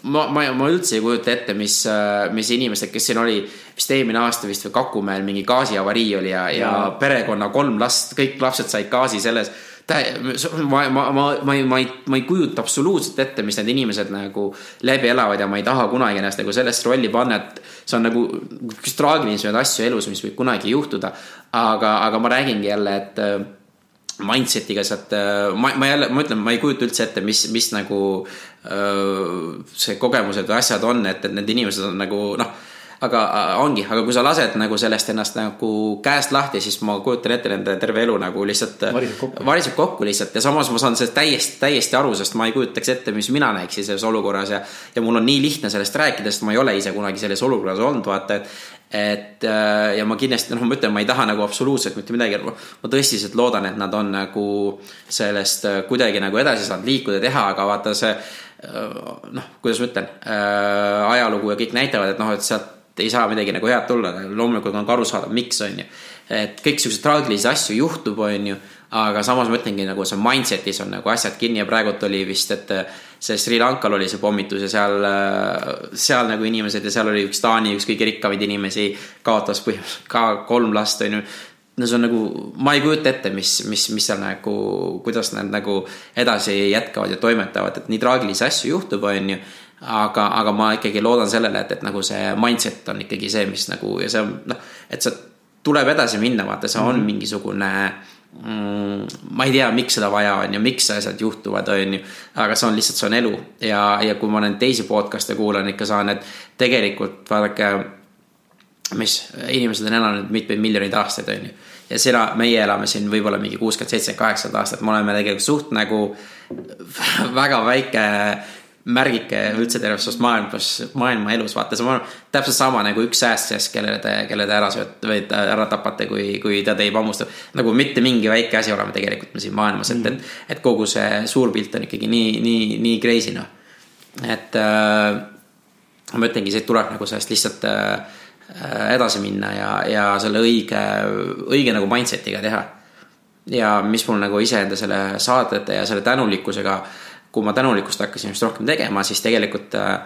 ma, ma, ma üldse ei kujuta ette, mis, mis inimesed, kes siin oli vist eelmine aasta vist või Kakumäel mingi gaasiavarii oli ja, ja perekonna kolm last, kõik lapsed said gaasi selles ma, ma, ma, ma ei, ma ei, ma ei kujuta absoluutselt ette, mis need inimesed nagu läbi elavad ja ma ei taha kunagi ennast nagu sellesse rolli panna, et see on nagu üks traagilisemaid asju elus, mis võib kunagi juhtuda. aga, aga ma räägingi jälle, et mindset'iga sealt, ma, ma jälle, ma ütlen, ma ei kujuta üldse ette, mis, mis nagu öö, see kogemused või asjad on, et, et need inimesed on nagu noh aga äh, ongi, aga kui sa lased nagu sellest ennast nagu käest lahti, siis ma kujutan ette nende terve elu nagu lihtsalt Variseb kokku. variseb kokku lihtsalt ja samas ma saan sellest täiesti, täiesti aru, sest ma ei kujutaks ette, mis mina näeksin selles olukorras ja ja mul on nii lihtne sellest rääkida, sest ma ei ole ise kunagi selles olukorras olnud, vaata, et et äh, ja ma kindlasti, noh, ma ütlen, ma ei taha nagu absoluutselt mitte midagi, ma tõsiselt loodan, et nad on nagu sellest äh, kuidagi nagu edasi saanud liikuda, teha, aga vaata see äh, noh, kuidas ma ütlen, ajalugu ja kõik näitavad, et noh, et sealt ei saa midagi nagu head tulla, loomulikult on ka arusaadav, miks on ju. et kõik siukseid traagilisi asju juhtub, on ju, aga samas ma ütlengi nagu see mindset'is on nagu asjad kinni ja praegult oli vist, et see Sri Lankal oli see pommitus ja seal, seal nagu inimesed ja seal oli üks Taani üks kõige rikkamaid inimesi, kaotas põhimõtteliselt ka kolm last, on ju no see on nagu, ma ei kujuta ette, mis, mis, mis seal nagu, kuidas nad nagu edasi jätkavad ja toimetavad, et nii traagilisi asju juhtub, on ju aga, aga ma ikkagi loodan sellele, et, et nagu see mindset on ikkagi see, mis nagu ja see on noh, et see tuleb edasi minna, vaata, see on mm -hmm. mingisugune mm,. Ma ei tea, miks seda vaja on ja miks asjad juhtuvad, on ju, aga see on lihtsalt, see on elu. Ja, ja kui ma neid teisi podcast'e kuulan, ikka saan, et tegelikult vaadake, mis inimesed on elanud mitmeid miljoneid aastaid, on ju. Ja sina, meie elame siin võib-olla mingi kuuskümmend, seitsekümmend, kaheksakümmend aastat, me oleme tegelikult suht nagu väga väike märgike üldse terves sellest maailmas, maailma elus, vaata, see on täpselt sama nagu üks säästjas, kelle te, kelle te ära sööte või ära tapate, kui, kui ta teid hammustab. nagu mitte mingi väike asi oleme tegelikult me siin maailmas, et, et, et kogu see suur pilt on ikkagi nii, nii, nii crazy noh. et äh, ma ütlengi, siit tuleb nagu sellest lihtsalt äh, edasi minna ja, ja selle õige, õige nagu mindset'iga teha. ja mis mul nagu iseenda selle saadete ja selle tänulikkusega, kui ma tänulikkust hakkasin just rohkem tegema, siis tegelikult äh,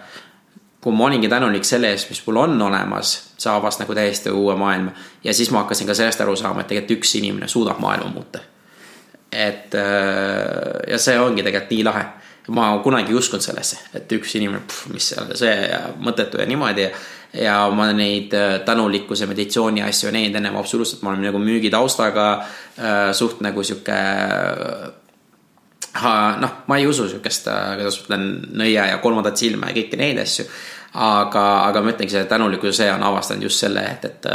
kui ma olingi tänulik selle eest, mis mul on olemas, see avas nagu täiesti uue maailma ja siis ma hakkasin ka sellest aru saama, et tegelikult üks inimene suudab maailma muuta. et äh, ja see ongi tegelikult nii lahe ma kunagi ei uskunud sellesse, et üks inimene, mis seal see ja mõttetu ja niimoodi. ja ma neid äh, tänulikkuse meditsiooni asju ei näinud ennem absoluutselt, ma olen nagu müügitaustaga suht nagu sihuke noh, ma ei usu sihukest, kuidas ma ütlen, nõia ja kolmandat silma ja kõiki neid asju. aga, aga ma ütlengi, see tänulikkuse see on avastanud just selle, et, et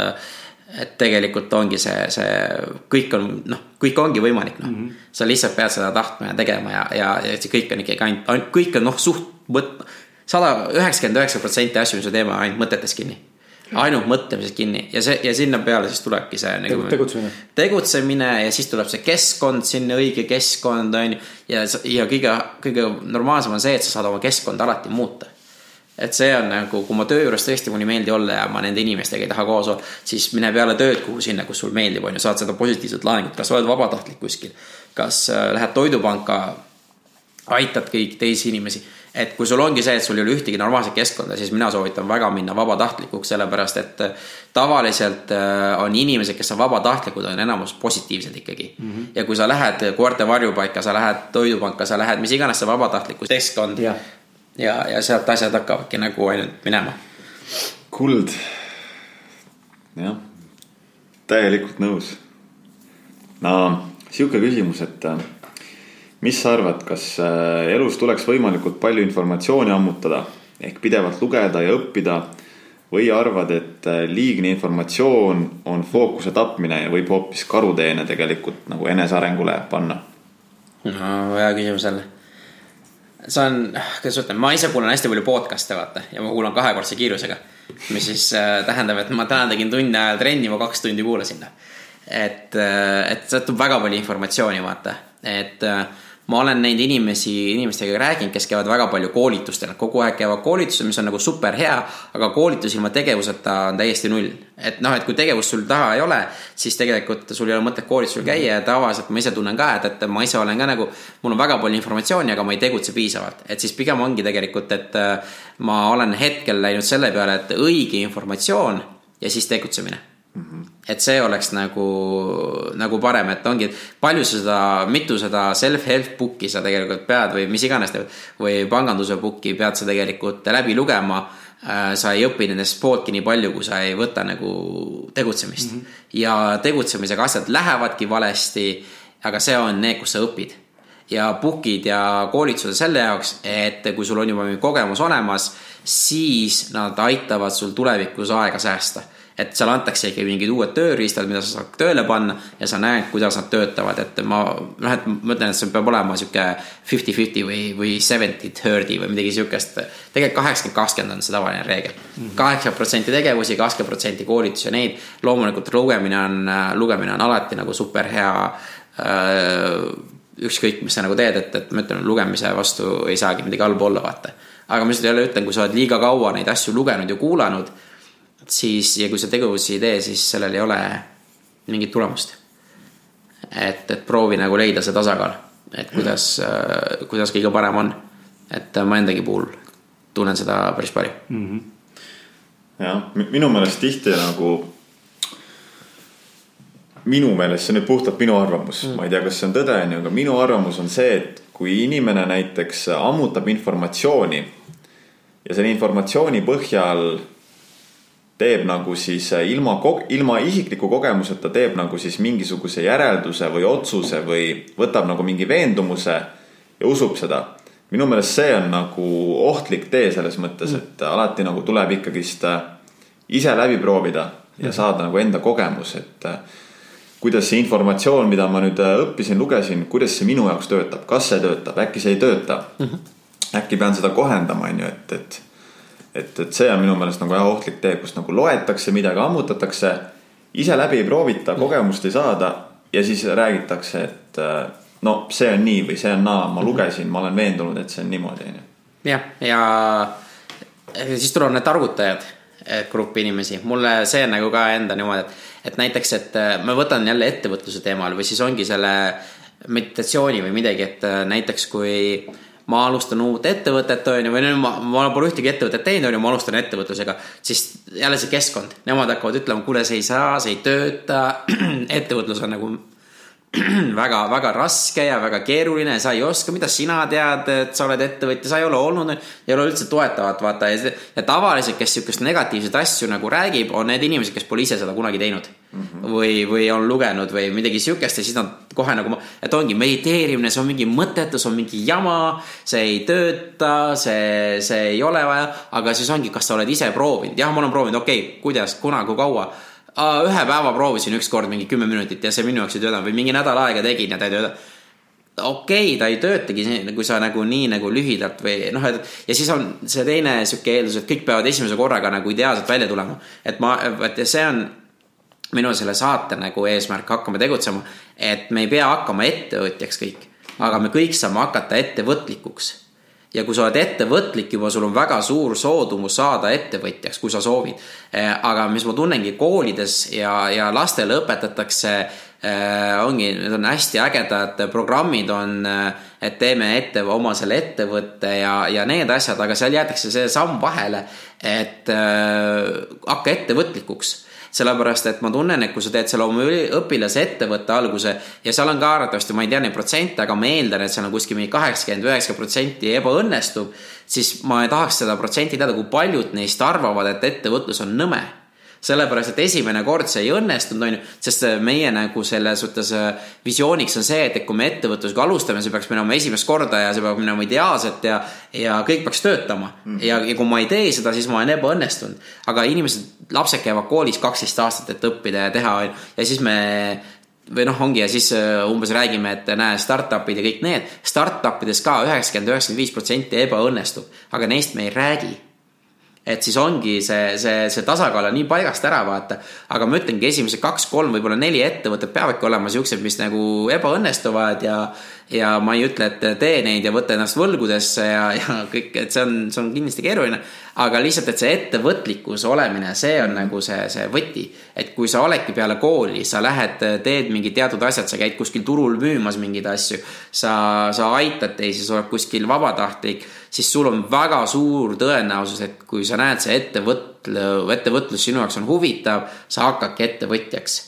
et tegelikult ongi see, see kõik on, noh, kõik ongi võimalik, noh mm -hmm.. sa lihtsalt pead seda tahtma ja tegema ja, ja, ja see kõik on ikkagi ainult, ainult, kõik on noh, suht sada, üheksakümmend üheksa protsenti asju, mis me teeme, ainult mõtetes kinni. Ainult mõtlemises kinni ja see ja sinna peale siis tulebki see nagu. tegutsemine. tegutsemine ja siis tuleb see keskkond sinna, õige keskkond on ju. ja, ja kõige, kõige normaalsem on see, et sa saad oma keskkonda alati muuta et see on nagu, kui ma töö juures tõesti mulle ei meeldi olla ja ma nende inimestega ei taha koos olla, siis mine peale tööd kuhu sinna, kus sul meeldib, on ju, saad seda positiivset laengut, kas oled vabatahtlik kuskil, kas äh, lähed toidupanka, aitad kõik teisi inimesi. Et kui sul ongi see, et sul ei ole ühtegi normaalset keskkonda, siis mina soovitan väga minna vabatahtlikuks, sellepärast et äh, tavaliselt äh, on inimesed, kes on vabatahtlikud, on enamus positiivsed ikkagi mm. -hmm. ja kui sa lähed koerte varjupaika, sa lähed toidupanka, sa lähed mis iganes see vabatahtliku keskkond yeah ja, ja sealt asjad hakkavadki nagu ainult minema. kuld. jah, täielikult nõus. no sihuke küsimus, et äh, mis sa arvad, kas äh, elus tuleks võimalikult palju informatsiooni ammutada ehk pidevalt lugeda ja õppida või arvad, et äh, liigne informatsioon on fookuse tapmine ja võib hoopis karuteene tegelikult nagu enesearengule panna? no hea küsimus jälle see on, kuidas ütlen, ma ise kuulan hästi palju podcast'e vaata ja ma kuulan kahekordse kiirusega. mis siis äh, tähendab, et ma täna tegin tunni ajal trenni, ma kaks tundi kuulasin. et äh,, et sealt tuleb väga palju informatsiooni vaata, et äh, ma olen neid inimesi, inimestega rääkinud, kes käivad väga palju koolitustel, kogu aeg käivad koolitusel, mis on nagu super hea, aga koolitus ilma tegevuseta on täiesti null. et noh, et kui tegevust sul taha ei ole, siis tegelikult sul ei ole mõtet koolitusel käia ja tavaliselt ma ise tunnen ka, et, et ma ise olen ka nagu, mul on väga palju informatsiooni, aga ma ei tegutse piisavalt, et siis pigem ongi tegelikult, et äh, ma olen hetkel läinud selle peale, et õige informatsioon ja siis tegutsemine Mm -hmm. Et see oleks nagu, nagu parem, et ongi, et palju sa seda, mitu seda self-help book'i sa tegelikult pead või mis iganes või panganduse book'i pead sa tegelikult läbi lugema. Äh, sa ei õpi nendest pooltki nii palju, kui sa ei võta nagu tegutsemist mm. -hmm. ja tegutsemisega asjad lähevadki valesti, aga see on need, kus sa õpid ja book'id ja koolitused selle jaoks, et kui sul on juba mingi kogemus olemas, siis nad aitavad sul tulevikus aega säästa et seal antakse ikka mingid uued tööriistad, mida sa saad tööle panna ja sa näed, kuidas nad töötavad, et ma noh, et ma ütlen, et see peab olema sihuke fifty-fifty või, või seventy-thirty või midagi sihukest. tegelikult kaheksakümmend, kakskümmend on see tavaline reegel. kaheksakümmend protsenti tegevusi, kakskümmend protsenti koolitusi ja neid. loomulikult lugemine on, lugemine on alati nagu super hea äh, ükskõik, mis sa nagu teed, et, et ma ütlen, lugemise vastu ei saagi midagi halba olla, vaata. aga ma lihtsalt jälle ütlen, kui sa oled liiga kaua neid asju lugenud ja kuulanud siis ja kui sa tegevusi ei tee, siis sellel ei ole mingit tulemust. et, et proovi nagu leida see tasakaal, et kuidas mm., kuidas kõige parem on. et ma endagi puhul tunnen seda päris palju mm. -hmm. jah, minu meelest tihti nagu minu meelest, see on nüüd puhtalt minu arvamus mm., ma ei tea, kas see on tõde, onju, aga minu arvamus on see, et kui inimene näiteks ammutab informatsiooni ja selle informatsiooni põhjal teeb nagu siis äh, ilma, ilma isikliku kogemuseta teeb nagu siis mingisuguse järelduse või otsuse või võtab nagu mingi veendumuse ja usub seda. minu meelest see on nagu ohtlik tee selles mõttes, mm. et alati nagu tuleb ikkagist äh, ise läbi proovida ja mm. saada nagu enda kogemus, et äh, kuidas see informatsioon, mida ma nüüd õppisin, lugesin, kuidas see minu jaoks töötab, kas see töötab, äkki see ei tööta mm. -hmm. äkki pean seda kohendama, on ju, et, et et, et see on minu meelest nagu jah ohtlik tee, kus nagu loetakse midagi, ammutatakse, ise läbi ei proovita, kogemust ei saada ja siis räägitakse, et äh, no see on nii või see on naa, ma lugesin, ma olen veendunud, et see on niimoodi, onju. jah, ja siis tulevad need targutajad, gruppi inimesi, mulle see nagu ka enda niimoodi, et, et näiteks, et äh, ma võtan jälle ettevõtluse teemal või siis ongi selle meditatsiooni või midagi, et äh, näiteks kui ma alustan uut ettevõtet, on ju, või no ma, ma pole ühtegi ettevõtet teinud, on ju, ma alustan ettevõtlusega, siis jälle see keskkond, nemad hakkavad ütlema, kuule, see ei saa, see ei tööta. ettevõtlus on nagu väga-väga raske ja väga keeruline, sa ei oska, mida sina tead, et sa oled ettevõtja, sa ei ole olnud, ei ole üldse toetavat, vaata ja, ja tavaliselt, kes sihukest negatiivseid asju nagu räägib, on need inimesed, kes pole ise seda kunagi teinud mm. -hmm. või, või on lugenud või midagi sihukest ja siis nad kohe nagu, et ongi mediteerimine, see on mingi mõttetu, see on mingi jama, see ei tööta, see, see ei ole vaja, aga siis ongi, kas sa oled ise proovinud, jah, ma olen proovinud, okei okay,, kuidas, kuna, kui kaua ühe päeva proovisin ükskord mingi kümme minutit ja see minu jaoks ei töötanud või mingi nädal aega tegin ja ta ei tööta. okei okay,, ta ei töötagi, kui sa nagu nii nagu lühidalt või noh, et ja siis on see teine sihuke eeldus, et kõik peavad esimese korraga nagu ideaalselt välja tulema. et ma, et see on minu selle saate nagu eesmärk, hakkame tegutsema, et me ei pea hakkama ettevõtjaks kõik, aga me kõik saame hakata ettevõtlikuks ja kui sa oled ettevõtlik juba, sul on väga suur soodumus saada ettevõtjaks, kui sa soovid. aga mis ma tunnengi koolides ja, ja lastele õpetatakse äh,, ongi, need on hästi ägedad programmid on, et teeme ette oma selle ettevõtte ja, ja need asjad, aga seal jäetakse see samm vahele, et äh, hakka ettevõtlikuks sellepärast et ma tunnen, et kui sa teed selle oma õpilase ettevõtte alguse ja seal on ka arvatavasti, ma ei tea neid protsente, aga ma eeldan, et seal on kuskil mingi kaheksakümmend, üheksakümmend protsenti ebaõnnestub, siis ma tahaks seda protsenti teada, kui paljud neist arvavad, et ettevõtlus on nõme sellepärast, et esimene kord see ei õnnestunud, on ju, sest meie nagu selles suhtes visiooniks on see, et, et kui me ettevõtlusega alustame, see peaks minema esimest korda ja see peab minema ideaalselt ja, ja kõik peaks töötama mm. -hmm. ja, ja kui ma ei tee seda, siis ma olen ebaõnnestunud. aga inimesed, lapsed käivad koolis kaksteist aastat, et õppida ja teha, on ju, ja siis me või noh, ongi ja siis umbes räägime, et näe, startup'id ja kõik need, startup ides ka üheksakümmend, üheksakümmend viis protsenti ebaõnnestub, aga neist me ei räägi et siis ongi see, see, see tasakaal on nii paigast ära, vaata. aga ma ütlengi, esimesed kaks-kolm, võib-olla neli ettevõtet peavadki olema siuksed, mis nagu ebaõnnestuvad ja, ja ma ei ütle, et tee neid ja võta ennast võlgudesse ja, ja kõik, et see on, see on kindlasti keeruline. aga lihtsalt, et see ettevõtlikkus olemine, see on nagu see, see võti. et kui sa oledki peale kooli, sa lähed, teed mingid teatud asjad, sa käid kuskil turul müümas mingeid asju. sa, sa aitad teisi, sa oled kuskil vabatahtlik siis sul on väga suur tõenäosus, et kui sa näed, see ettevõtlu, ettevõtlus sinu jaoks on huvitav, sa hakkadki ettevõtjaks.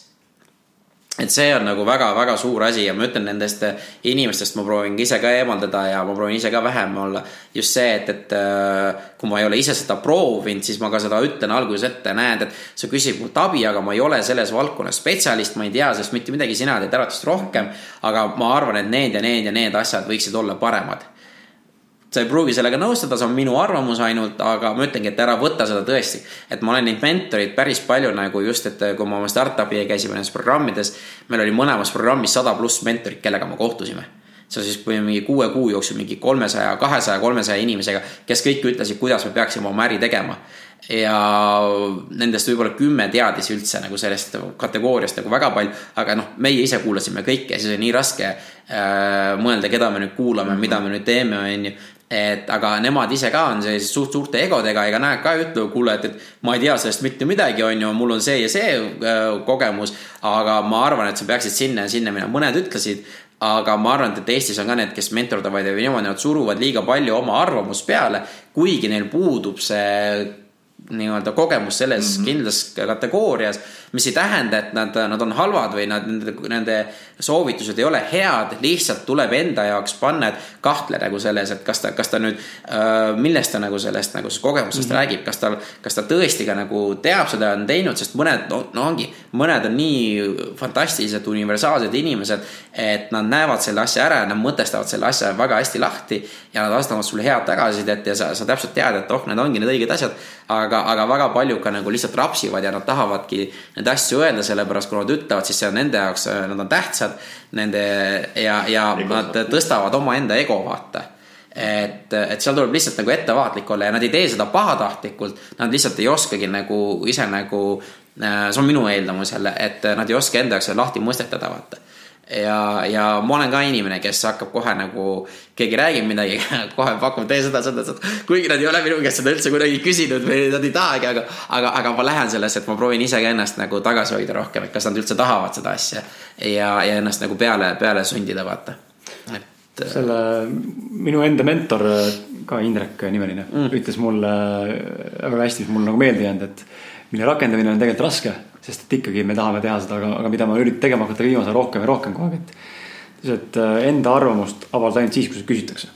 Et see on nagu väga-väga suur asi ja ma ütlen nendest inimestest, ma proovin ise ka eemaldada ja ma proovin ise ka vähem olla. just see, et, et kui ma ei ole ise seda proovinud, siis ma ka seda ütlen alguses ette, näed, et sa küsid mult abi, aga ma ei ole selles valdkonnas spetsialist, ma ei tea sellest mitte midagi, sina tead arvatavasti rohkem. aga ma arvan, et need ja need ja need asjad võiksid olla paremad sa ei pruugi sellega nõustuda, see on minu arvamus ainult, aga ma ütlengi, et ära võta seda tõesti. et ma olen neid mentoreid päris palju nagu just, et kui me oma startup'i käisime nendes programmides, meil oli mõlemas programmis sada pluss mentorit, kellega me kohtusime see on siis mingi kuue kuu jooksul mingi kolmesaja, kahesaja, kolmesaja inimesega, kes kõik ütlesid, kuidas me peaksime oma äri tegema. ja nendest võib-olla kümme teadis üldse nagu sellest kategooriast nagu väga palju, aga noh, meie ise kuulasime kõike siis oli nii raske äh, mõelda, keda me nüüd kuulame, mida me nüüd teeme, on ju et aga nemad ise ka on sellised suht suurte egodega, ega nad ka ei ütle, kuule, et, et ma ei tea sellest mitte midagi, on ju, mul on see ja see äh, kogemus. aga ma arvan, et sa peaksid sinna ja sinna minema, mõned ütlesid, aga ma arvan, et Eestis on ka need, kes mentordavad ja niimoodi, nad suruvad liiga palju oma arvamust peale, kuigi neil puudub see nii-öelda kogemus selles mm -hmm. kindlas kategoorias, mis ei tähenda, et nad, nad on halvad või nad, nende, nende soovitused ei ole head, lihtsalt tuleb enda jaoks panna, et kahtle nagu selles, et kas ta, kas ta nüüd äh,, millest ta nagu sellest nagu kogemusest mm -hmm. räägib, kas tal, kas ta tõesti ka nagu teab seda, on teinud, sest mõned, no ongi, mõned on nii fantastilised, universaalsed inimesed, et nad näevad selle asja ära ja nad mõtestavad selle asja väga hästi lahti ja nad vastavad sulle head tagasisidet ja sa, sa täpselt tead, et oh, need ongi need õiged asjad, aga, aga väga palju ka nagu lihtsalt rapsivad ja nad tahavadki neid asju öelda, sellepärast kui nad ütlevad, siis see on nende jaoks, nad on tähtsad nende ja, ja ego. nad tõstavad omaenda ego, vaata et, et seal tuleb lihtsalt nagu ettevaatlik olla ja nad ei tee seda pahatahtlikult, nad lihtsalt ei oskagi nagu ise nagu, see on minu eeldamus jälle, et nad ei oska enda jaoks lahti mõistetada, vaata ja, ja ma olen ka inimene, kes hakkab kohe nagu, keegi räägib midagi, kohe pakub, tee seda, seda, seda. kuigi nad ei ole minu käest seda üldse kuidagi küsinud või nad ei tahagi, aga, aga, aga ma lähen sellesse, et ma proovin ise ka ennast nagu tagasi hoida rohkem, et kas nad üldse tahavad seda asja. ja, ja ennast nagu peale, peale sundida, vaata, et. selle, minu enda mentor, ka Indrek nimeline mm., ütles mulle väga hästi, mis mulle nagu meelde jäänud, et mille rakendamine on tegelikult raske sest et ikkagi me tahame teha seda, aga, aga mida ma üritan tegema hakata viimasel ajal rohkem ja rohkem kogu aeg, et. et äh, enda arvamust avaldada ainult siis, kui seda küsitakse.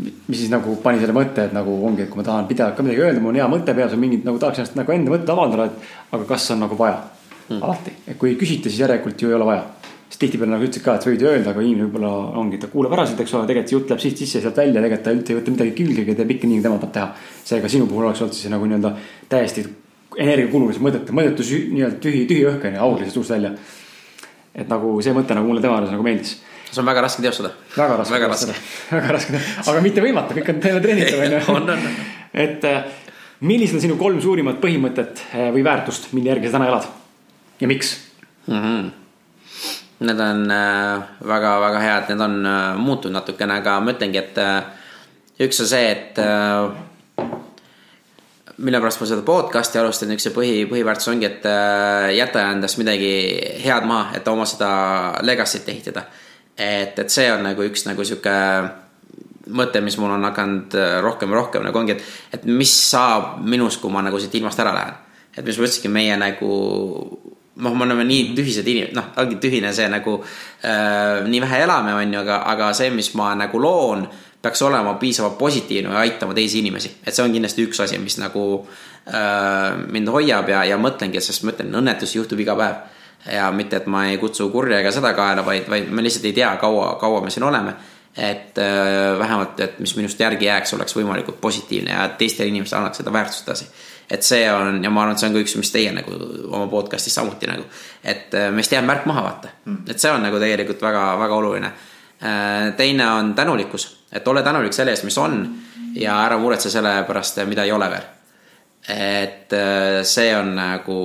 mis siis nagu pani selle mõtte, et nagu ongi, et kui ma tahan pidevalt ka midagi öelda, mul on hea mõte peas või mingid nagu tahaks ennast nagu enda mõtte avaldada, et aga kas on nagu vaja mm. alati, et kui küsite, siis järelikult ju ei ole vaja sest tihtipeale nagu ütlesid ka, et sa võid ju öelda, aga inimene võib-olla ongi, ta kuulab ära siit, eks ole, tegelikult see jutt läheb siit sisse ja sealt välja, tegelikult ta üldse ei võta midagi külgegi, teeb ikka nii, nagu tema tahab teha. seega sinu puhul oleks olnud siis nagu nii-öelda täiesti energiakululis mõttetu, mõttetu nii-öelda tühi, tühi õhk on ju, aur lihtsalt suust välja. et nagu see mõte nagu mulle tema juures nagu meeldis. see on väga raske teostada. väga raske väga teostada, väga raske, aga mitte võimatu, kõik on teile treenitav on ju. et äh, millised on sinu kolm suurimat põhimõtet äh, või väärtust, mille järgi sa täna elad ja miks mm? -hmm Need on väga-väga äh, head, need on muutunud natukene, aga ma ütlengi, et üks on see, et mille pärast ma seda podcast'i alustan, üks see põhi, põhiväärtus ongi, et jäta endast midagi head maha, et oma seda legacy't ehitada. et, et see on nagu üks nagu sihuke mõte, mis mul on hakanud rohkem ja rohkem nagu ongi, et, et mis saab minust, kui ma nagu siit ilmast ära lähen. et mis ma ütlesingi, meie nagu noh, me oleme nii tühised inimesed, noh, ongi tühine see nagu äh,, nii vähe elame, on ju, aga, aga see, mis ma nagu loon, peaks olema piisavalt positiivne ja aitama teisi inimesi. et see on kindlasti üks asi, mis nagu äh, mind hoiab ja, ja mõtlengi, sest ma ütlen, õnnetusi juhtub iga päev. ja mitte, et ma ei kutsu kurja ega seda kaela, vaid, vaid me lihtsalt ei tea, kaua, kaua me siin oleme. et äh, vähemalt, et mis minust järgi jääks, oleks võimalikult positiivne ja teistele inimestele annaks seda väärtust edasi et see on ja ma arvan, et see on ka üks, mis teie nagu oma podcast'is samuti nagu. et äh, meist jääb märk maha, vaata mm.. et see on nagu tegelikult väga-väga oluline. Äh, teine on tänulikkus, et ole tänulik selle eest, mis on ja ära muretse selle pärast, mida ei ole veel. et äh, see on nagu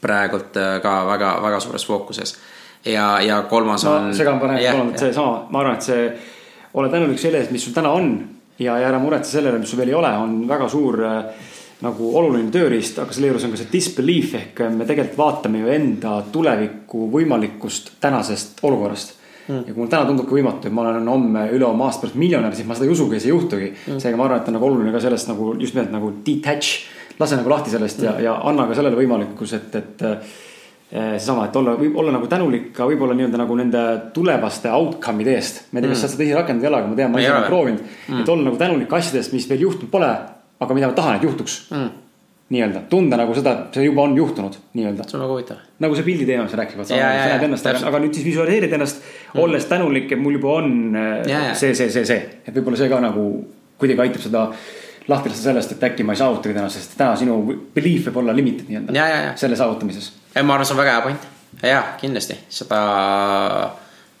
praegult ka väga-väga suures fookuses ja, ja kolmas on. ma segan parem, palun, et seesama, ma arvan, et see ole tänulik selle eest, mis sul täna on ja, ja ära muretse sellele, mis sul veel ei ole, on väga suur äh, nagu oluline tööriist, aga selle juures on ka see disbelief ehk me tegelikult vaatame ju enda tuleviku võimalikkust tänasest olukorrast mm.. ja kui mul täna tundubki võimatu, et ma olen homme, ülehomme aasta pärast miljonär, siis ma seda ei usugi ja see ei juhtugi mm.. seega ma arvan, et on nagu oluline ka sellest nagu just nimelt nagu detach, lase nagu lahti sellest mm. ja, ja anna ka sellele võimalikkus, et, et Eh, seesama, et olla, olla nagu tänulik ka võib-olla nii-öelda nagu nende tulevaste outcome'ide eest. ma ei tea, kas mm. sa seda ise rakendanud ei ole, aga ma tean, ma ise olen proovinud mm.. et olla nagu tänulik asjadest, mis veel juhtunud pole, aga mida ma tahan, et juhtuks mm. Nii-öelda, tunda nagu seda, see juba on juhtunud nii-öelda. see on väga huvitav. nagu see pildi teema, sa rääkisid, sa näed ennast, aga nüüd siis visualiseerid ennast mm., olles tänulik, et mul juba on eh, ja, see, see, see, see, et võib-olla see ka nagu kuidagi aitab seda lahti lasta sellest, et äkki ma ei saavutagi täna, sest täna sinu belief võib olla limited nii-öelda selle saavutamises ei, ma arvan, see on väga hea point. jaa, kindlasti, seda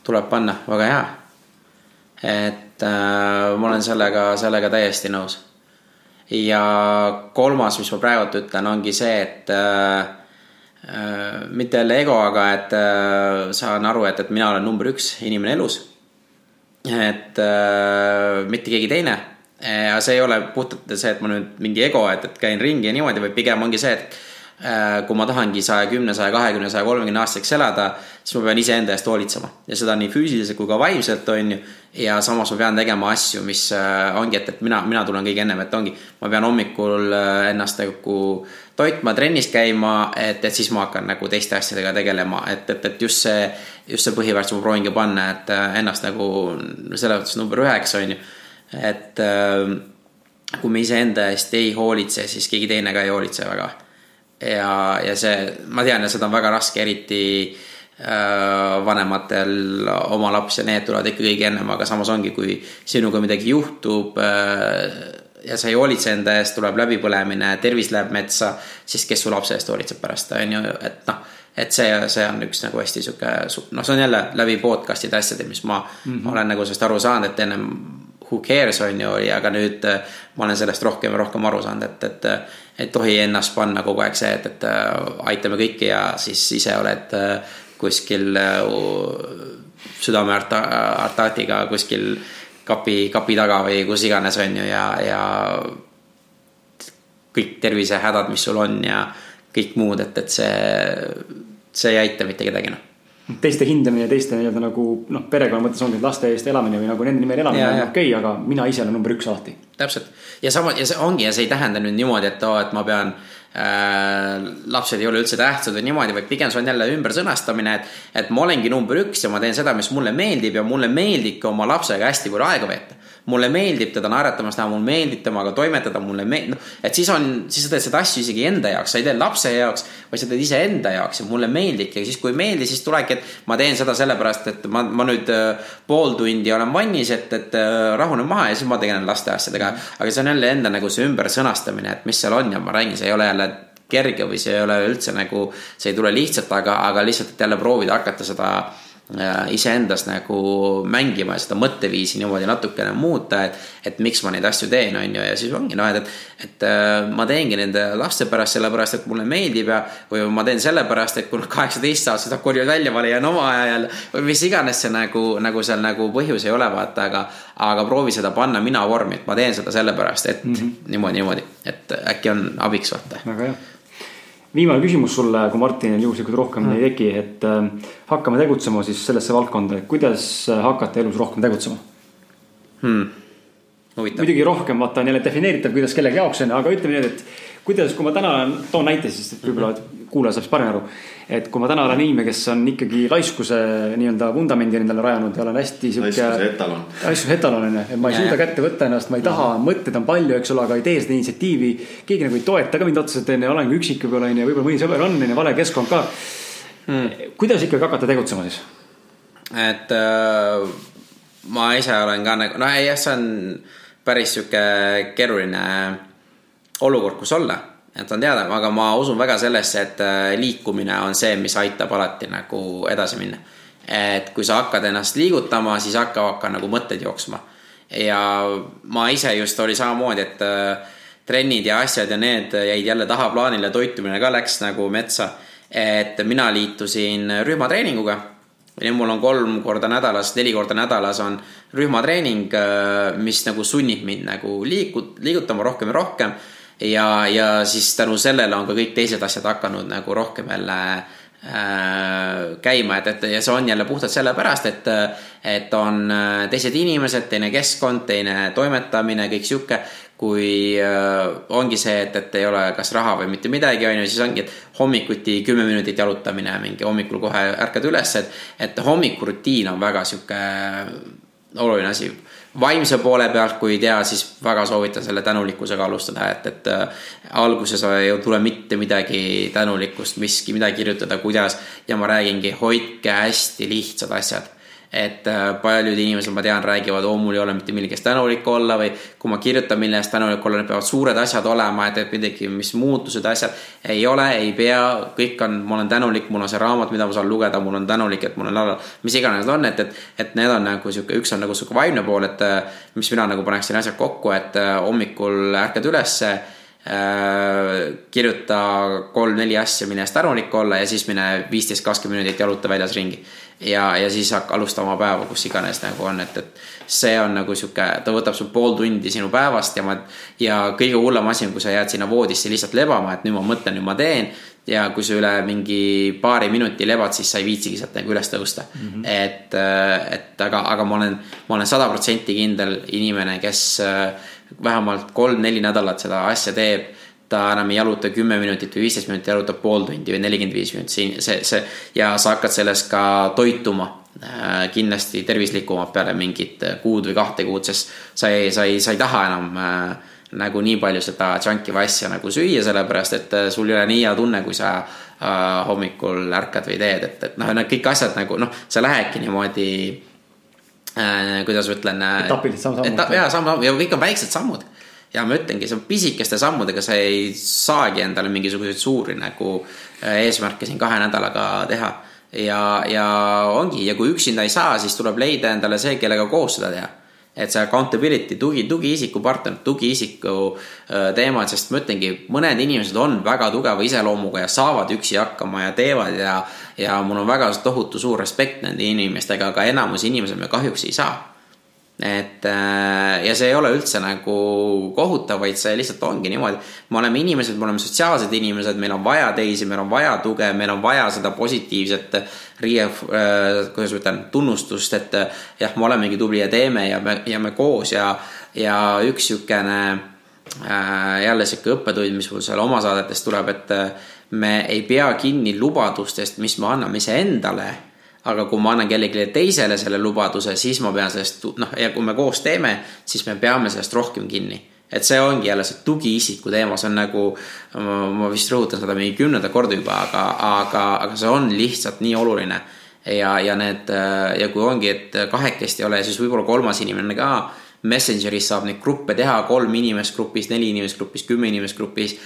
tuleb panna, väga hea. et äh, ma olen sellega, sellega täiesti nõus. Ja kolmas, mis ma praegult ütlen, ongi see, et äh, äh, mitte jälle ego, aga et äh, saan aru, et, et mina olen number üks inimene elus. et äh, mitte keegi teine ja see ei ole puhtalt see, et ma nüüd mingi ego, et, et käin ringi ja niimoodi, vaid pigem ongi see, et Äh, kui ma tahangi saja kümne, saja kahekümne, saja kolmekümne aastaseks elada, siis ma pean iseenda eest hoolitsema ja seda nii füüsiliselt kui ka vaimselt, on ju. ja samas ma pean tegema asju, mis äh, ongi, et, et mina, mina tulen kõige ennem, et ongi, ma pean hommikul äh, ennast nagu toitma, trennis käima, et, et siis ma hakkan nagu teiste asjadega tegelema, et, et, et just see, just see põhiväärtus ma proovingi panna, et ennast nagu selles mõttes number üheks, on ju. et kui me iseenda eest ei hoolitse, siis keegi teine ka ei hoolitse väga ja, ja see, ma tean, et seda on väga raske, eriti äh, vanematel oma lapsi ja need tulevad ikka kõige ennem, aga samas ongi, kui sinuga midagi juhtub äh, ja sa ei hoolitse enda eest, tuleb läbipõlemine, tervis läheb metsa, siis kes su lapse eest hoolitseb pärast, on ju, et noh et see, see on üks nagu hästi sihuke, noh, see on jälle läbi podcast'ide asjade, mis ma mm, -hmm. olen nagu sellest aru saanud, et ennem who cares on ju, aga nüüd äh, ma olen sellest rohkem ja rohkem aru saanud, et, et ei tohi ennast panna kogu aeg see, et, et äh, aitame kõiki ja siis ise oled äh, kuskil äh, südame arta-, artaatiga kuskil kapi, kapi taga või kus iganes, on ju, ja, ja kõik tervisehädad, mis sul on ja kõik muud, et, et see, see ei aita mitte kedagi, noh teiste hindamine, teiste nii-öelda nagu noh, perekonna mõttes ongi laste eest elamine või nagu nende nimel elamine on okei okay,, aga mina ise olen number üks alati. täpselt. Ja sama ja see ongi ja see ei tähenda nüüd niimoodi, et oo, et ma pean äh, lapsed ei ole üldse tähtsad või niimoodi, vaid pigem see on jälle ümbersõnastamine, et, et ma olengi number üks ja ma teen seda, mis mulle meeldib ja mulle meeldibki oma lapsega hästi palju aega veeta mulle meeldib teda naeratamas näha, mulle meeldib temaga toimetada, mulle meeldib, noh, et siis on, siis sa teed seda asju isegi enda jaoks, sa ei tee lapse jaoks, vaid sa teed iseenda jaoks ja mulle meeldibki ja siis, kui ei meeldi, siis tulebki, et ma teen seda sellepärast, et ma, ma nüüd äh, pool tundi olen vannis, et, et äh, rahunen maha ja siis ma tegelen laste asjadega. aga see on jälle enda nagu see ümbersõnastamine, et mis seal on ja ma räägin, see ei ole jälle kerge või see ei ole üldse nagu, see ei tule lihtsalt, aga, aga lihtsalt, et jälle proovida hakata seda iseendas nagu mängima ja seda mõtteviisi niimoodi natukene muuta, et, et miks ma neid asju teen, on ju, ja siis ongi noh, et, et, et äh, ma teengi nende laste pärast, sellepärast et mulle meeldib ja, või ma teen sellepärast, et kui nad kaheksateist aastased hakkavad välja, ma leian oma ajal või mis iganes see nagu, nagu seal nagu põhjus ei ole, vaata, aga, aga proovi seda panna mina vormi, et ma teen seda sellepärast, et mm -hmm. niimoodi, niimoodi, et äkki on abiks, vaata. väga hea viimane küsimus sulle, kui Martinil juhuslikult rohkem mm. ei teki, et äh, hakkame tegutsema siis sellesse valdkonda, et kuidas äh, hakata elus rohkem tegutsema hmm.? muidugi rohkem vaata on jälle defineeritav, kuidas kellegi jaoks on, aga ütleme nii, et kuidas, kui ma täna toon näite, siis võib-olla kuulaja saab siis paremini aru. et kui ma täna olen inimene, kes on ikkagi laiskuse nii-öelda vundamendi endale rajanud ja olen hästi sihuke. laiskuse etalon. laiskuse etalon on ju, et ma ei suuda kätte võtta ennast, ma ei taha, mõtteid on palju, eks ole, aga ei tee seda initsiatiivi. keegi nagu ei toeta ka mind otseselt onju, olengi üksik võib-olla onju, võib-olla mõni sõber on onju, vale keskkond ka hmm.. kuidas ikkagi hakata tegutsema siis? et äh, ma ise olen ka nagu, noh jah, see on päris sihuke keeruline olukord, kus olla, et on teada, aga ma usun väga sellesse, et äh, liikumine on see, mis aitab alati nagu edasi minna. et kui sa hakkad ennast liigutama, siis hakkavad ka nagu mõtted jooksma. ja ma ise just oli samamoodi, et äh, trennid ja asjad ja need jäid jälle tahaplaanile, toitumine ka läks nagu metsa. et mina liitusin rühmatreeninguga nüüd mul on kolm korda nädalas, neli korda nädalas on rühmatreening, äh, mis nagu sunnib mind nagu liigut-, liigutama rohkem ja rohkem ja, ja siis tänu sellele on ka kõik teised asjad hakanud nagu rohkem jälle äh, käima, et, et ja see on jälle puhtalt sellepärast, et, et on äh, teised inimesed, teine keskkond, teine toimetamine, kõik sihuke. kui äh, ongi see, et, et ei ole kas raha või mitte midagi, on ju, siis ongi, et hommikuti kümme minutit jalutamine, mingi hommikul kohe ärkad üles, et, et hommikurutiin on väga sihuke oluline asi vaimse poole pealt, kui ei tea, siis väga soovitan selle tänulikkusega alustada, et, et äh, alguses ei tule mitte midagi tänulikkust, miski, midagi kirjutada, kuidas ja ma räägingi, hoidke hästi lihtsad asjad et äh, paljud inimesed, ma tean, räägivad, oo, mul ei ole mitte millegi eest tänulik olla või kui ma kirjutan, mille eest tänulik olla, need peavad suured asjad olema, et, et midagi, mis muutused, asjad. ei ole, ei pea, kõik on, ma olen tänulik, mul on see raamat, mida ma saan lugeda, mul on tänulik, et mul on, mis iganes on, et, et, et need on nagu sihuke, üks on nagu sihuke vaimne pool, et mis mina nagu paneksin asjad kokku, et äh, hommikul ärkad ülesse Äh, kirjuta kolm-neli asja, mille eest tänulik olla ja siis mine viisteist, kakskümmend minutit jaluta väljas ringi. ja, ja siis hakka alustama päeva, kus iganes nagu on, et, et see on nagu sihuke, ta võtab sul pool tundi sinu päevast ja ma. ja kõige hullem asi on, kui sa jääd sinna voodisse lihtsalt lebama, et nüüd ma mõtlen, nüüd ma teen. ja kui sa üle mingi paari minuti lebad, siis sa ei viitsigi sealt nagu üles tõusta mm. -hmm. et, et aga, aga ma olen, ma olen sada protsenti kindel inimene, kes vähemalt kolm-neli nädalat seda asja teeb, ta enam ei jaluta kümme minutit või viisteist minutit, jalutab pool tundi või nelikümmend viis minutit, see, see, see ja sa hakkad sellest ka toituma äh, kindlasti tervislikumalt peale mingit kuud või kahte kuud, sest sa ei, sa ei, sa ei taha enam äh, nagu nii palju seda junk'i või asja nagu süüa, sellepärast et äh, sul ei ole nii hea tunne, kui sa äh, hommikul ärkad või teed, et, et noh, need kõik asjad nagu noh, sa lähedki niimoodi äh,, kuidas ma ütlen. Äh, etapiliselt samm-sammult. ja samm-samm ja kõik on väiksed sammud. ja ma ütlengi, see on pisikeste sammudega, sa ei saagi endale mingisuguseid suuri nagu äh, eesmärke siin kahe nädalaga teha. ja, ja ongi ja kui üksinda ei saa, siis tuleb leida endale see, kellega koos seda teha et see accountability, tugi, tugiisiku partner, tugiisiku äh, teemad, sest ma ütlengi, mõned inimesed on väga tugeva iseloomuga ja saavad üksi hakkama ja teevad ja, ja mul on väga tohutu suur respekt nende inimestega, aga enamus inimesed me kahjuks ei saa et äh, ja see ei ole üldse nagu kohutav, vaid see lihtsalt ongi niimoodi. me oleme inimesed, me oleme sotsiaalsed inimesed, meil on vaja teisi, meil on vaja tuge, meil on vaja seda positiivset riie, äh, kuidas ma ütlen, tunnustust, et jah, me olemegi tubli ja teeme ja me, ja me koos ja, ja üks äh, jälle sihuke õppetund, mis mul seal oma saadetes tuleb, et äh, me ei pea kinni lubadustest, mis me anname iseendale aga kui ma annan kellelegi teisele selle lubaduse, siis ma pean sellest, noh, ja kui me koos teeme, siis me peame sellest rohkem kinni et see ongi jälle see tugiisiku teema, see on nagu, ma vist rõhutan seda mingi kümnenda korda juba, aga, aga, aga see on lihtsalt nii oluline. ja, ja need ja kui ongi, et kahekesti ei ole, siis võib-olla kolmas inimene ka. Messengeris saab neid gruppe teha, kolm inimest grupis, neli inimest grupis, kümme inimest grupis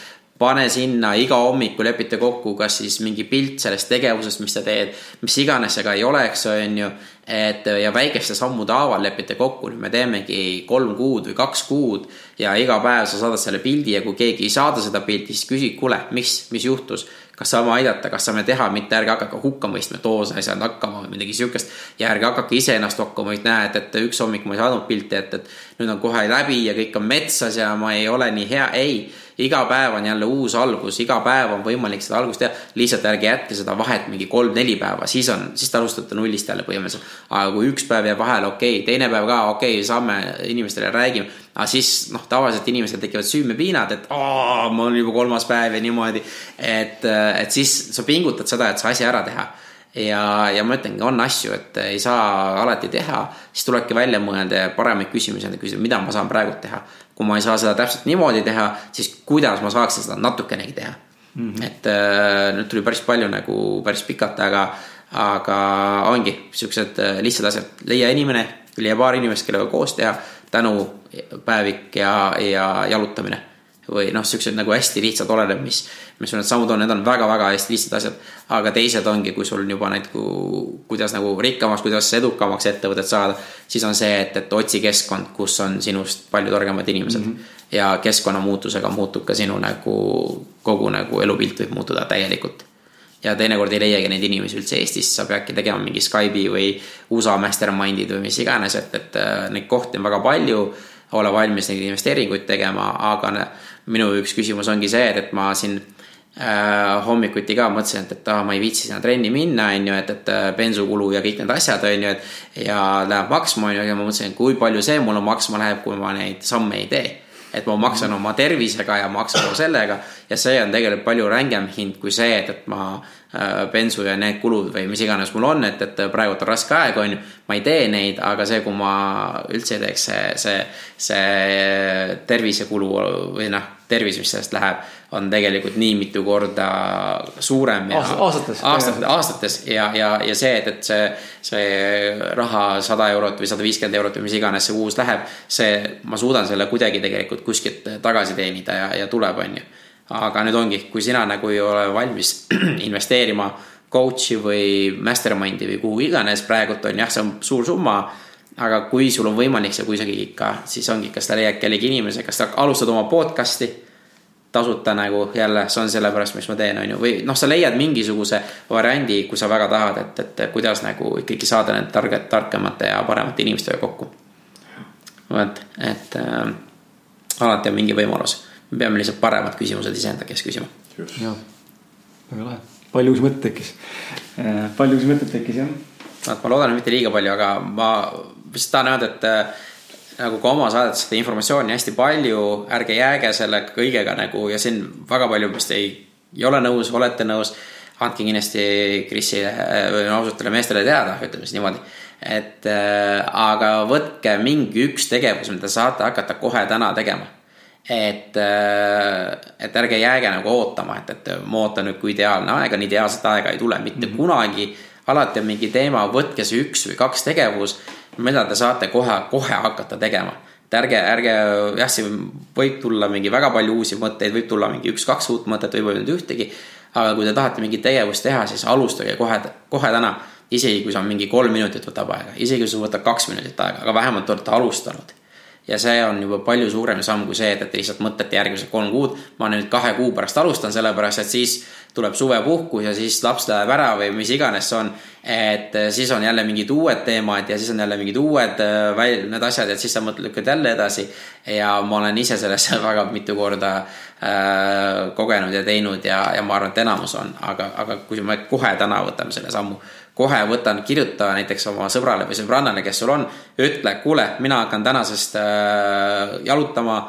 pane sinna iga hommiku lepite kokku, kas siis mingi pilt sellest tegevusest, mis sa teed, mis iganes see ka ei oleks, on ju. Et ja väikeste sammude haaval lepite kokku, nüüd me teemegi kolm kuud või kaks kuud ja iga päev sa saadad selle pildi ja kui keegi ei saada seda pilti, siis küsid, kuule, mis, mis juhtus kas saame aidata, kas saame teha, mitte ärge hakake hukka mõistma, et oo, sa ei saanud hakkama või midagi siukest. ja ärge hakake iseennast hakkama, et näed, et üks hommik ma ei saanud pilti, et, et nüüd on kohe läbi ja kõik on metsas ja ma ei ole nii hea, ei iga päev on jälle uus algus, iga päev on võimalik seda algust teha. lihtsalt ärge jätke seda vahet mingi kolm-neli päeva, siis on, siis te alustate nullist jälle põhimõtteliselt. Aga kui üks päev jääb vahele, okei okay,, teine päev ka, okei okay,, saame inimestele räägime. aga siis noh, tavaliselt inimestel tekivad süümepiinad, et aa, mul on juba kolmas päev ja niimoodi. et, et siis sa pingutad seda, et see asi ära teha ja, ja ma ütlengi, on asju, et ei saa alati teha, siis tulebki välja mõelda ja paremaid küsimusi endale küsida, mida ma saan praegu teha kui ma ei saa seda täpselt niimoodi teha, siis kuidas ma saaksin seda natukenegi teha mm. -hmm. et äh, nüüd tuli päris palju nagu päris pikalt, aga, aga ongi siuksed äh, lihtsad asjad, leia inimene, leia paar inimest, kellega koos teha, tänupäevik ja, ja jalutamine või noh, siuksed nagu hästi lihtsad, oleneb, mis, mis sul need sammud on, need on väga-väga hästi lihtsad asjad. aga teised ongi, kui sul on juba need, kuidas nagu rikkamaks, kuidas edukamaks ettevõtet saada, siis on see, et, et otsi keskkond, kus on sinust palju targemad inimesed mm. -hmm. ja keskkonnamuutusega muutub ka sinu nagu kogu nagu elupilt võib muutuda täielikult ja teinekord ei leiagi neid inimesi üldse Eestis, sa peadki tegema mingi Skype'i või USA mastermind'id või mis iganes, et, et äh, neid kohti on väga palju. ole valmis neid investeeringuid tegema, aga minu üks küsimus ongi see, et, et ma siin äh, hommikuti ka mõtlesin, et, et aa, ma ei viitsi sinna trenni minna, on ju, et, et äh, bensukulu ja kõik need asjad, on ju, et ja läheb maksma, on ju, ja ma mõtlesin, kui palju see mulle maksma läheb, kui ma neid samme ei tee et ma maksan oma tervisega ja maksan oma sellega ja see on tegelikult palju rängem hind kui see, et, et ma äh, bensu ja need kulud või mis iganes mul on, et, et praegu on raske aeg, on ju. ma ei tee neid, aga see, kui ma üldse ei teeks, see, see, see tervisekulu või noh, tervis, mis sellest läheb, on tegelikult nii mitu korda suurem ja aastates, aastates, aastates ja, ja, ja see, et, et see, see raha sada eurot või sada viiskümmend eurot või mis iganes see kuus läheb, see, ma suudan selle kuidagi tegelikult kuskilt tagasi teenida ja, ja tuleb, on ju. aga nüüd ongi, kui sina nagu ei ole valmis investeerima coach'i või mastermind'i või kuhu iganes praegult on jah, see on suur summa aga kui sul on võimalik see kusagil ikka, siis ongi, kas sa leiad kellegi inimese, kas sa alustad oma podcast'i tasuta nagu jälle, see on sellepärast, miks ma teen, on ju, või noh, sa leiad mingisuguse variandi, kui sa väga tahad, et, et kuidas nagu ikkagi saada need targad, targemate ja paremate inimestega kokku. vot, et äh, alati on mingi võimalus, me peame lihtsalt paremad küsimused iseenda käest küsima. jah, väga lahe, palju uusi mõtteid tekkis, äh, palju uusi mõtteid tekkis jah. vot ma loodan, et mitte liiga palju, aga ma vist tahan öelda, et äh, nagu ka oma saadetes seda informatsiooni hästi palju, ärge jääge selle kõigega nagu ja siin väga palju vist ei, ei ole nõus, olete nõus. andke kindlasti Krisile või ausatele meestele teada, ütleme siis niimoodi. et äh, aga võtke mingi üks tegevus, mida saate hakata kohe täna tegema et, äh, et ärge jääge nagu ootama, et, et ma ootan nüüd, kui ideaalne aeg on, ideaalset aega ei tule mitte mm -hmm. kunagi. alati on mingi teema, võtke see üks või kaks tegevus mida te saate kohe, kohe hakata tegema. et ärge, ärge jah, siin võib tulla mingi väga palju uusi mõtteid, võib tulla mingi üks-kaks uut mõtet, võib-olla nüüd ühtegi. aga kui te tahate mingit tegevust teha, siis alustage kohe, kohe täna. isegi kui see on mingi kolm minutit võtab aega, isegi kui see võtab kaks minutit aega, aga vähemalt olete alustanud ja see on juba palju suurem samm kui see, et, et lihtsalt mõtlete järgmised kolm kuud. ma nüüd kahe kuu pärast alustan, sellepärast et siis tuleb suvepuhkus ja siis laps läheb ära või mis iganes see on. et eh, siis on jälle mingid uued teemad ja siis on jälle mingid uued eh, väl-, need asjad, et siis sa mõtled, lükkad jälle edasi. ja ma olen ise selles väga mitu korda äh, kogenud ja teinud ja, ja ma arvan, et enamus on, aga, aga kui me kohe täna võtame selle sammu kohe võtan, kirjuta näiteks oma sõbrale või sõbrannale, kes sul on, ütle, kuule, mina hakkan tänasest äh, jalutama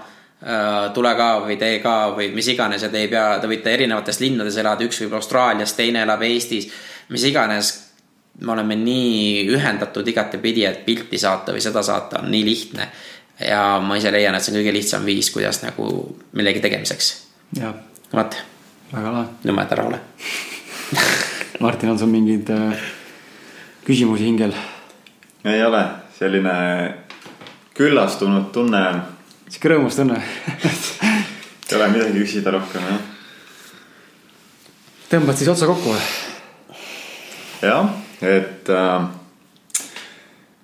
tule ka või tee ka või mis iganes ja te ei pea, te võite erinevates linnades elada, üks võib Austraalias, teine elab Eestis, mis iganes. me oleme nii ühendatud igatepidi, et pilti saata või seda saata on nii lihtne. ja ma ise leian, et see on kõige lihtsam viis, kuidas nagu millegi tegemiseks. jah, vot, väga lahe. nüüd ma jätan rahule Martin, on sul mingeid äh, küsimusi hingel? ei ole, selline küllastunud tunne, sihuke rõõmus tunne. ei ole midagi küsida rohkem jah. tõmbad siis otsa kokku või? jah, et äh,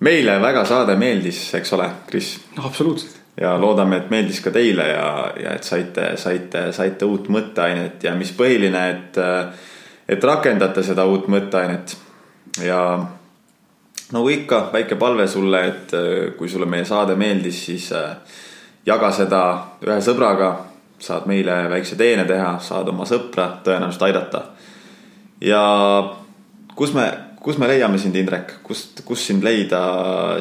meile väga saade meeldis, eks ole, Kris noh, absoluutselt. ja loodame, et meeldis ka teile ja, ja et saite, saite, saite uut mõtteainet ja mis põhiline, et, et rakendate seda uut mõtteainet ja nagu ikka, väike palve sulle, et äh, kui sulle meie saade meeldis, siis äh, jaga seda ühe sõbraga, saad meile väikse teene teha, saad oma sõpra tõenäoliselt aidata. ja kus me, kus me leiame sind, Indrek, kust, kus sind leida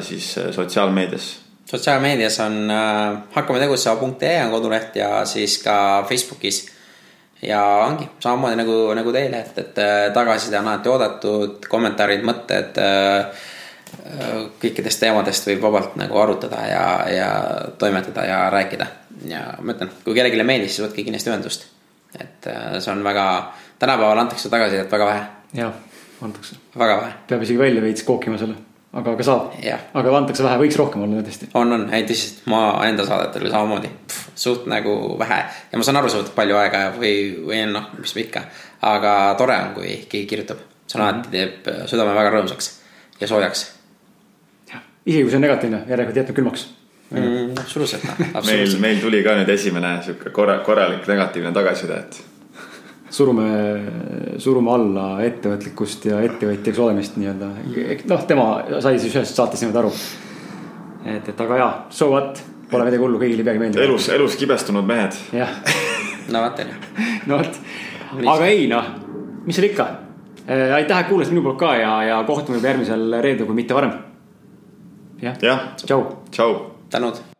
siis äh, sotsiaalmeedias? sotsiaalmeedias on äh, hakkame tegutsema.ee on koduleht ja siis ka Facebookis. ja ongi samamoodi nagu, nagu teile, et, et äh, tagasiside on alati oodatud, kommentaarid, mõtted äh,. Kõikidest teemadest võib vabalt nagu arutada ja, ja toimetada ja rääkida. ja ma ütlen, kui kellelegi meeldis, siis võtke kindlasti ühendust. et äh, see on väga, tänapäeval antakse tagasisidet väga vähe, jah, antakse. väga vähe. peab isegi välja veits kookima selle, aga, aga saab aga antakse vähe, võiks rohkem olla tõesti. on, on, ei tõsiselt, ma enda saadetel samamoodi, suht nagu vähe ja ma saan aru, see võtab palju aega või, või noh, mis ikka. aga tore on, kui keegi kirjutab, see on alati teeb südame väga rõõmsaks ja soojaks isegi kui see on negatiivne, järelikult jätnud külmaks. mm,. absoluutselt, noh, meil, meil tuli ka nüüd esimene sihuke korra, korralik negatiivne tagasiside, et surume, surume alla ettevõtlikkust ja ettevõtjaks olemist nii-öelda. noh, tema sai siis ühest saatest niimoodi aru. et, et aga jaa, so what, pole midagi hullu, kõigile ei peagi meeldima. elus, elus kibestunud mehed. jah, no vaata onju. no vot, aga ei noh, mis seal ikka. aitäh, et kuulasid minu poolt ka ja, ja kohtume juba järgmisel reedel, kui mitte varem. jah, jah, tšau. Tšau. Tänud